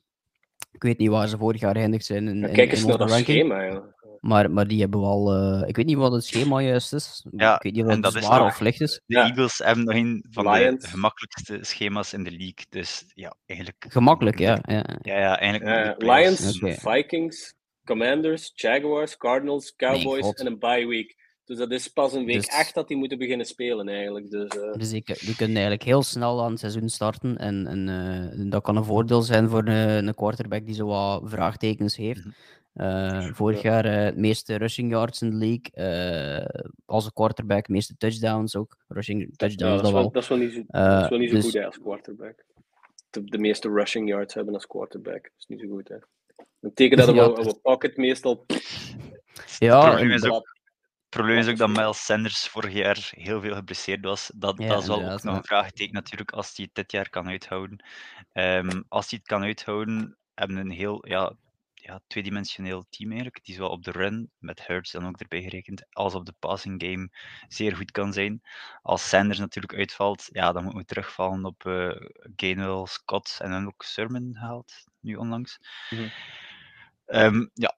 Ik weet niet waar ze vorig jaar eindigd zijn. In, ja, kijk eens naar dat schema. Ja. Maar, maar die hebben wel. Uh, ik weet niet wat het schema juist is. Ja, ik weet niet of het zwaar nog, of licht is. De ja. Eagles hebben nog een van Lions. de gemakkelijkste schema's in de league. Dus ja, eigenlijk. Gemakkelijk, ja. Ja, ja, ja eigenlijk. Lions, okay. Vikings, Commanders, Jaguars, Cardinals, Cowboys en een bye week. Dus dat is pas een week dus, echt dat die moeten beginnen spelen eigenlijk. Dus, uh... dus die, die, kunnen eigenlijk heel snel aan het seizoen starten. En, en uh, dat kan een voordeel zijn voor een, een quarterback die zo wat vraagtekens heeft. Uh, vorig jaar het meeste rushing yards in de league. als een quarterback, meeste touchdowns ook. Rushing touchdowns ja, dat, is wel, dat is wel niet zo, dat is wel niet zo dus, goed hè, als quarterback. De, de, meeste rushing yards hebben als quarterback. Dat is niet zo goed hè. Dat betekent dat ja, we, we pocket meestal. Ja, het probleem is, ook, probleem is ook dat Miles Sanders vorig jaar heel veel geblesseerd was. Dat, ja, dat is wel ook nog een vraagteken natuurlijk als hij het dit jaar kan uithouden. Um, als hij het kan uithouden, hebben we een heel ja, ja, tweedimensioneel team eigenlijk. Die zowel op de run, met Hurts dan ook erbij gerekend, als op de passing game zeer goed kan zijn. Als Sanders natuurlijk uitvalt, ja, dan moeten we terugvallen op uh, Gainwell, Scott en dan ook Sermon gehaald, nu onlangs. Mm -hmm. Um, ja,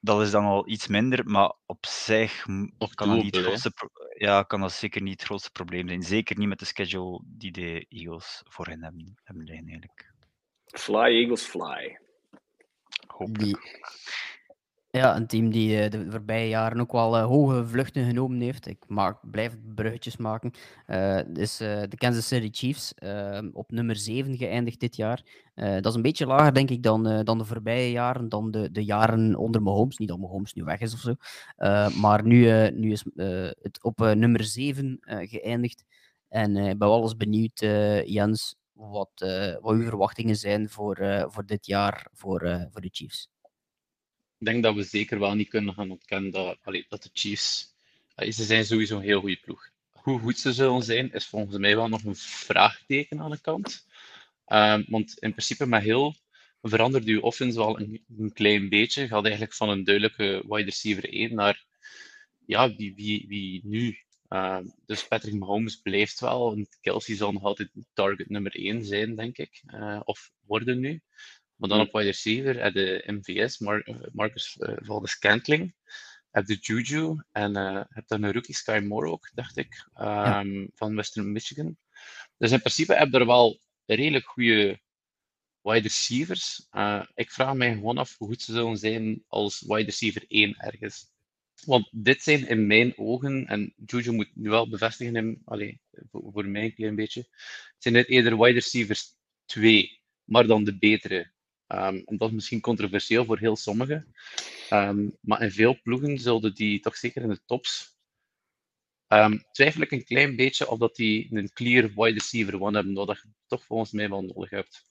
dat is dan al iets minder, maar op zich of kan, dat niet het grootste ja, kan dat zeker niet het grootste probleem zijn. Zeker niet met de schedule die de Eagles voor hen hebben, hebben eigenlijk. Fly, Eagles, fly. Die, ja, een team die uh, de voorbije jaren ook wel uh, hoge vluchten genomen heeft. Ik maak, blijf bruggetjes maken. Uh, is de Kansas City Chiefs op nummer 7 geëindigd dit jaar. dat is een beetje lager, denk ik, dan, dan de voorbije jaren, dan de, de jaren onder Mahomes. Niet dat Mahomes nu weg is of zo. maar nu, nu is het op nummer 7 geëindigd. En ik ben wel eens benieuwd, Jens, wat, wat uw verwachtingen zijn voor, voor dit jaar voor, voor de Chiefs ik denk dat we zeker wel niet kunnen gaan ontkennen dat, allee, dat de Chiefs. ze zijn sowieso een heel goede ploeg. Hoe goed ze zullen zijn, is volgens mij wel nog een vraagteken aan de kant. Um, want in principe, met heel verandert uw offense wel een, klein beetje. Gaat eigenlijk van een duidelijke wide receiver 1 naar ja, wie, wie, wie nu. Uh, dus Patrick Mahomes blijft wel. Kelsey zal nog altijd target nummer 1 zijn, denk ik. Uh, of worden nu. Maar dan op wide receiver heb de MVS, Mar eh, Marcus uh, Valdes Scantling. Heb de Juju en uh, heb dan een rookie Sky Moore ook, dacht ik, um, van Western Michigan. Dus in principe heb je er wel redelijk goede wide receivers. Uh, ik vraag mij gewoon af hoe goed ze zullen zijn als wide receiver 1 ergens. Want dit zijn in mijn ogen, en Juju moet nu wel bevestigen, in, allez, voor, voor mij een klein beetje, zijn dit eerder wide receivers 2, maar dan de betere. Um, en dat is misschien controversieel voor heel sommigen. Um, maar in veel ploegen zullen die toch zeker in de tops. Um, twijfel ik een klein beetje of dat die een clear wide receiver one hebben, wat je toch volgens mij wel nodig hebt.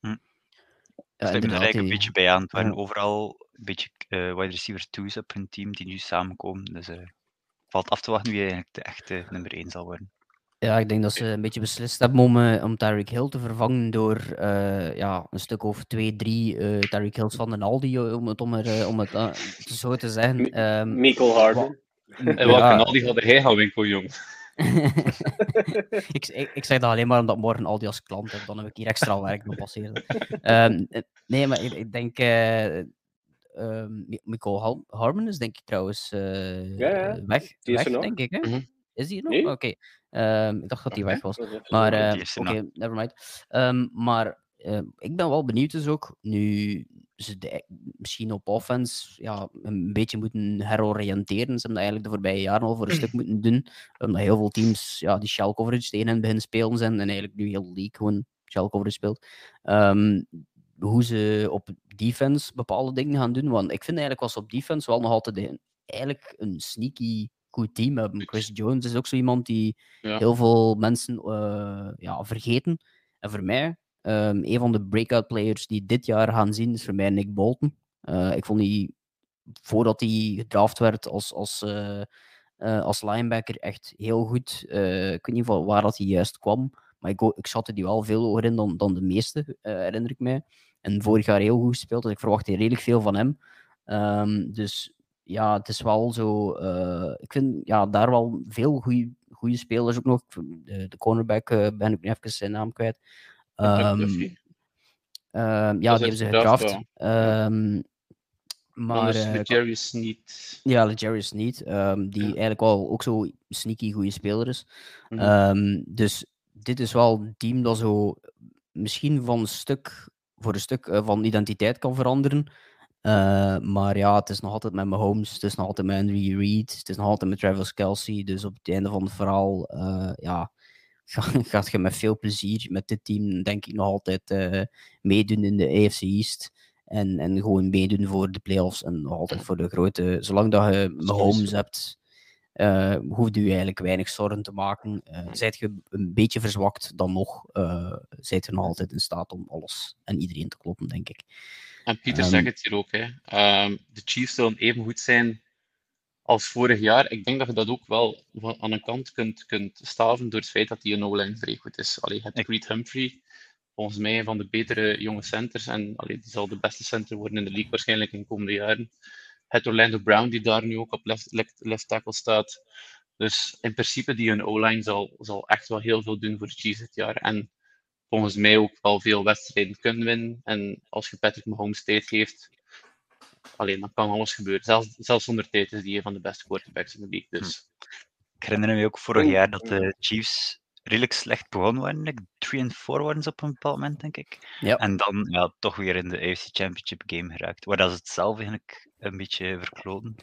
Hm. Ja, er een beetje bij aan. Het waren overal een beetje uh, wide receiver 2's op hun team die nu samenkomen. Dus uh, valt af te wachten wie eigenlijk de echte nummer 1 zal worden. Ja, ik denk dat ze een beetje beslist hebben om, uh, om Tyreek Hill te vervangen door uh, ja, een stuk of twee, drie uh, Tyreek Hills van de Aldi, om het, om er, om het zo te zeggen. Um, Michael Harden. En welke ja. Aldi had hij gaan winkelen, jong? ik, ik, ik, zeg dat alleen maar omdat morgen Aldi als klant heb, dan heb ik hier extra werk nog passeren. Um, nee, maar ik, ik denk... Um, Michael Harmon is denk ik trouwens ja, ja. weg, weg denk ik. Hè? Mm -hmm. Is hij nog? Nee? Oké. Okay. Um, ik dacht dat hij weg was. Maar uh, oké, okay, nevermind. Um, maar uh, ik ben wel benieuwd dus ook. Nu ze de, misschien op offense ja, een beetje moeten heroriënteren. Ze hebben dat eigenlijk de voorbije jaren al voor een stuk moeten doen. Omdat heel veel teams ja, die shell coverage tegen hen beginnen spelen zijn. En eigenlijk nu heel league gewoon shell coverage speelt. Um, hoe ze op defense bepaalde dingen gaan doen. Want ik vind eigenlijk was op defense wel nog altijd een, eigenlijk een sneaky goed team hebben. Chris Jones is ook zo iemand die heel veel mensen uh, ja, vergeten. En voor mij, um, een van de breakout players die dit jaar gaan zien, is voor mij Nick Bolton. Uh, ik vond die, voordat hij gedraft werd als, als, uh, als linebacker, echt heel goed. ik weet niet waar dat hij juist kwam, maar ik, ik zat er die wel veel hoger in dan, dan de meeste, herinner ik mij. En vorig jaar heel goed gespeeld, dus ik verwacht redelijk veel van hem. Um, dus ja, het is wel zo. Uh, ik vind ja, daar wel veel goede spelers ook nog. De, de cornerback uh, ben ik nu even zijn naam kwijt. Um, uh, ja, die hebben ze gedraft. Um, maar uh, Jerry's niet. Ja, Jerry's niet. Um, die ja. eigenlijk wel ook zo sneaky goede speler is. Mm -hmm. dus dit is wel een team dat zo misschien van een stuk voor een stuk van identiteit kan veranderen. Uh, maar ja, het is nog altijd met Mahomes, het is nog altijd met Henry Reid, het is nog altijd met Travis Kelsey. Dus op het einde van het verhaal, uh, ja, gaat je met veel plezier met dit team, denk ik, nog altijd uh, meedoen in de AFC East. En, en gewoon meedoen voor de playoffs en nog altijd voor de grote. Zolang dat je Mahomes hebt, hoeft u eigenlijk weinig zorgen te maken. Zijt je een beetje verzwakt, dan nog zijt je nog altijd in staat om alles en iedereen te kloppen, denk ik. En Pieter um, zegt het hier ook. Hè. Um, de Chiefs zullen even goed zijn als vorig jaar. Ik denk dat je dat ook wel aan een kant kunt, kunt staven door het feit dat die een O-line vrij goed is. Allee, het Reed Humphrey, volgens mij een van de betere jonge centers. En allee, die zal de beste center worden in de league waarschijnlijk in de komende jaren. Het Orlando Brown, die daar nu ook op left, left, left tackle staat. Dus in principe, die een O-line zal, zal echt wel heel veel doen voor de Chiefs dit jaar. En volgens mij ook wel veel wedstrijden kunnen winnen. En als je Patrick Mahomes tijd geeft, alleen dan kan alles gebeuren. Zelfs, zelfs zonder tijd is die een van de beste quarterbacks in de league. Dus. Ik herinner me ook vorig jaar dat de Chiefs redelijk slecht begonnen waren. 3 en 4 waren ze op een bepaald moment, denk ik. Ja. En dan ja, toch weer in de AFC Championship game geraakt. Waar dat ze het zelf eigenlijk een beetje verkloten.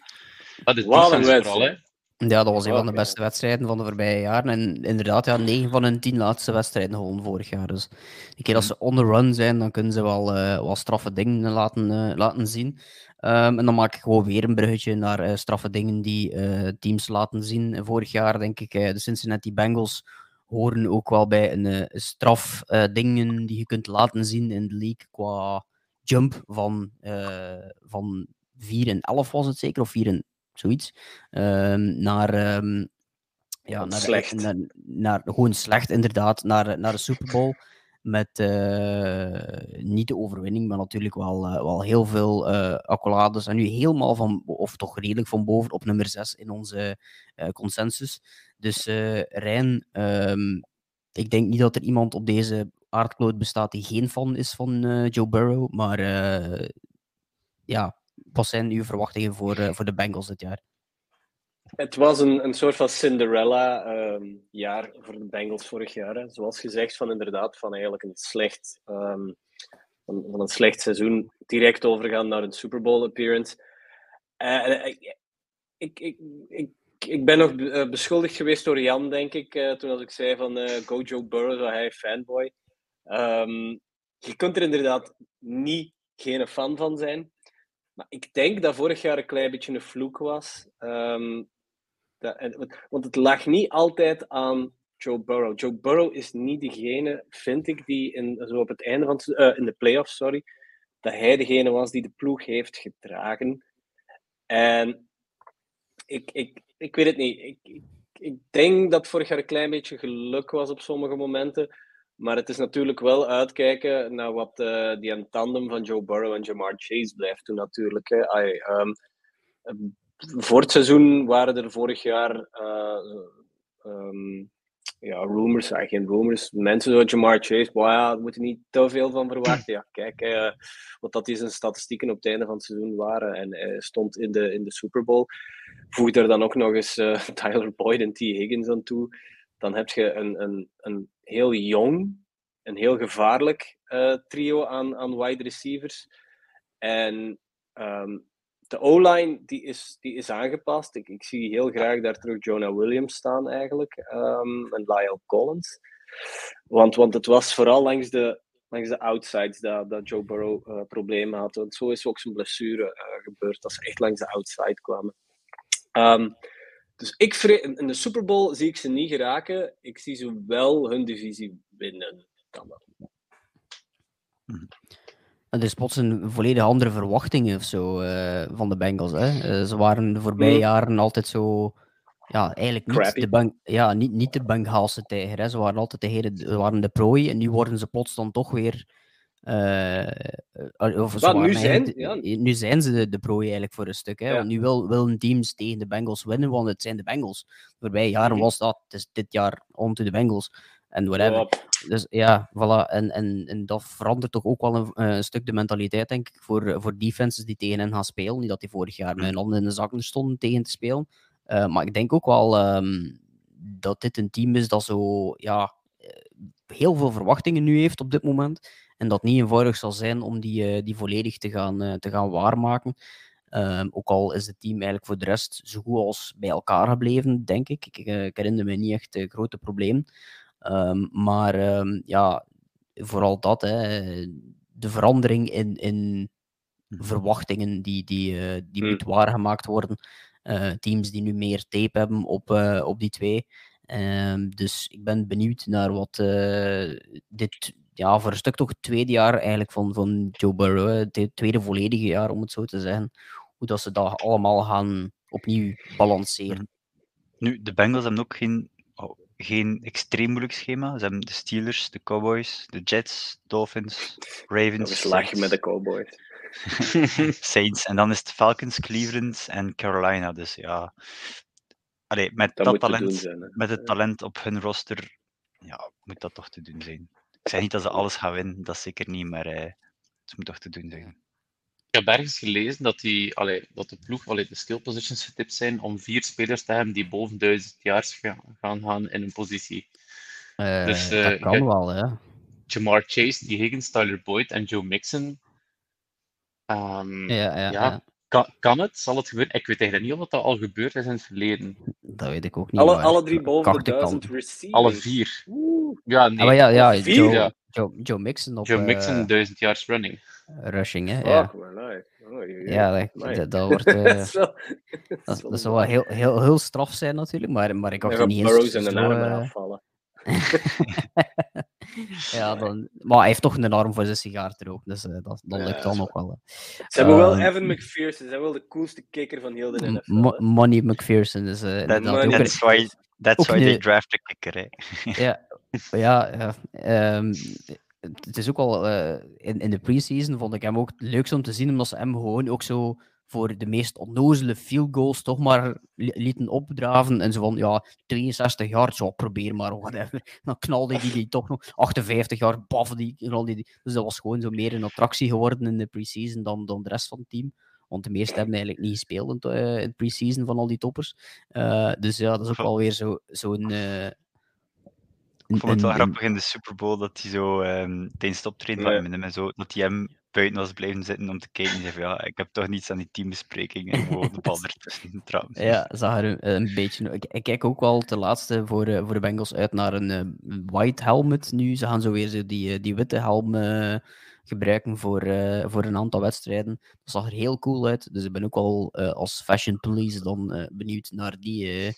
Wat een defense vooral, hè. Ja, dat was een van de Oké. beste wedstrijden van de voorbije jaren. En inderdaad, ja, 9 van hun 10 laatste wedstrijden gewonnen vorig jaar. Dus een keer als ze on the run zijn, dan kunnen ze wel, wel straffe dingen laten, eh, laten zien. Ehm, en dan maak ik gewoon weer een bruggetje naar eh, straffe dingen die teams laten zien. Vorig jaar, denk ik, de Cincinnati Bengals horen ook wel bij een straf dingen die je kunt laten zien in de league qua jump van, van 4 en 11 was het zeker, of 4 en zoiets. Ehm, naar, ehm, ja, naar, Slecht. Naar, naar, gewoon slecht, inderdaad, naar, naar de Super Bowl. Met eh, niet de overwinning, maar natuurlijk wel, eh, wel heel veel eh accolades. En nu helemaal van, of toch redelijk van boven op nummer 6 in onze consensus. Dus Rijn, ehm, ik denk niet dat er iemand op deze aardkloot bestaat die geen fan is van Joe Burrow. Maar ja, wat zijn uw verwachtingen voor, eh, voor de Bengals dit jaar? Het was een, een soort van Cinderella-jaar voor de Bengals vorig jaar. Hè. Zoals gezegd, van inderdaad, van eigenlijk een slecht, ehm, van, een slecht seizoen direct overgaan naar een Super Bowl appearance. Eh, ik, ik, ik, ik, ben nog be- eh, beschuldigd geweest door Jan, denk ik, eh, toen als ik zei van eh, Go Joe Burrow, hij fanboy. Ehm, je kunt er inderdaad niet geen fan van zijn. Maar ik denk dat vorig jaar een klein beetje een vloek was. Ehm, dat, want- het lag niet altijd aan Joe Burrow. Joe Burrow is niet degene, vind ik, die in, zo op het einde van eh, in de playoffs, sorry, dat hij degene was die de ploeg heeft gedragen. En ik, ik, ik weet het niet. Ik, ik denk dat vorig jaar een klein beetje geluk was op sommige momenten. Maar het is natuurlijk wel uitkijken naar wat eh, die een tandem van Joe Burrow en Jamar Chase blijft doen natuurlijk. Hè. Ehm, eh, voor het seizoen waren er vorig jaar ehm, ja, rumors, ja, geen rumors. Mensen zoals Jamar Chase, maar ja, moet je niet te veel van verwachten. Ja, kijk, eh, wat dat die zijn statistieken op het einde van het seizoen waren. En hij stond in de, in de Super Bowl. Voeg er dan ook nog eens Tyler Boyd en T. Higgins aan toe. Dan heb je een, een, een heel jong, een heel gevaarlijk eh, trio aan, aan wide receivers. En ehm, de O-line die is, die is aangepast. Ik, ik zie heel graag daar terug Jonah Williams staan eigenlijk. ehm, en Lyle Collins. Want, want het was vooral langs de, langs de outsides dat, dat Joe Burrow eh, problemen had. Want zo is ook zijn blessure eh, gebeurd. Dat ze echt langs de outside kwamen. Ehm, dus ik in de Super Bowl zie ik ze niet geraken. Ik zie ze wel hun divisie winnen. Kan dat. En er is plots een volledig andere verwachtingen of zo eh, van de Bengals. Hè? Eh, ze waren de voorbije Mm. jaren altijd zo. Ja, eigenlijk niet Crappy. de, Beng ja, niet, niet de Bengaalse tijger. Hè? Ze waren altijd de, heren, ze waren de prooi. En nu worden ze plots dan toch weer. Eh, eh, of ze Maar nu zijn- de- ja. nu zijn ze de, de prooi eigenlijk voor een stuk. Hè? Ja. Want nu wil, willen teams tegen de Bengals winnen, want het zijn de Bengals. De voorbije jaren was dat. Het is dit jaar on to the Bengals. En whatever. Dus ja, voilà. En, en, en dat verandert toch ook wel een, eh, een stuk de mentaliteit, denk ik, voor, voor defenses die tegen hen gaan spelen. Niet dat die vorig jaar met hun handen in de zakken stonden tegen te spelen. Maar ik denk ook wel ehm, dat dit een team is dat zo, ja, heel veel verwachtingen nu heeft op dit moment. En dat niet eenvoudig zal zijn om die, eh, die volledig te gaan, eh, te gaan waarmaken. Ehm, ook al is het team eigenlijk voor de rest zo goed als bij elkaar gebleven, denk ik. Ik, eh, ik herinner me niet echt eh, grote problemen. Ehm, maar ehm, ja, vooral dat, hè, de verandering in, in verwachtingen die, die, die Hmm. moet waargemaakt worden. Teams die nu meer tape hebben op, op die twee. Ehm, dus ik ben benieuwd naar wat eh, dit, ja, voor een stuk toch het tweede jaar eigenlijk van, van Joe Burrow, het tweede volledige jaar om het zo te zeggen, hoe dat ze dat allemaal gaan opnieuw balanceren. Nu, de Bengals hebben ook geen, oh, geen extreem moeilijk schema. Ze hebben de Steelers, de Cowboys, de Jets, Dolphins, Ravens, nog eens lachen met de Cowboys. Saints. En dan is het Falcons, Cleveland en Carolina. Dus ja, Allee, met Dat talent, zijn. hè. met het talent op hun roster, ja, moet dat toch te doen zijn. Ik zeg niet dat ze alles gaan winnen, dat zeker niet, maar eh, het moet toch te doen zijn. Ik heb ergens gelezen dat, die, allee, dat de ploeg, allee, de skill positions getipt zijn om vier spelers te hebben die boven 1000 jaar gaan gaan in een positie. Uh, dus, uh, dat kan wel, ja. Jamar Chase, die Higgins, Tyler Boyd en Joe Mixon. Um, ja, ja, ja. Kan, kan het? Zal het gebeuren? Ik weet eigenlijk niet of dat al gebeurd is in het verleden. Dat weet ik ook niet. Alle, alle drie boven de duizend receiving. Alle vier. Ja, nee. Ah, ja, ja, Joe, ja. Joe, Joe Mixon op... Joe Mixon, uh, duizend yards running. Rushing, hè? Ja. Oh, ja, dat, dat, dat wordt... Uh, dat, dat, dat zou wel heel, heel, heel straf zijn natuurlijk, maar, maar ik had er niet eens... in de armen afvallen. ja, dan, maar hij heeft toch een arm voor zijn sigaar te roken, dus uh, dat, dat lukt dan nog wel. Ze hebben wel ehm, Evan McPherson, ze hebben wel de coolste kicker van heel de NFL. Money McPherson is uh, that, That's why, that's why they draft a kicker, hè. ja, ja, ja um, het is ook al uh, in, in de preseason vond ik hem ook het leukste om te zien, omdat ze hem gewoon ook zo voor de meest onnozele field goals toch maar lieten opdraven. En zo van, ja, 63 jaar, zo probeer maar, whatever. Dan knalde die die toch nog. 58 jaar, baf, die knalde die. Dus dat was gewoon zo meer een attractie geworden in de preseason dan, dan de rest van het team. Want de meesten hebben eigenlijk niet gespeeld in, uh, in preseason van al die toppers. Uh, dus ja, dat is ook wel weer zo'n zo uh, ik vond het wel grappig in de Super Bowl dat hij zo um, tijdens het optreden van hem, zo, dat hij hem buiten was blijven zitten om te kijken. En zei ja, ik heb toch niets aan die teambespreking en gewoon de bal ertussen trouwens. Ja, zag er een, een beetje... Ik, ik, kijk ook wel de laatste voor, uh, voor de Bengals uit naar een uh, white helmet nu. Ze gaan zo weer zo die, uh, die witte helm gebruiken voor, voor een aantal wedstrijden. Dat zag er heel cool uit. Dus ik ben ook al als fashion police dan benieuwd naar die,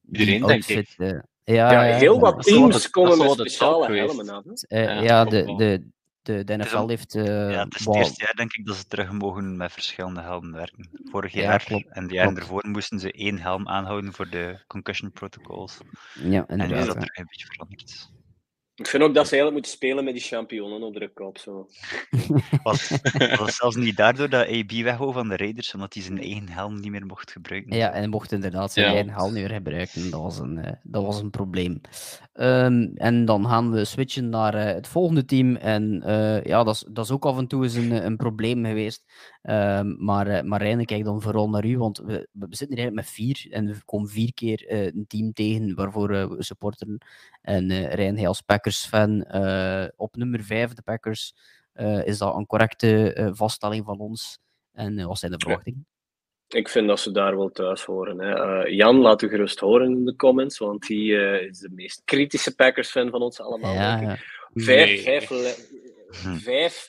die outfit. Ja, ja, heel wat teams komen met speciale helmen aan. Uh, ja, de, de, de, de NFL heeft... Uh, ja, het is het eerste jaar denk ik dat ze terug mogen met verschillende helmen werken. Vorig jaar klopt, en de jaren ervoor moesten ze één helm aanhouden voor de concussion protocols. Ja, en nu is dat terug een beetje veranderd. Ik vind ook dat ze eigenlijk moeten spelen met die championnen op de kop. Zo. Was, was zelfs niet daardoor dat AB wegwou van de Raiders, omdat hij zijn eigen helm niet meer mocht gebruiken? Ja, en hij mocht inderdaad zijn eigen helm niet meer gebruiken. Dat was een, uh, dat was een probleem. Um, en dan gaan we switchen naar uh, het volgende team. En uh, ja, dat is, dat is ook af en toe eens een, een probleem geweest. Um, maar, uh, maar Reine, kijk dan vooral naar u, want we, we zitten hier eigenlijk met vier en we komen vier keer een team tegen waarvoor we supporteren. En uh, Rijn, hij als Packers-fan, uh, op nummer 5, de Packers, uh, is dat een correcte vaststelling van ons? En wat zijn de verwachtingen? Ik vind dat ze daar wel thuis horen. Hè. Jan, laat u gerust horen in de comments, want hij is de meest kritische Packers-fan van ons allemaal. Ja, ja. Vijf, nee. vijf, hm. vijf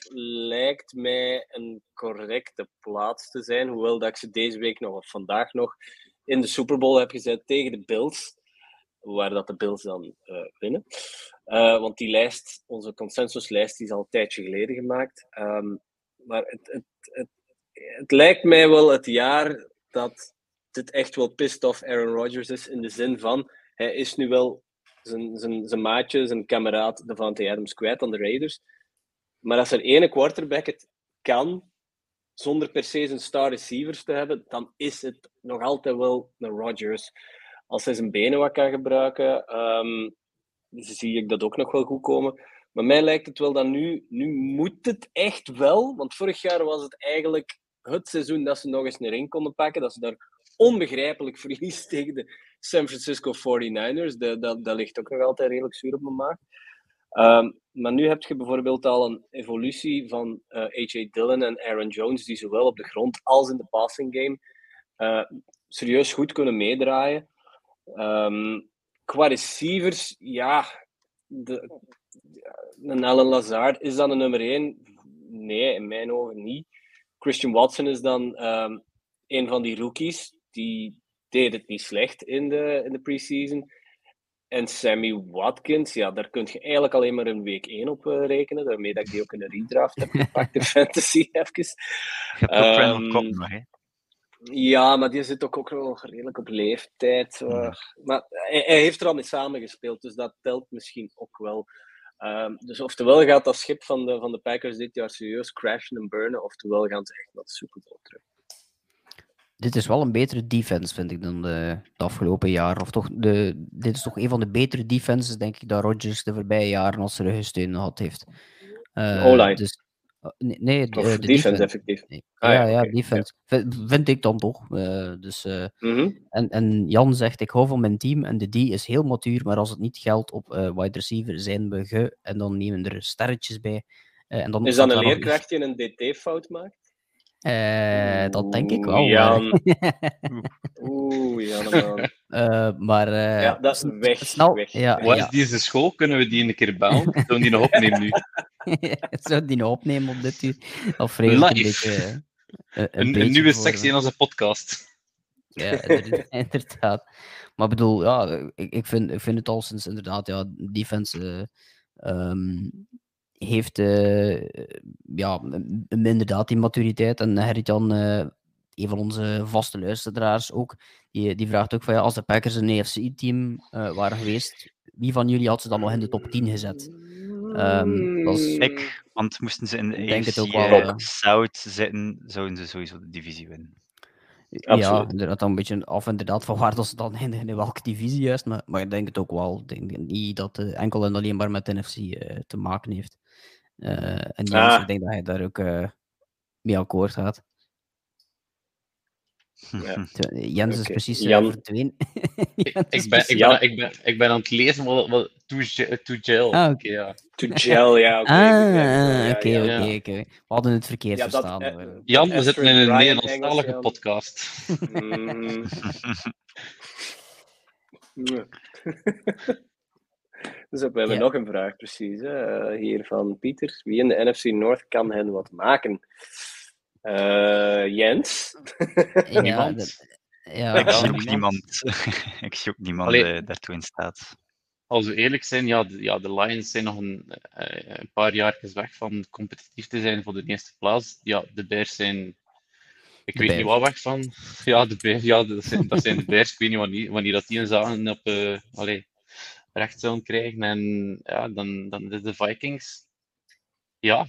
lijkt mij een correcte plaats te zijn, hoewel dat ik ze deze week nog of vandaag nog in de Super Bowl heb gezet tegen de Bills waar dat de Bills dan uh, winnen. Uh, want die lijst, onze consensuslijst, die is al een tijdje geleden gemaakt. Um, maar het, het, het, het, lijkt mij wel het jaar dat dit echt wel pissed off Aaron Rodgers is. In de zin van, hij is nu wel zijn, zijn, zijn maatje, zijn kameraad Devante Adams kwijt aan de Raiders. Maar als er ene quarterback het kan, zonder per se zijn star receivers te hebben, dan is het nog altijd wel een Rodgers als hij zijn benen wat kan gebruiken, um, zie ik dat ook nog wel goed komen. Maar mij lijkt het wel dat nu, nu moet het echt wel, want vorig jaar was het eigenlijk het seizoen dat ze nog eens een ring konden pakken, dat ze daar onbegrijpelijk verlies tegen de San Francisco 49ers. De, dat, dat ligt ook nog altijd redelijk zuur op mijn maag. Um, maar nu heb je bijvoorbeeld al een evolutie van eh, AJ Dillon en Aaron Jones, die zowel op de grond als in de passing game uh, serieus goed kunnen meedraaien. Um, qua receivers, ja, de, een Lazard, is dan een nummer 1? Nee, in mijn ogen niet. Christian Watson is dan um, een van die rookies. Die deed het niet slecht in de, in de preseason. En Sammy Watkins, ja, daar kun je eigenlijk alleen maar een week 1 op uh, rekenen. Daarmee dat ik die ook in de redraft heb gepakt in fantasy even. Um, ja, maar die zit ook, ook nog redelijk op leeftijd. Uh, maar hij, hij, heeft er al mee samengespeeld, dus dat telt misschien ook wel. Um, dus oftewel gaat dat schip van de, van de Packers dit jaar serieus crashen en burnen, oftewel gaan ze echt naar de Super Bowl terug. Dit is wel een betere defense, vind ik, dan de, de afgelopen jaar. Of toch de, dit is toch een van de betere defenses, denk ik, dat Rodgers de voorbije jaren als er gesteund had heeft. Uh, dus nee, nee de, defense, effectief. Nee. Ah, ja, ja, defense. Vind, vind ik dan toch. Uh, dus, uh, en, en Jan zegt, ik hou van mijn team en de D is heel matuur, maar als het niet geldt op wide receiver, zijn we ge... En dan nemen er sterretjes bij. En dan is dat een leerkracht die een DT-fout maakt? Eh, dat denk ik wel. Jan. Oeh, Janneman. Eh, maar eh, Ja, dat sn- weg, snel, weg. Ja, Wat ja. is deze school? Kunnen we die een keer bellen? Zullen we die nog opnemen nu? Zou die nou opnemen op dit uur? Of vrees ik een Live. beetje... een, Een, beetje een nieuwe sectie in onze podcast. Ja, inderdaad-. Maar ik bedoel, ja, ik, ik, vind, ik vind het al sinds inderdaad, ja, defense eh, ehm, heeft eh, ja, inderdaad die maturiteit. En Gerrit-Jan, eh, een van onze vaste luisteraars ook, die, die vraagt ook van ja, als de Packers een AFC-team eh, waren geweest, wie van jullie had ze dan nog in de top 10 gezet? Ehm, dat is- Ik, want moesten ze in de Ik denk het AFC ook wel, eh, ja. South zitten, zouden ze sowieso de divisie winnen. Ja, Absoluut. inderdaad dan een beetje af inderdaad van waar dat ze dan in, in welke divisie juist, maar, maar ik denk het ook wel. Ik denk niet dat het enkel en alleen maar met de NFC eh, te maken heeft. Eh, en Jens, Ah. ik denk dat hij daar ook eh, mee akkoord gaat. Ja. Zo, Jens is precies eh, Jan. verdwenen. Ik, ben, ik, precies- ben, ik, ben, ik ben aan het lezen wat, wat to, to gel. Ah, Oké, ja. To gel, ja. oké, Ah, wel, ja, oké, ja, oké. We hadden het verkeerd Ja, verstaan. Jan, we zitten in een Nederlandstalige podcast. Dus we hebben Ja. nog een vraag, precies. Hè? eh, Hier van Pieter. Wie in de NFC North kan hen wat maken? Eh, Jens? ja, niemand. ja, ik zie niemand. ook niemand, ik zie ook niemand Allee. eh, daartoe in staat. Als we eerlijk zijn, ja, de, ja, de Lions zijn nog een, eh, een paar jaar weg van competitief te zijn voor de eerste plaats. Ja, de Bears zijn... Ik De weet niet wat weg van. Ja, de Bears, ja dat, zijn, dat zijn de Bears. Ik weet niet wanneer, wanneer dat die een zagen op eh allee, recht zullen krijgen. En ja, dan, dan de, de Vikings. Ja,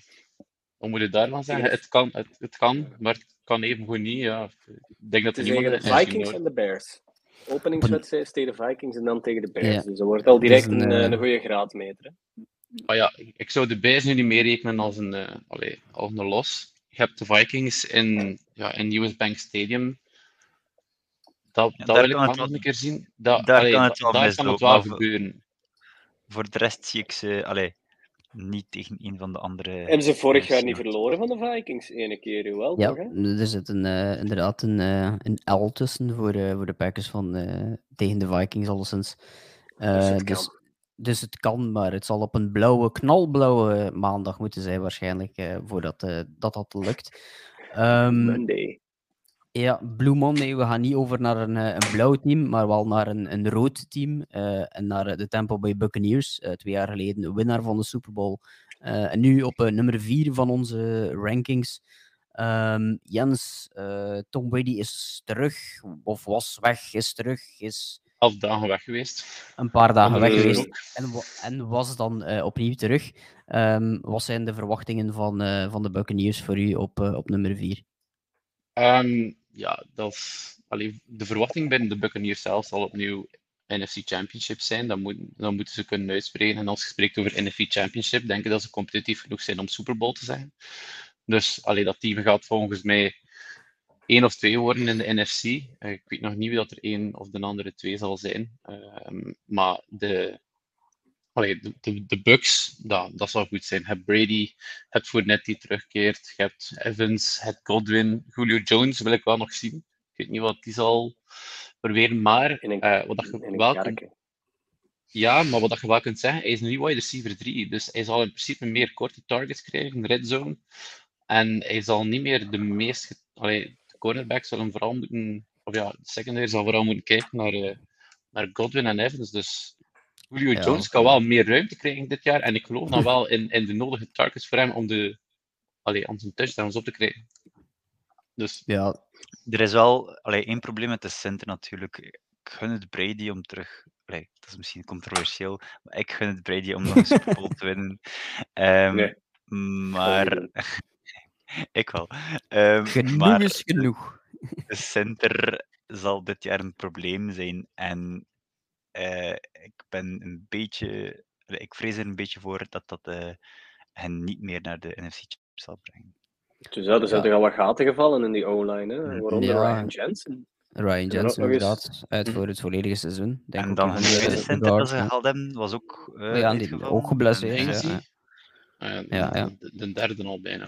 wat moet je daarvan zeggen? Het kan, het, het kan, maar het kan even goed niet. Ja. Ik denk dat Het er is niemand tegen de in de Vikings en de Bears. Openingswedstrijd is tegen de Vikings en dan tegen de Bears. Ja. Dus dat wordt al direct is een, een, eh, een goede graadmeter. hè. Ah ja, ik ik zou de Bears nu niet meer rekenen als een, eh allee, als een los. Je hebt de Vikings in, ja, in US Bank Stadium. Dat, Ja, dat daar wil ik kan wel het nog wel- een keer zien. Dat, daar allee, kan het wel daar kan het wel gebeuren. Voor de rest zie ik ze allee, niet tegen een van de andere. Hebben ze vorig jaar niet verloren van de Vikings? Ene keer wel, Ja, toch? Hè? er zit een, eh, inderdaad een, eh, een L tussen voor, eh, voor de Packers van, eh, tegen de Vikings, alleszins. Eh, het dus, kan. dus het kan, maar het zal op een blauwe, knalblauwe maandag moeten zijn, waarschijnlijk, eh, voordat eh, dat, dat lukt. Ehm, Monday. Ja, Blue Monday, we gaan niet over naar een, eh, een blauw team, maar wel naar een, een rood team. eh, en naar eh, de Tampa Bay Buccaneers, twee jaar geleden winnaar van de Super Bowl. En nu op nummer vier van onze rankings. Ehm, Jens, Tom Brady is terug, of was weg, is terug, is Elf dagen weg geweest. een paar dagen weg geweest en, en was dan opnieuw terug. Ehm, wat zijn de verwachtingen van, van de Buccaneers voor u op, op nummer vier? Ehm, ja, dat is, de verwachting binnen de Buccaneers zelf zal opnieuw NFC Championship zijn. Dat, moet, dat moeten ze kunnen uitspreken. En als je spreekt over NFC Championship, denk ik dat ze competitief genoeg zijn om Super Bowl te zijn. Dus allee, dat team gaat volgens mij één of twee worden in de NFC. Eh, ik weet nog niet wie dat er één of de andere twee zal zijn. Ehm, maar de, allee, de, de, de Bucks, dat, dat zou goed zijn. Je hebt Brady, je hebt Fournette die terugkeert, je hebt Evans, je hebt Godwin, Julio Jones wil ik wel nog zien. Ik weet niet wat die zal proberen, maar In een, eh, wat dat je wel kunt ja, maar wat dat je wel kunt zeggen, hij is nu wide receiver 3. Dus hij zal in principe meer korte targets krijgen in de red zone. En hij zal niet meer de meest. Allee, de cornerback zal hem vooral moeten. Of ja, de secondary zal vooral moeten kijken naar, eh, naar Godwin en Evans. Dus Julio Ja. Jones kan wel meer ruimte krijgen dit jaar. En ik geloof dan wel in, in de nodige targets voor hem om, de, allee, om zijn touchdowns op te krijgen. Dus Ja, Er is wel allee, één probleem met de center natuurlijk. Ik gun het Brady om terug. Allee, dat is misschien controversieel, maar ik gun het Brady om nog een Super Bowl te winnen. Ehm, Nee. Maar ik wel. Ehm, genoeg maar is genoeg. de center zal dit jaar een probleem zijn. En eh, ik ben een beetje. Ik vrees er een beetje voor dat dat eh, hen niet meer naar de NFC zal brengen. Dus ja, er zijn toch al wat gaten gevallen in die O-line, waaronder ja. Ryan Jensen. Ryan Jensen, inderdaad, uit voor het volledige seizoen. Denk en dan hun tweede center dat ze gehaald hebben, was ook uh, ja, die, ook geblesseerd. Ja. Ja, ja, ja. De, de, derde al bijna.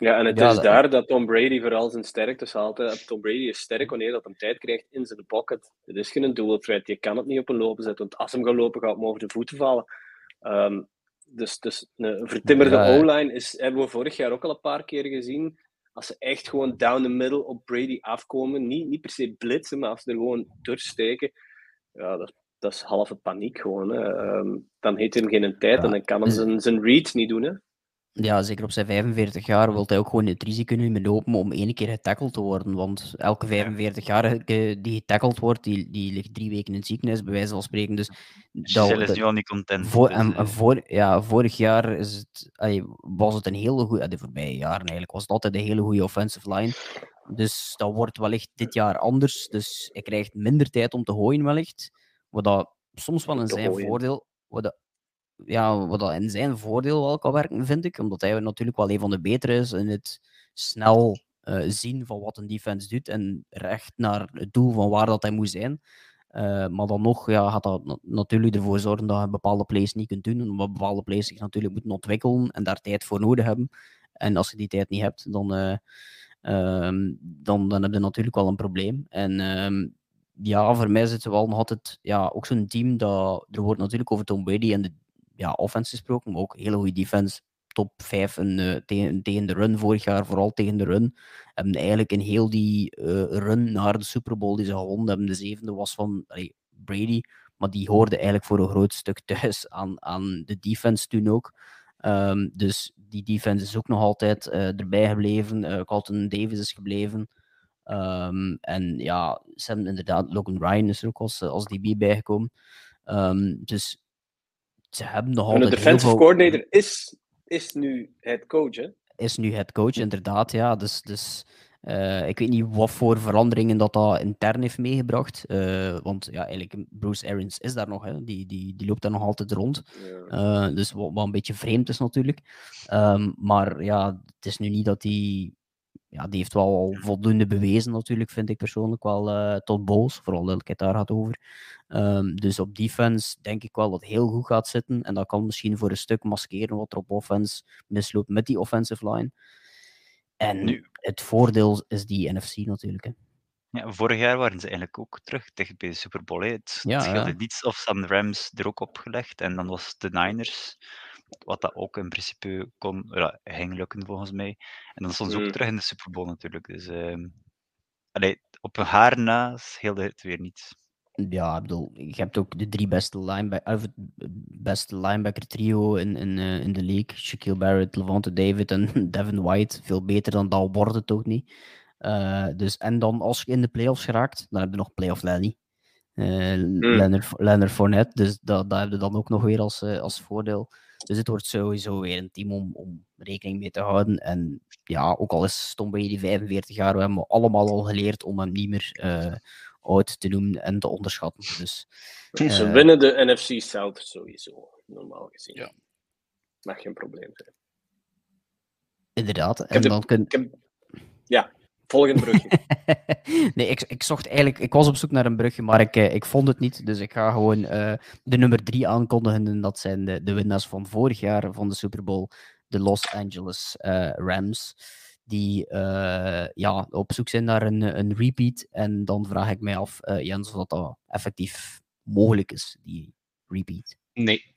Ja, en het ja, is dat... daar dat Tom Brady vooral zijn sterktes haalt. Tom Brady is sterk wanneer dat hem tijd krijgt in zijn pocket. Het is geen dual threat. Je kan het niet op een lopen zetten, want als hem gaat lopen, gaat hem over de voeten vallen. Um, dus, dus een vertimmerde ja, O-line is, hebben we vorig jaar ook al een paar keer gezien. Als ze echt gewoon down the middle op Brady afkomen, niet, niet per se blitsen, maar als ze er gewoon doorsteken, ja, dat, dat is halve paniek gewoon. Hè. Um, dan heeft hij hem geen tijd ja. en dan kan hij zijn, zijn read niet doen. Hè. Ja, zeker op zijn 45 jaar wil hij ook gewoon het risico nemen lopen om één keer getackled te worden. Want elke 45 jaar die getackled wordt, die, die ligt drie weken in het ziekenhuis, bij wijze van spreken. Dus dat, is nu al niet content. Voor, dus, en, voor, ja, vorig jaar is het, was het een hele goede, de voorbije jaren eigenlijk, was het altijd een hele goede offensive line. Dus dat wordt wellicht dit jaar anders. Dus hij krijgt minder tijd om te gooien wellicht. Wat dat soms wel in zijn voordeel, wat dat ja, wat dat in zijn voordeel wel kan werken, vind ik. Omdat hij natuurlijk wel een van de betere is in het snel uh, zien van wat een defense doet en recht naar het doel van waar dat hij moet zijn. Uh, maar dan nog ja, gaat dat natuurlijk ervoor zorgen dat je bepaalde plays niet kunt doen. Omdat bepaalde plays zich natuurlijk moeten ontwikkelen en daar tijd voor nodig hebben. En als je die tijd niet hebt, dan, uh, um, dan, dan heb je natuurlijk wel een probleem. En um, ja, voor mij is het wel nog altijd ja, ook zo'n team dat er wordt natuurlijk over Tom Brady en de ja, offense gesproken, maar ook hele goede defense. Top 5 en, uh, tegen, de run vorig jaar, vooral tegen de run. Hebben eigenlijk in heel die uh, run naar de Super Bowl die ze gewonnen hebben, de zevende was van Brady, maar die hoorde eigenlijk voor een groot stuk thuis aan, aan de defense toen ook. Um, dus die defense is ook nog altijd uh, erbij gebleven. Carlton Davis is gebleven. Um, en ja, ze hebben inderdaad, Logan Ryan is er ook als, als DB bijgekomen. Um, dus ze hebben de defensive coordinator is, is nu het coach, hè? Is nu het coach, inderdaad, ja. Dus, dus uh, ik weet niet wat voor veranderingen dat dat intern heeft meegebracht. Uh, want ja, eigenlijk, Bruce Arians is daar nog, hè. Die, die, die loopt daar nog altijd rond. Ja. Uh, dus wat, wat, een beetje vreemd is natuurlijk. Um, maar ja, het is nu niet dat hij ja, die heeft wel voldoende bewezen natuurlijk, vind ik persoonlijk wel uh, tot boos. Vooral dat ik het daar gaat over. Um, dus op defense denk ik wel dat heel goed gaat zitten. En dat kan misschien voor een stuk maskeren wat er op offense misloopt met die offensive line. En nu, het voordeel is die NFC natuurlijk. Hè. Ja, vorig jaar waren ze eigenlijk ook terug tegen bij de Super Bowl. Het, ja, scheelde ja. niets of Sam Rams er ook opgelegd. En dan was de Niners wat dat ook in principe kon, ja, ging lukken volgens mij. En dan stond ze ook mm. terug in de Super Bowl natuurlijk. Dus uh, allee, op een haar na scheelde het weer niet. Ja, ik bedoel, je hebt ook de drie beste of beste linebacker trio in, in, uh, in de league. Shaquille Barrett, Levante David en Devin White. Veel beter dan dat wordt het toch niet. Uh, dus, en dan als je in de playoffs geraakt, dan heb je nog playoff Lenny. Uh, mm. Leonard, Leonard Fournette, dus dat, dat heb je dan ook nog weer als, als voordeel. Dus het wordt sowieso weer een team om, om rekening mee te houden. En ja, ook al is Tom Brady 45 jaar, we hebben allemaal al geleerd om hem niet meer uh, oud te noemen en te onderschatten. Dus, uh, Ze winnen de NFC South sowieso, normaal gezien. Ja. Mag geen probleem zijn. Inderdaad. En dan kun... Ja, Volgend brugje. nee, ik, ik zocht eigenlijk... Ik was op zoek naar een brugje, maar ik, eh, ik vond het niet. Dus ik ga gewoon uh, de nummer drie aankondigen. En dat zijn de, de winnaars van vorig jaar van de Super Bowl. De Los Angeles uh, Rams. Die ja, op zoek zijn naar een, een repeat. En dan vraag ik mij af, Jens, of dat effectief mogelijk is, die repeat. Nee.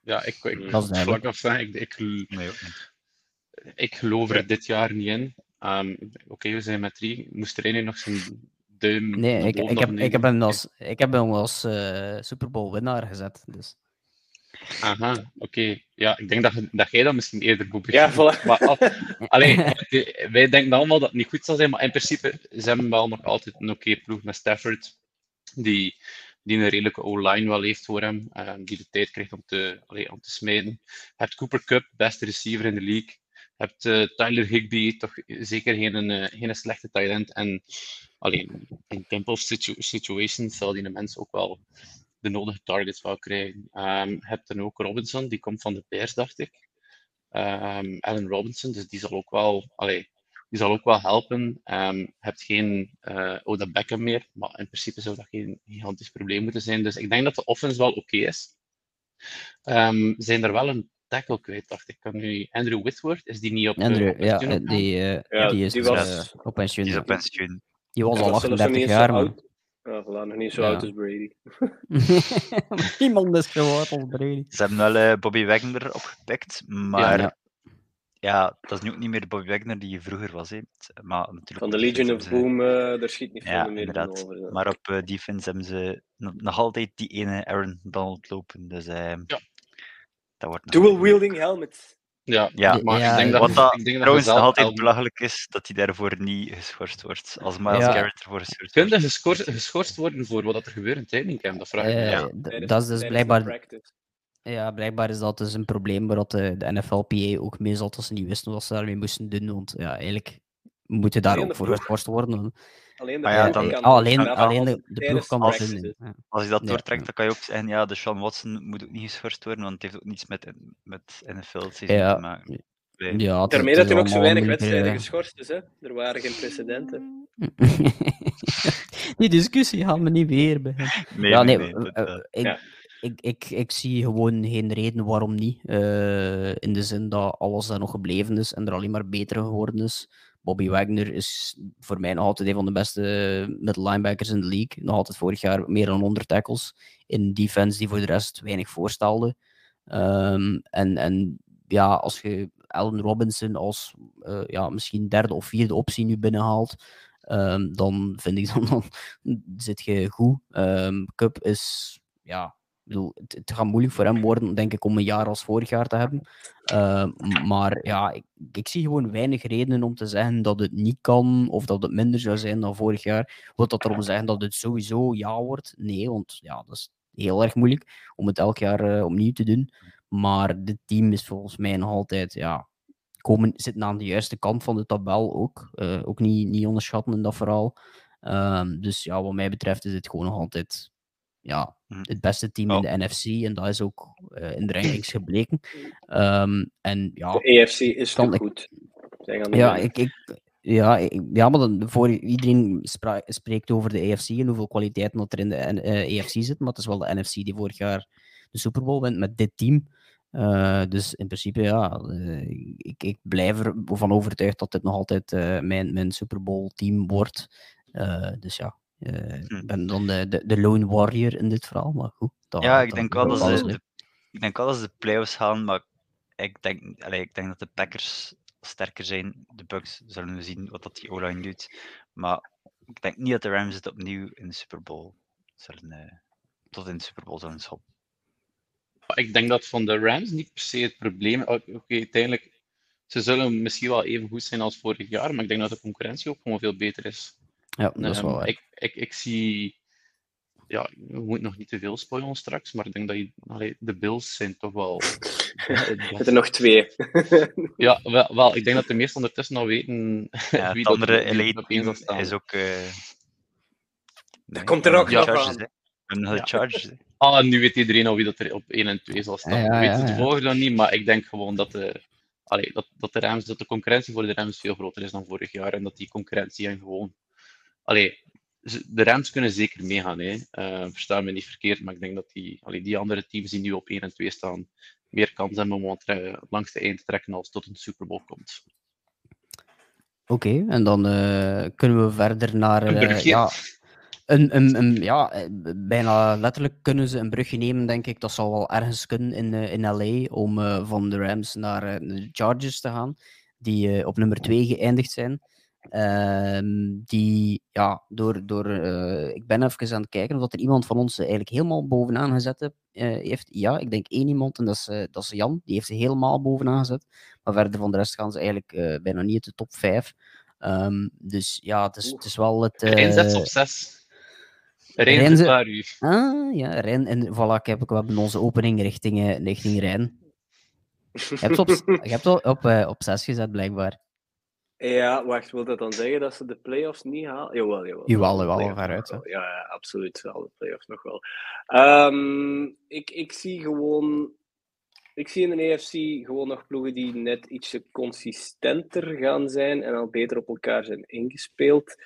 Ja, ik, ik, vlak af ik, ik, nee, ik geloof er dit jaar niet in. Um, Oké, okay, we zijn met drie. Moest er nog zijn duim. Nee, ik, ik, heb, ik heb hem als, ik heb hem als uh, Super Bowl winnaar gezet. Dus. Aha, oké. Okay. Ja, ik denk dat, dat jij dat misschien eerder moet Ja, voilà. Maar, alleen, wij denken allemaal dat het niet goed zal zijn, maar in principe zijn we wel nog altijd een oké okay ploeg met Stafford, die, die een redelijke O-line wel heeft voor hem, um, die de tijd krijgt om te, allee, om te smijten. Je hebt Cooper Cup, beste receiver in de league hebt uh, Tyler Higby, toch zeker geen, uh, geen slechte talent. En alleen in tempo situ situations zal die mensen ook wel de nodige targets wel krijgen. Um, je hebt dan ook Robinson, die komt van de Bears, dacht ik. um, Allen Robinson, dus die zal ook wel, allee, die zal ook wel helpen. Um, hebt geen uh, Oda Beckham meer, maar in principe zou dat geen gigantisch probleem moeten zijn. Dus ik denk dat de offense wel oké is. Um, zijn er wel een tackle kwijt, dacht ik. Kan nu Andrew Whitworth, is die niet op, Andrew, op ja, die, uh, ja, die is die was, uh, op pensioen. Die is op pensioen. Die was al 38 jaar, man. Ja, voilà, nog niet zo ja. oud als Brady. Iemand is zo oud als Brady. Ze hebben wel uh, Bobby Wagner opgepikt, maar ja, ja, dat is nu ook niet meer Bobby Wagner die je vroeger was. Hè. Maar natuurlijk Van de Legion of Boom, uh, daar schiet niet veel ja, meer inderdaad. over. Ja. Maar op uh, defense hebben ze nog altijd die ene Aaron Donald lopen. Dus uh, ja. Dat wordt Dual wielding helmet. Ja, ja, maar ja, ik denk dat, wat dat ik denk trouwens nog altijd al... belachelijk is dat hij daarvoor niet geschorst wordt. Als Miles Ja. Garrett ervoor geschorst Kun wordt. je geschorst, geschorst worden voor wat er gebeurt in training camp? Dat vraag ik me Eh, Tijdens- dat is dus blijkbaar. Ja, blijkbaar is dat dus een probleem waar dat de, de NFLPA ook mee zat als ze niet wisten wat ze daarmee moesten doen. Want ja, eigenlijk moeten daar ook voor geschorst worden. Alleen de ja, dan- kan Ah, alleen, als de, ploeg kan. Ja. Als je dat Ja. doortrekt, dan kan je ook zeggen, ja, de Sean Watson moet ook niet geschorst worden, want het heeft ook niets met, met NFL het seizoen Ja. te maken. Nee. Ja, Daarmee dat er ook zo weinig wedstrijden geschorst is. Hè? Er waren geen precedenten. Die discussie gaan we niet weer beginnen. Nee, ja, nee, nee, nee, eh, dat, eh, ik, Ja. ik, ik, ik zie gewoon geen reden waarom niet. Eh, in de zin dat alles daar nog gebleven is en er alleen maar beter geworden is. Bobby Wagner is voor mij nog altijd een van de beste middle linebackers in de league. Nog altijd vorig jaar meer dan 100 tackles. In defense die voor de rest weinig voorstelde. Ehm, en, en ja, als je Allen Robinson als eh, ja, misschien derde of vierde optie nu binnenhaalt, ehm, dan vind ik dan, dan zit je goed. Ehm Cup is, ja, het, gaat moeilijk voor hem worden, denk ik, om een jaar als vorig jaar te hebben. Ehm, maar ja, ik, ik zie gewoon weinig redenen om te zeggen dat het niet kan of dat het minder zou zijn dan vorig jaar. Wil dat erom zeggen dat het sowieso ja wordt? Nee, want ja, dat is heel erg moeilijk om het elk jaar eh, opnieuw te doen. Maar dit team is volgens mij nog altijd, ja, komen, zitten aan de juiste kant van de tabel ook. Eh, ook niet, niet onderschatten in dat verhaal. Ehm, dus ja, wat mij betreft is het gewoon nog altijd ja, Mhm. het beste team in de NFC. En dat is ook eh, in de rankings gebleken. Ehm, en ja, De AFC is Kan te ik- goed. Ja, ik, ik, ja, ik- ja, maar dan, voor iedereen spra- spreekt over de AFC en hoeveel kwaliteiten dat er in de N- eh, AFC zit. Maar het is wel de NFC die vorig jaar de Super Bowl wint met dit team. Eh, dus in principe, ja, ik, ik blijf ervan overtuigd dat dit nog altijd eh, mijn, mijn Super Bowl team wordt. Eh, dus ja, eh, Hm. ik ben dan de, de, de lone warrior in dit verhaal. Maar goed, dat, ja, ik dat denk, wel dat alles ze de, ik denk wel dat ze de playoffs gaan, maar ik denk, allee, ik denk dat de Packers sterker zijn. De Bucks zullen we zien wat dat die O-line doet. Maar ik denk niet dat de Rams het opnieuw in de Super Bowl zullen, eh, tot in de Super Bowl zullen schoppen. Ik denk dat van de Rams niet per se het probleem. Oké, uiteindelijk, ze zullen misschien wel even goed zijn als vorig jaar, maar ik denk dat de concurrentie ook gewoon veel beter is. Ja, dat is Ehm, wel waar. ik, ik, ik zie, ja, we moeten nog niet te veel spoilen straks, maar ik denk dat je, allee, de Bills zijn toch wel. het Er nog twee. Ja, wel, wel, ik denk dat de meesten ondertussen al weten Ja, wie het andere dat, elite is ook... eh nee, komt er ook nog aan. Chargers. hè. Ah, nu weet iedereen al wie dat er op 1 en 2 zal staan. Ja, Ik weet ja, het ja. volgende nog niet, maar ik denk gewoon dat de, allee, dat, dat, de Rams, dat de concurrentie voor de Rams veel groter is dan vorig jaar. En dat die concurrentie en gewoon. Allee, de Rams kunnen zeker meegaan. Hè. Eh, versta me niet verkeerd, maar ik denk dat die, allee, die andere teams die nu op 1 en 2 staan, meer kans hebben om langs de eind te trekken als het tot een Super Bowl komt. Oké, en dan eh, kunnen we verder naar. Brugje. ja, een, een, een, ja, bijna letterlijk kunnen ze een brugje nemen, denk ik. Dat zal wel ergens kunnen in, in LA om van de Rams naar de Chargers te gaan, die op nummer 2 geëindigd zijn. Ehm, die, ja, door, door eh, ik ben even aan het kijken of dat er iemand van ons eigenlijk helemaal bovenaan gezet heb- eh, heeft. Ja, ik denk één iemand en dat is, eh, dat is Jan. Die heeft ze helemaal bovenaan gezet. Maar verder van de rest gaan ze eigenlijk bijna niet uit de top 5. Ehm, dus ja, het is, het is wel het. Rijn zet ze op 6. Rijn Rijn u. Ah, ja, Rijn. En voilà, ik heb, we hebben onze opening richting, richting Rijn. Je hebt op, je hebt op, op 6 gezet, blijkbaar. Ja, wacht, wil dat dan zeggen dat ze de playoffs niet halen? Jawel, jawel. Jawel, jawel, nog wel. Ja, ja, absoluut. Wel, de playoffs nog wel. Ehm, ik, ik zie gewoon ik zie in de EFC gewoon nog ploegen die net ietsje consistenter gaan zijn en al beter op elkaar zijn ingespeeld.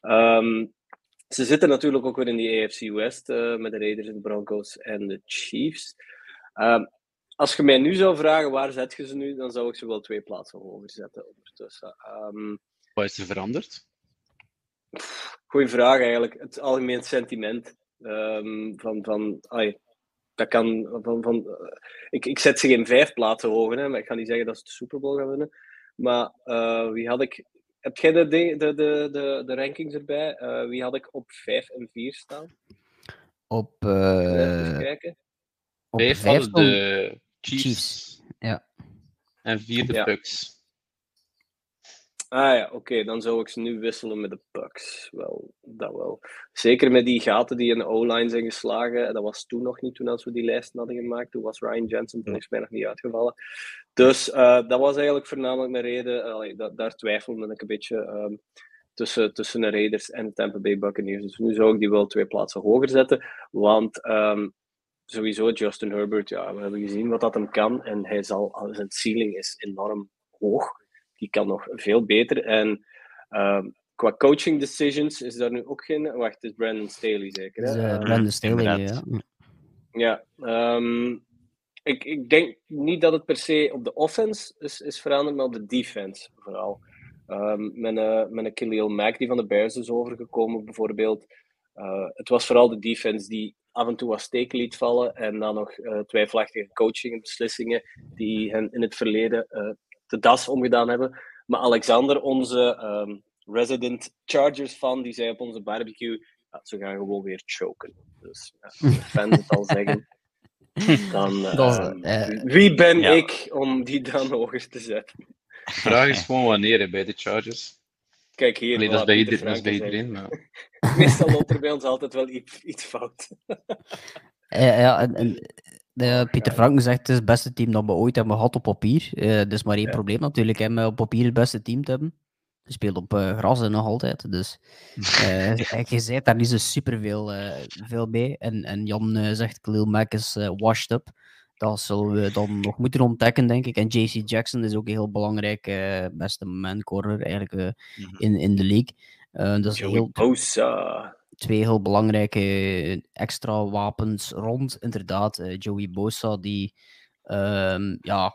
Ehm, ze zitten natuurlijk ook weer in die AFC West uh, met de Raiders en de Broncos en de Chiefs. Um, als je mij nu zou vragen waar zet je ze nu, dan zou ik ze wel twee plaatsen hoger zetten ondertussen. Um, Wat is er veranderd? Goeie vraag eigenlijk. Het algemeen sentiment um, van, van ai, dat kan van, van uh, ik, ik zet ze geen vijf plaatsen hoger, hè, maar ik ga niet zeggen dat ze de Super Bowl gaan winnen. Maar uh, wie had ik heb jij de, de, de, de, de rankings erbij? Uh, wie had ik op 5 en 4 staan? Op. Uh, Even kijken. Op 5 hadden de Chiefs. Chiefs. Ja. En 4 de ja. Bucks. Ah ja, oké, okay, dan zou ik ze nu wisselen met de Bucks. Wel, dat wel. Zeker met die gaten die in de O-line zijn geslagen. Dat was toen nog niet, toen als we die lijsten hadden gemaakt. Toen was Ryan Jensen volgens mij nog niet uitgevallen. Dus uh, dat was eigenlijk voornamelijk mijn reden. Allee, dat, daar twijfelde ik een beetje um, tussen, tussen de Raiders en de Tampa Bay Buccaneers. Dus nu zou ik die wel twee plaatsen hoger zetten. Want um, sowieso Justin Herbert, ja, we hebben gezien wat dat hem kan. En hij zal, zijn ceiling is enorm hoog. Die kan nog veel beter. En um, qua coaching decisions is daar nu ook geen. Wacht, het is Brandon Staley zeker? Hè? Uh, Brandon Staley, ja. Ja, um, ik, ik denk niet dat het per se op de offense is, is veranderd, maar op de defense vooral. Um, met, een, met een Khalil Mack die van de Bears is overgekomen, bijvoorbeeld. Uh, het was vooral de defense die af en toe wat steken liet vallen en dan nog uh, twijfelachtige coaching en beslissingen die hen in het verleden uh, de das omgedaan hebben. Maar Alexander, onze um, resident Chargers fan, die zei op onze barbecue, ja, ze gaan gewoon weer choken. Dus ja, de fans het al zeggen. Dan, uh, uh, wie ben ja. ik om die dan hoger te zetten? De vraag is gewoon wanneer bij de Chargers. Kijk hier. Allee, dat is bij, ieder, dat is bij iedereen. Maar... Meestal loopt er bij ons altijd wel iets, iets fout. ja, en, en de, Pieter Franken zegt het is het beste team dat we ooit hebben gehad op papier. Uh, is maar één ja. probleem natuurlijk, hè, met op papier het beste team te hebben. Je speelt op uh, gras nog altijd, dus uh, je zei daar niet zo super veel, uh, veel mee. En, en Jan zegt Khalil Mack is washed up. Dat zullen we dan nog moeten ontdekken, denk ik. En JC Jackson is ook een heel belangrijk, beste man-corner eigenlijk mm-hmm. in, in de league. dat is Joey heel, Bosa. twee heel belangrijke extra wapens rond, inderdaad. Joey Bosa, die um, ja...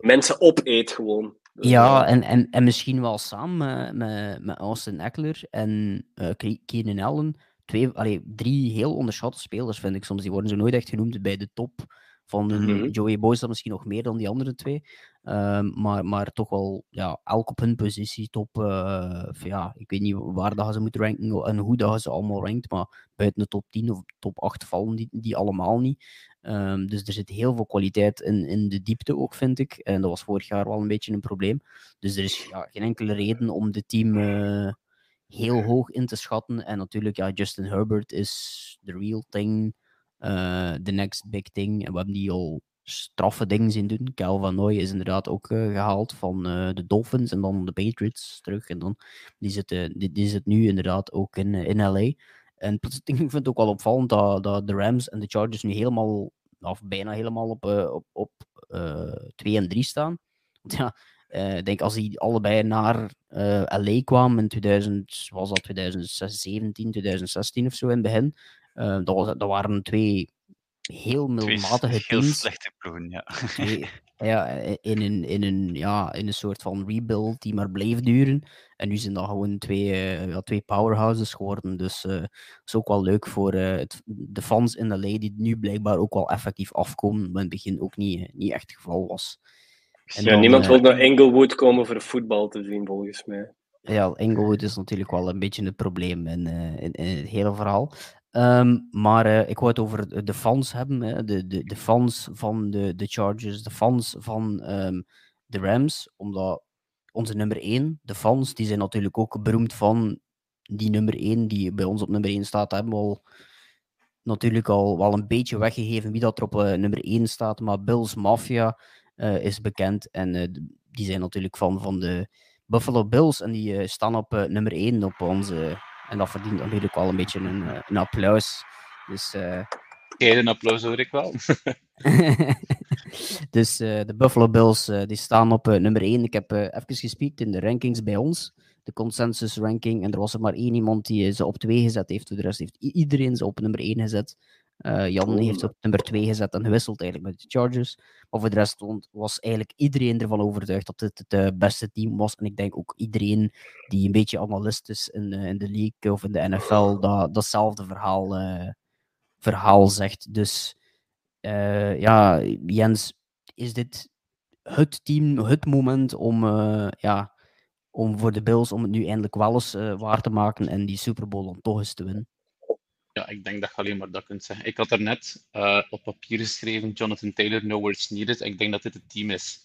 Mensen opeet gewoon. Ja, en, en, en misschien wel samen met, met Austin Eckler en uh, Keenan Allen. Twee, allee, drie heel onderschatte spelers, vind ik soms. Die worden zo nooit echt genoemd bij de top van mm-hmm. Joey Bosa, misschien nog meer dan die andere twee. Um, maar, maar toch wel, ja, elk op hun positie top. Uh, ja, ik weet niet waar dat ze moeten ranken en hoe dat ze allemaal rankt, maar buiten de top 10 of top 8 vallen die, die allemaal niet. Um, dus er zit heel veel kwaliteit in, in de diepte ook, vind ik. En dat was vorig jaar wel een beetje een probleem. Dus er is ja, geen enkele reden om de team uh, heel hoog in te schatten. En natuurlijk, ja, Justin Herbert is the real thing. Uh, the next big thing. En we hebben die al straffe dingen zien doen. Cal Van Nooy is inderdaad ook uh, gehaald van de Dolphins en dan de Patriots terug. En dan, die, zit, die, die nu inderdaad ook in, in LA. En ik vind het ook wel opvallend dat, dat de Rams en de Chargers nu helemaal, of bijna helemaal op, op, op uh, 2 en 3 staan. Ja, ik denk als die allebei naar LA kwamen in 2000, was dat 2017, 2016 of zo in het begin, dat, was, dat waren twee heel middelmatige twee teams. Heel slechte ploegen, ja. Twee, ja, in een, in, een, ja, in een soort van rebuild die maar bleef duren. En nu zijn dat gewoon twee, uh, ja, twee powerhouses geworden. Dus uh, is ook wel leuk voor uh, het, de fans in LA die nu blijkbaar ook wel effectief afkomen. Maar in het begin ook niet, niet echt het geval was. En ja, dan, niemand wil naar Englewood komen voor voetbal te zien, volgens mij. Ja, Englewood is natuurlijk wel een beetje het probleem in, in, in het hele verhaal. Um, maar uh, ik wou het over de fans hebben. Hè. De, de, de fans van de, de Chargers, de fans van um, de Rams. Omdat onze nummer 1, de fans, die zijn natuurlijk ook beroemd van die nummer 1 die bij ons op nummer 1 staat. Hebben we al natuurlijk al wel een beetje weggegeven wie dat er op uh, nummer 1 staat. Maar Bills Mafia uh, is bekend. En die zijn natuurlijk fan van de Buffalo Bills. En die staan op nummer 1 op onze en dat verdient natuurlijk wel een beetje een, een applaus. Dus uh, een applaus hoor ik wel. dus de Buffalo Bills die staan op nummer 1. Ik heb even gespiekt in de rankings bij ons de consensus ranking. En er was er maar één iemand die ze op 2 gezet heeft. De rest heeft iedereen ze op nummer 1 gezet. Uh, Jan heeft op nummer 2 gezet en gewisseld eigenlijk met de Chargers. Maar voor de rest was eigenlijk iedereen ervan overtuigd dat het het beste team was. En ik denk ook iedereen die een beetje analist is in, in de league of in de NFL, dat, datzelfde verhaal, uh, verhaal zegt. Dus uh, ja, Jens, is dit het team, het moment om ja, om voor de Bills om het nu eindelijk wel eens waar te maken en die Super Bowl dan toch eens te winnen? Ja, ik denk dat je alleen maar dat kunt zeggen. Ik had er net uh, op papier geschreven, Jonathan Taylor, no words needed. Ik denk dat dit het team is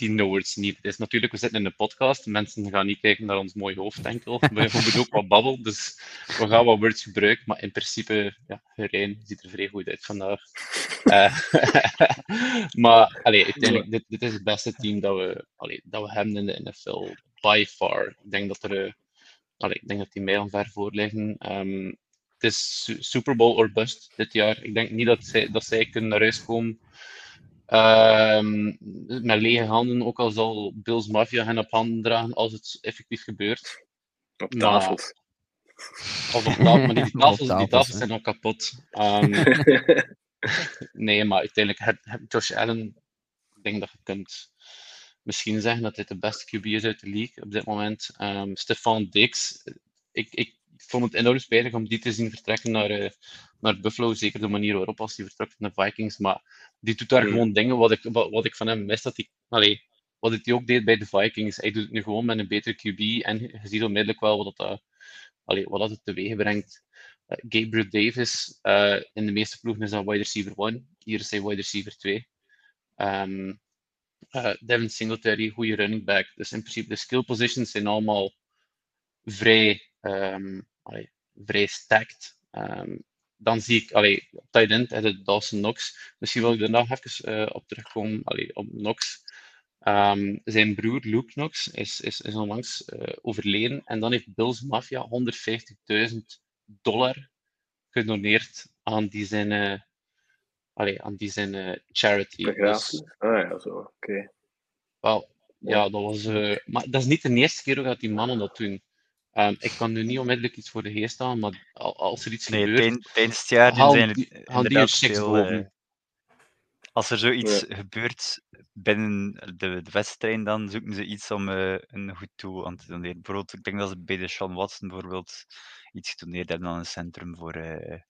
die no words needed is. Natuurlijk, we zitten in een podcast. Mensen gaan niet kijken naar ons mooie hoofd enkel. We hebben ook wat babbel, dus we gaan wat words gebruiken. Maar in principe, ja, Rijn ziet er vrij goed uit vandaag. Uh, maar allee, uiteindelijk, dit, dit is het beste team dat we, allee, dat we hebben in de NFL by far. Ik denk dat er, uh, ik denk dat die mij al ver voor liggen. Um, het is Super Bowl or bust dit jaar. Ik denk niet dat zij, dat zij kunnen naar huis komen um, met lege handen, ook al zal Bills Mafia hen op handen dragen als het effectief gebeurt. Op tafels. of op tafel, maar die tafels, die tafels zijn al kapot. Um, nee, maar uiteindelijk, heb, heb Josh Allen, ik denk dat je kunt misschien zeggen dat dit de beste QB is uit de league op dit moment. Um, Stefan Dix, ik, ik vond het enorm spijtig om die te zien vertrekken naar, uh, naar Buffalo. Zeker de manier waarop als hij vertrekt naar de Vikings. Maar die doet daar gewoon dingen wat ik, wat, wat ik van hem mis. Dat hij, allee, wat hij ook deed bij de Vikings. Hij doet het nu gewoon met een betere QB. En je ziet onmiddellijk wel wat dat, uh, allee, wat dat het teweeg brengt. Uh, Gabriel Davis, uh, in de meeste ploegen is dat wide receiver 1. Hier is hij wide receiver 2. Um, uh, Devin Singletary, goede running back. Dus in principe de skill positions zijn allemaal vrij, um, allee, vrij stacked. Um, dan zie ik, allee, op tight end is Dawson Knox. Misschien wil ik er nog even uh, op terugkomen, allee, op Knox. Um, zijn broer Luke Knox is, is, is onlangs uh, overleden. En dan heeft Bills Mafia 150.000 dollar gedoneerd aan die zijn, uh, allee, aan die zijn charity. Dus, ah ja, zo, oké. Okay. Wel, ja, dat was... maar dat is niet de eerste keer dat die mannen dat doen. Um, ik kan nu niet onmiddellijk iets voor de geest staan, maar als er iets nee, gebeurt... tijdens het jaar haal zijn die, het haal die inderdaad checks veel... eh, als er zoiets gebeurt binnen de, de wedstrijd, dan zoeken ze iets om eh, een goed doel aan te doneren. Bijvoorbeeld, ik denk dat ze bij de Sean Watson bijvoorbeeld iets gedoneerd hebben aan een centrum voor... eh,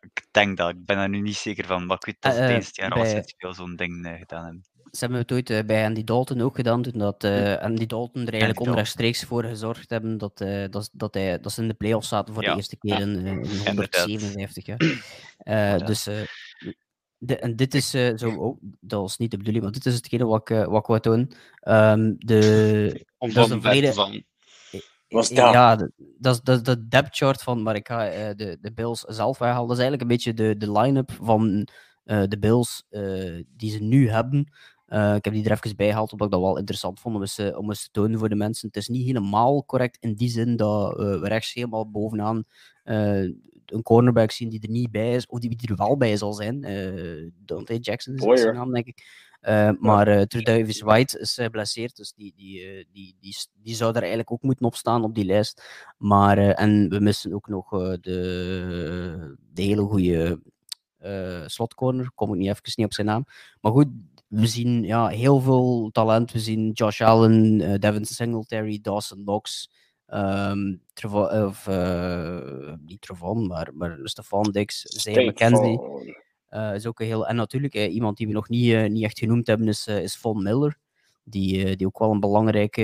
ik denk dat, ik ben er nu niet zeker van, maar ik weet dat ze tijdens het jaar al bij- veel zo'n ding gedaan hebben. Ze hebben het ooit eh, bij Andy Dalton ook gedaan, toen dat eh, Andy Dalton er eigenlijk Dalton. onrechtstreeks voor gezorgd hebben dat, eh, dat, dat, hij, dat ze in de playoffs zaten voor Ja. de eerste keer in, eh, in Inderdaad. 157 jaar. Eh, Inderdaad. dus eh, de, en dit is eh, zo, oh, dat was niet de bedoeling, maar dit is hetgene wat ik, wat ik wou doen. Ehm, de, Om dat is van een volledig- van. Was dat? Ja, dat is de depth chart van, maar ik ga eh, de, de Bills zelf weghalen. Dat is eigenlijk een beetje de, de line-up van eh, de Bills eh, die ze nu hebben. Eh, ik heb die er even bij gehaald, omdat ik dat wel interessant vond om eens, eh, om eens te tonen voor de mensen. Het is niet helemaal correct in die zin dat eh, we rechts helemaal bovenaan een cornerback zien die er niet bij is, of die, die er wel bij zal zijn. Dante Jackson is Boyer. zijn naam, denk ik. Maar Davis White is geblesseerd, dus die, die, die, die, die zou er eigenlijk ook moeten opstaan op die lijst. Maar, en we missen ook nog de, de hele goede slotcorner. Kom ik niet even niet op zijn naam. Maar goed, we zien ja, heel veel talent. We zien Josh Allen, eh, Devin Singletary, Dawson Knox. Trevon, of, eh, niet Trevon, maar, maar Stefan Dix, Zay McKenzie. Eh, is ook een heel... En natuurlijk, eh, iemand die we nog niet, niet echt genoemd hebben, is, is Von Miller. Die, die ook wel een belangrijke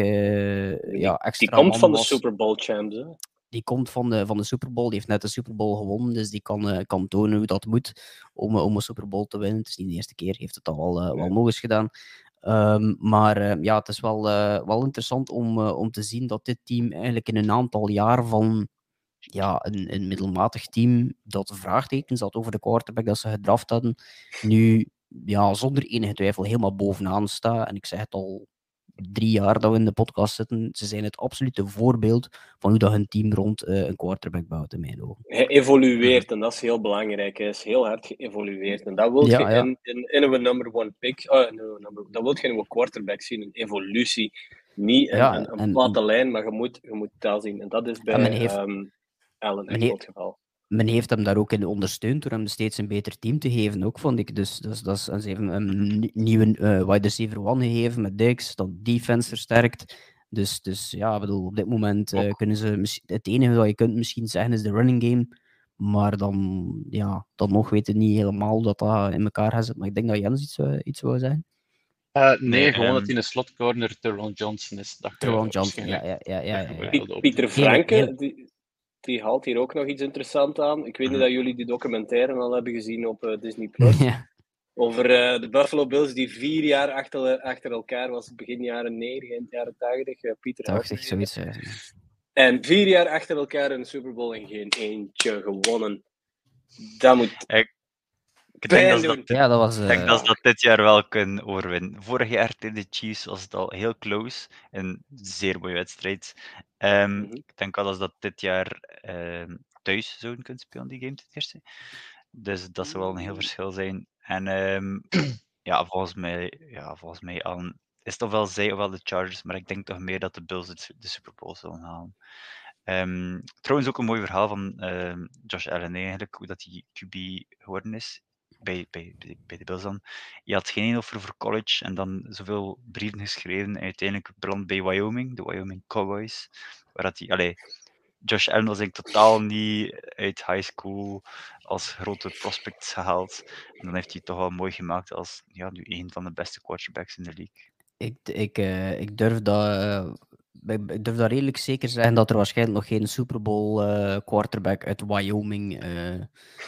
ja, extra Die komt van de. Super Bowl champs. Die komt van de, van de Super Bowl. Die heeft net de Super Bowl gewonnen. Dus die kan, eh, kan tonen hoe dat moet om, eh, om een Super Bowl te winnen. Het is niet de eerste keer. Heeft het al wel, eh, wel nog eens gedaan. Ehm, maar ja, het is wel, wel interessant om, om te zien dat dit team eigenlijk in een aantal jaar van ja, een, een middelmatig team dat vraagtekens had over de quarterback dat ze gedraft hadden, nu ja, zonder enige twijfel helemaal bovenaan staat. En ik zeg het al drie jaar dat we in de podcast zitten, ze zijn het absolute voorbeeld van hoe dat hun team rond uh, een quarterback bouwt, in mijn ogen. Hij evolueert, en dat is heel belangrijk. Hij is heel hard geëvolueerd. En dat wil ja, je ja. in, in, in, een number one pick, no, number, dat wil je in een quarterback zien, een evolutie. Niet een, ja, een, een platte lijn, maar je moet, je moet taal zien. En dat is bij um, Allen echt het geval men heeft hem daar ook in ondersteund door hem steeds een beter team te geven, ook vond ik. Dus, dus dat is, ze hebben hem een nieuwe uh, wide receiver one gegeven met Dix, dat defense versterkt. Dus, dus ja, bedoel, op dit moment uh, kunnen ze... Het enige wat je kunt misschien zeggen is de running game. Maar dan, ja, dan nog weten niet helemaal dat dat in elkaar gaat zitten. Maar ik denk dat Jens iets, uh, iets wou zeggen. Uh, nee, gewoon um, dat hij in de slotcorner Teron Johnson is. Teron Johnson, ja. ja, ja, ja, ja. Pieter Franke, die, die haalt hier ook nog iets interessants aan. Ik weet niet dat jullie die documentaire al hebben gezien op uh, Disney Plus. Ja. Over uh, de Buffalo Bills die vier jaar achter, achter elkaar was, begin jaren 90, eind jaren 80. Uh, Pieter 80, zoiets. En vier jaar achter elkaar in de Super Bowl en geen eentje gewonnen. Dat moet. Ik, ik denk, dat, ja, dat, was, ik denk dat ze dat dit jaar wel kunnen overwinnen. Vorig jaar tegen de Chiefs was het al heel close. Een zeer mooie wedstrijd. Um, Ik denk wel dat ze dat dit jaar uh, thuis zouden kunnen spelen, die game ten eerste. Dus dat zou wel een heel verschil zijn. En um, ja, volgens mij, ja, volgens mij al, is het ofwel zij ofwel de Chargers, maar ik denk toch meer dat de Bills de Super Bowl zullen halen. Um, trouwens ook een mooi verhaal van uh, Josh Allen eigenlijk, hoe dat hij QB geworden is bij, bij, bij de Bills dan. Je had geen offer voor college en dan zoveel brieven geschreven en uiteindelijk beland bij Wyoming, de Wyoming Cowboys. Waar dat hij, allee, Josh Allen was eigenlijk totaal niet uit high school als grote prospects gehaald. En dan heeft hij toch wel mooi gemaakt als ja, nu een van de beste quarterbacks in de league. Ik, ik, uh, ik durf dat uh, ik durf dat redelijk zeker zeggen dat er waarschijnlijk nog geen Super Bowl uh, quarterback uit Wyoming uh,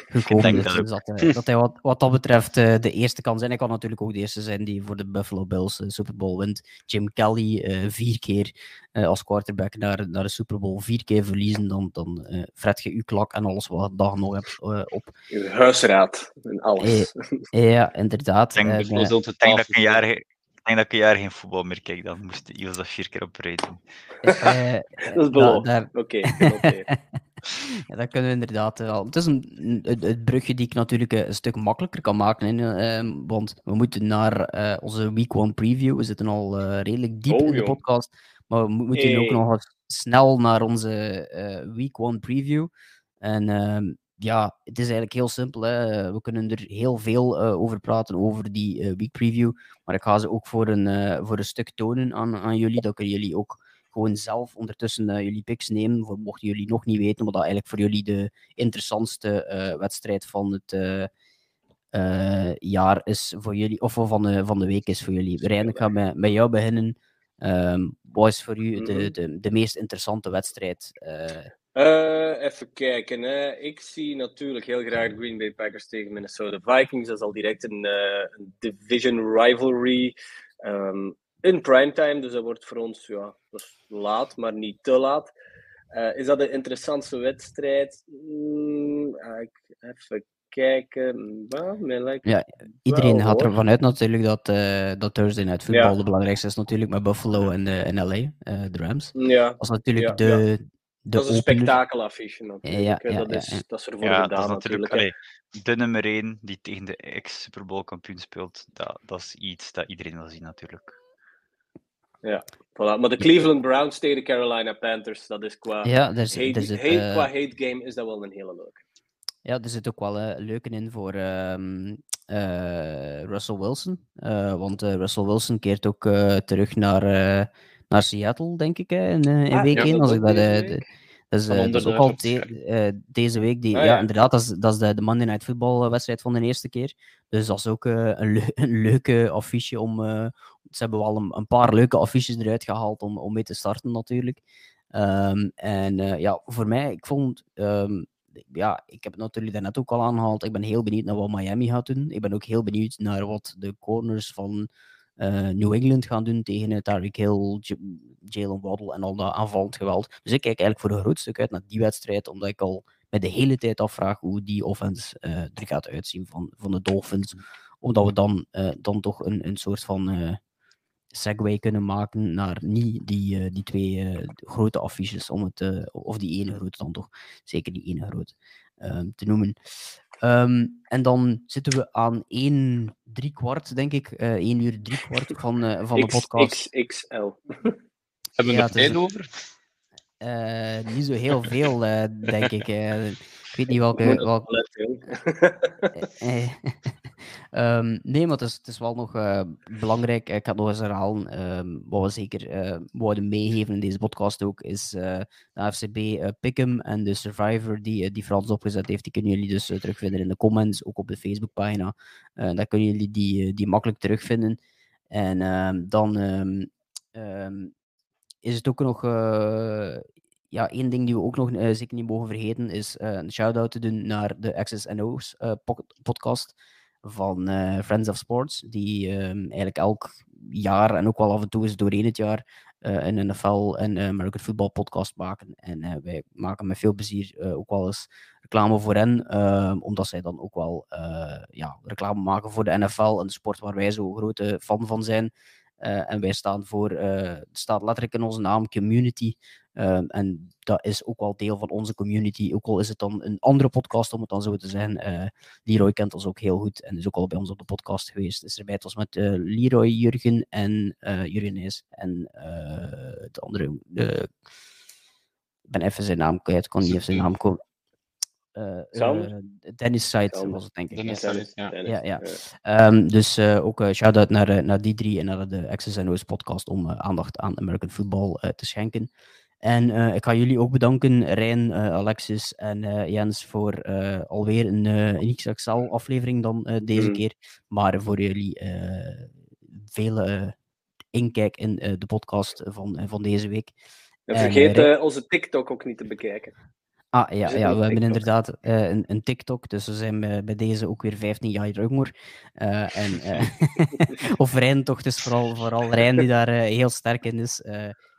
gekomen is. Dus dat, uh, dat, hij wat, wat dat betreft de eerste kan zijn. Hij kan natuurlijk ook de eerste zijn die voor de Buffalo Bills de Super Bowl wint. Jim Kelly vier keer als quarterback naar, naar de Super Bowl, vier keer verliezen, dan, dan fret je je klak en alles wat je dag nog hebt op. Je huisraad en alles. ja, inderdaad. Ik denk, uh, dat ik een jaar denk dat ik een jaar geen voetbal meer kijk, dan moest Ios dat vier keer op rij doen. Uh, dat is beloofd. Oké, ja, dat kunnen we inderdaad wel. Het is een, het, het, brugje die ik natuurlijk een stuk makkelijker kan maken. Hè, uh, want we moeten naar uh, onze week one preview. We zitten al uh, redelijk diep oh, in de podcast. Maar we moeten hey. ook nog snel naar onze week one preview. En ehm, ja, het is eigenlijk heel simpel. Hè. We kunnen er heel veel uh, over praten, over die uh, week preview. Maar ik ga ze ook voor een, uh, voor een stuk tonen aan, aan jullie. Dat kunnen jullie ook gewoon zelf ondertussen jullie picks nemen. Voor, mochten jullie nog niet weten, wat dat eigenlijk voor jullie de interessantste wedstrijd van het jaar is voor jullie. Of van de, van de week is voor jullie. Rijn, ik ga met, met jou beginnen. Um, wat is voor u de, mhm. de, de meest interessante wedstrijd? Uh, even kijken. Hè. Ik zie natuurlijk heel graag Green Bay Packers tegen Minnesota Vikings. Dat is al direct een, uh, een division rivalry. Um, in primetime, dus dat wordt voor ons ja, laat, maar niet te laat. Uh, is dat de interessantste wedstrijd? Mm, even kijken. ja, iedereen gaat ervan uit natuurlijk dat, uh, dat Thursday Night Football ja. de belangrijkste is natuurlijk met Buffalo en, en LA, uh, de Rams. Ja. Dat is natuurlijk ja, de, dat is een spektakelaffiche natuurlijk. Ja, ja, dat, is, dat is er voor gedaan dat is natuurlijk. Allee, de nummer 1 die tegen de ex-Super Bowl kampioen speelt, dat, dat is iets dat iedereen wil zien natuurlijk. Ja, voilà. maar de Cleveland Browns tegen de Carolina Panthers, dat is qua, ja, dus, hate, het, hate, uh... qua hate game is dat wel een hele leuke. Ja, er zit ook wel een uh, leuke in voor um, uh, Russell Wilson. Uh, want Russell Wilson keert ook terug naar naar Seattle, denk ik, hè, in, in ah, week 1. als ik dat, de, uh, dat is ook al deze week. Die, ah, ja. inderdaad, dat is, dat is de, de Monday Night Football wedstrijd van de eerste keer. Dus dat is ook een, le een, leuke affiche om... ze hebben wel een, een, paar leuke affiches eruit gehaald om, om mee te starten natuurlijk. Um, en ja, voor mij, ik vond... Um, ja, ik heb het natuurlijk daarnet ook al aangehaald. Ik ben heel benieuwd naar wat Miami gaat doen. Ik ben ook heel benieuwd naar wat de corners van uh, New England gaan doen tegen Tyreek Hill, Jalen Waddle en al dat aanvallend geweld. Dus ik kijk eigenlijk voor een groot stuk uit naar die wedstrijd, omdat ik al met de hele tijd afvraag hoe die offense uh, er gaat uitzien van, van de Dolphins. Omdat we dan, uh, dan toch een, een soort van segue kunnen maken naar niet die, die twee grote affiches, om het, of die ene grote dan toch, zeker die ene grote, te noemen. Ehm, en dan zitten we aan 1 drie kwart, denk ik. Uh, 1 uur drie kwart van, uh, van de podcast. XXL. Hebben we er tijd over? Uh, niet zo heel veel, denk ik. Ik weet niet welke. welke... um, nee, maar het is, het is wel nog uh, belangrijk. Ik het nog eens herhalen. Um, wat we zeker uh, meegeven in deze podcast ook, is uh, de FCB Pick'em en de Survivor die, die Frans opgezet heeft. Die kunnen jullie dus terugvinden in de comments, ook op de Facebookpagina. daar kunnen jullie die, die makkelijk terugvinden. En um, dan is het ook nog ja, één ding die we ook nog zeker niet mogen vergeten is een shout-out te doen naar de Access NO's uh, podcast van Friends of Sports, die ehm, eigenlijk elk jaar en ook wel af en toe eens doorheen het jaar een NFL en American Football podcast maken. En wij maken met veel plezier ook wel eens reclame voor hen, ehm, omdat zij dan ook wel ja, reclame maken voor de NFL en de sport waar wij zo grote fan van zijn. En wij staan voor, het staat letterlijk in onze naam, community. Ehm, en dat is ook wel deel van onze community. Ook al is het dan een andere podcast, om het dan zo te zeggen. Uh, Leroy kent ons ook heel goed en is ook al bij ons op de podcast geweest. Is erbij. Het was met uh, Leroy, Jurgen en uh, Jurgen is. En de andere. ik ben even zijn naam kwijt, ik kon niet even zijn naam komen. Uh, Dennis Site was het, denk ik. Dennis Site, ja. ja, ja. Um, dus uh, ook uh, shout-out naar, naar die drie en naar de Access O's podcast om aandacht aan American football te schenken. En uh, ik ga jullie ook bedanken, Rijn, uh, Alexis en uh, Jens, voor alweer een, een XXL-aflevering dan deze mm. keer. Maar voor jullie vele inkijk in de podcast van, van deze week. En vergeet en, onze TikTok ook niet te bekijken. Ah ja, ja we hebben inderdaad een, een, TikTok, dus we zijn bij deze ook weer 15 jaar jonger. en, of Rijn toch, dus vooral, vooral Rijn die daar heel sterk in is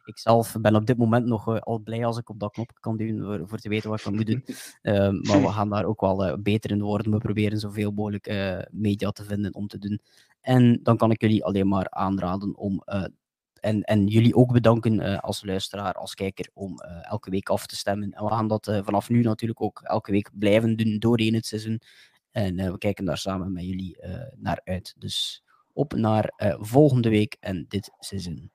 ik zelf ben op dit moment nog uh, al blij als ik op dat knopje kan duwen voor, voor te weten wat ik moet doen. Uh, maar we gaan daar ook wel uh, beter in worden. We proberen zoveel mogelijk eh, media te vinden om te doen. En dan kan ik jullie alleen maar aanraden om. En, en jullie ook bedanken als luisteraar, als kijker, om elke week af te stemmen. En we gaan dat vanaf nu natuurlijk ook elke week blijven doen doorheen het seizoen. En we kijken daar samen met jullie naar uit. Dus op naar volgende week en dit seizoen.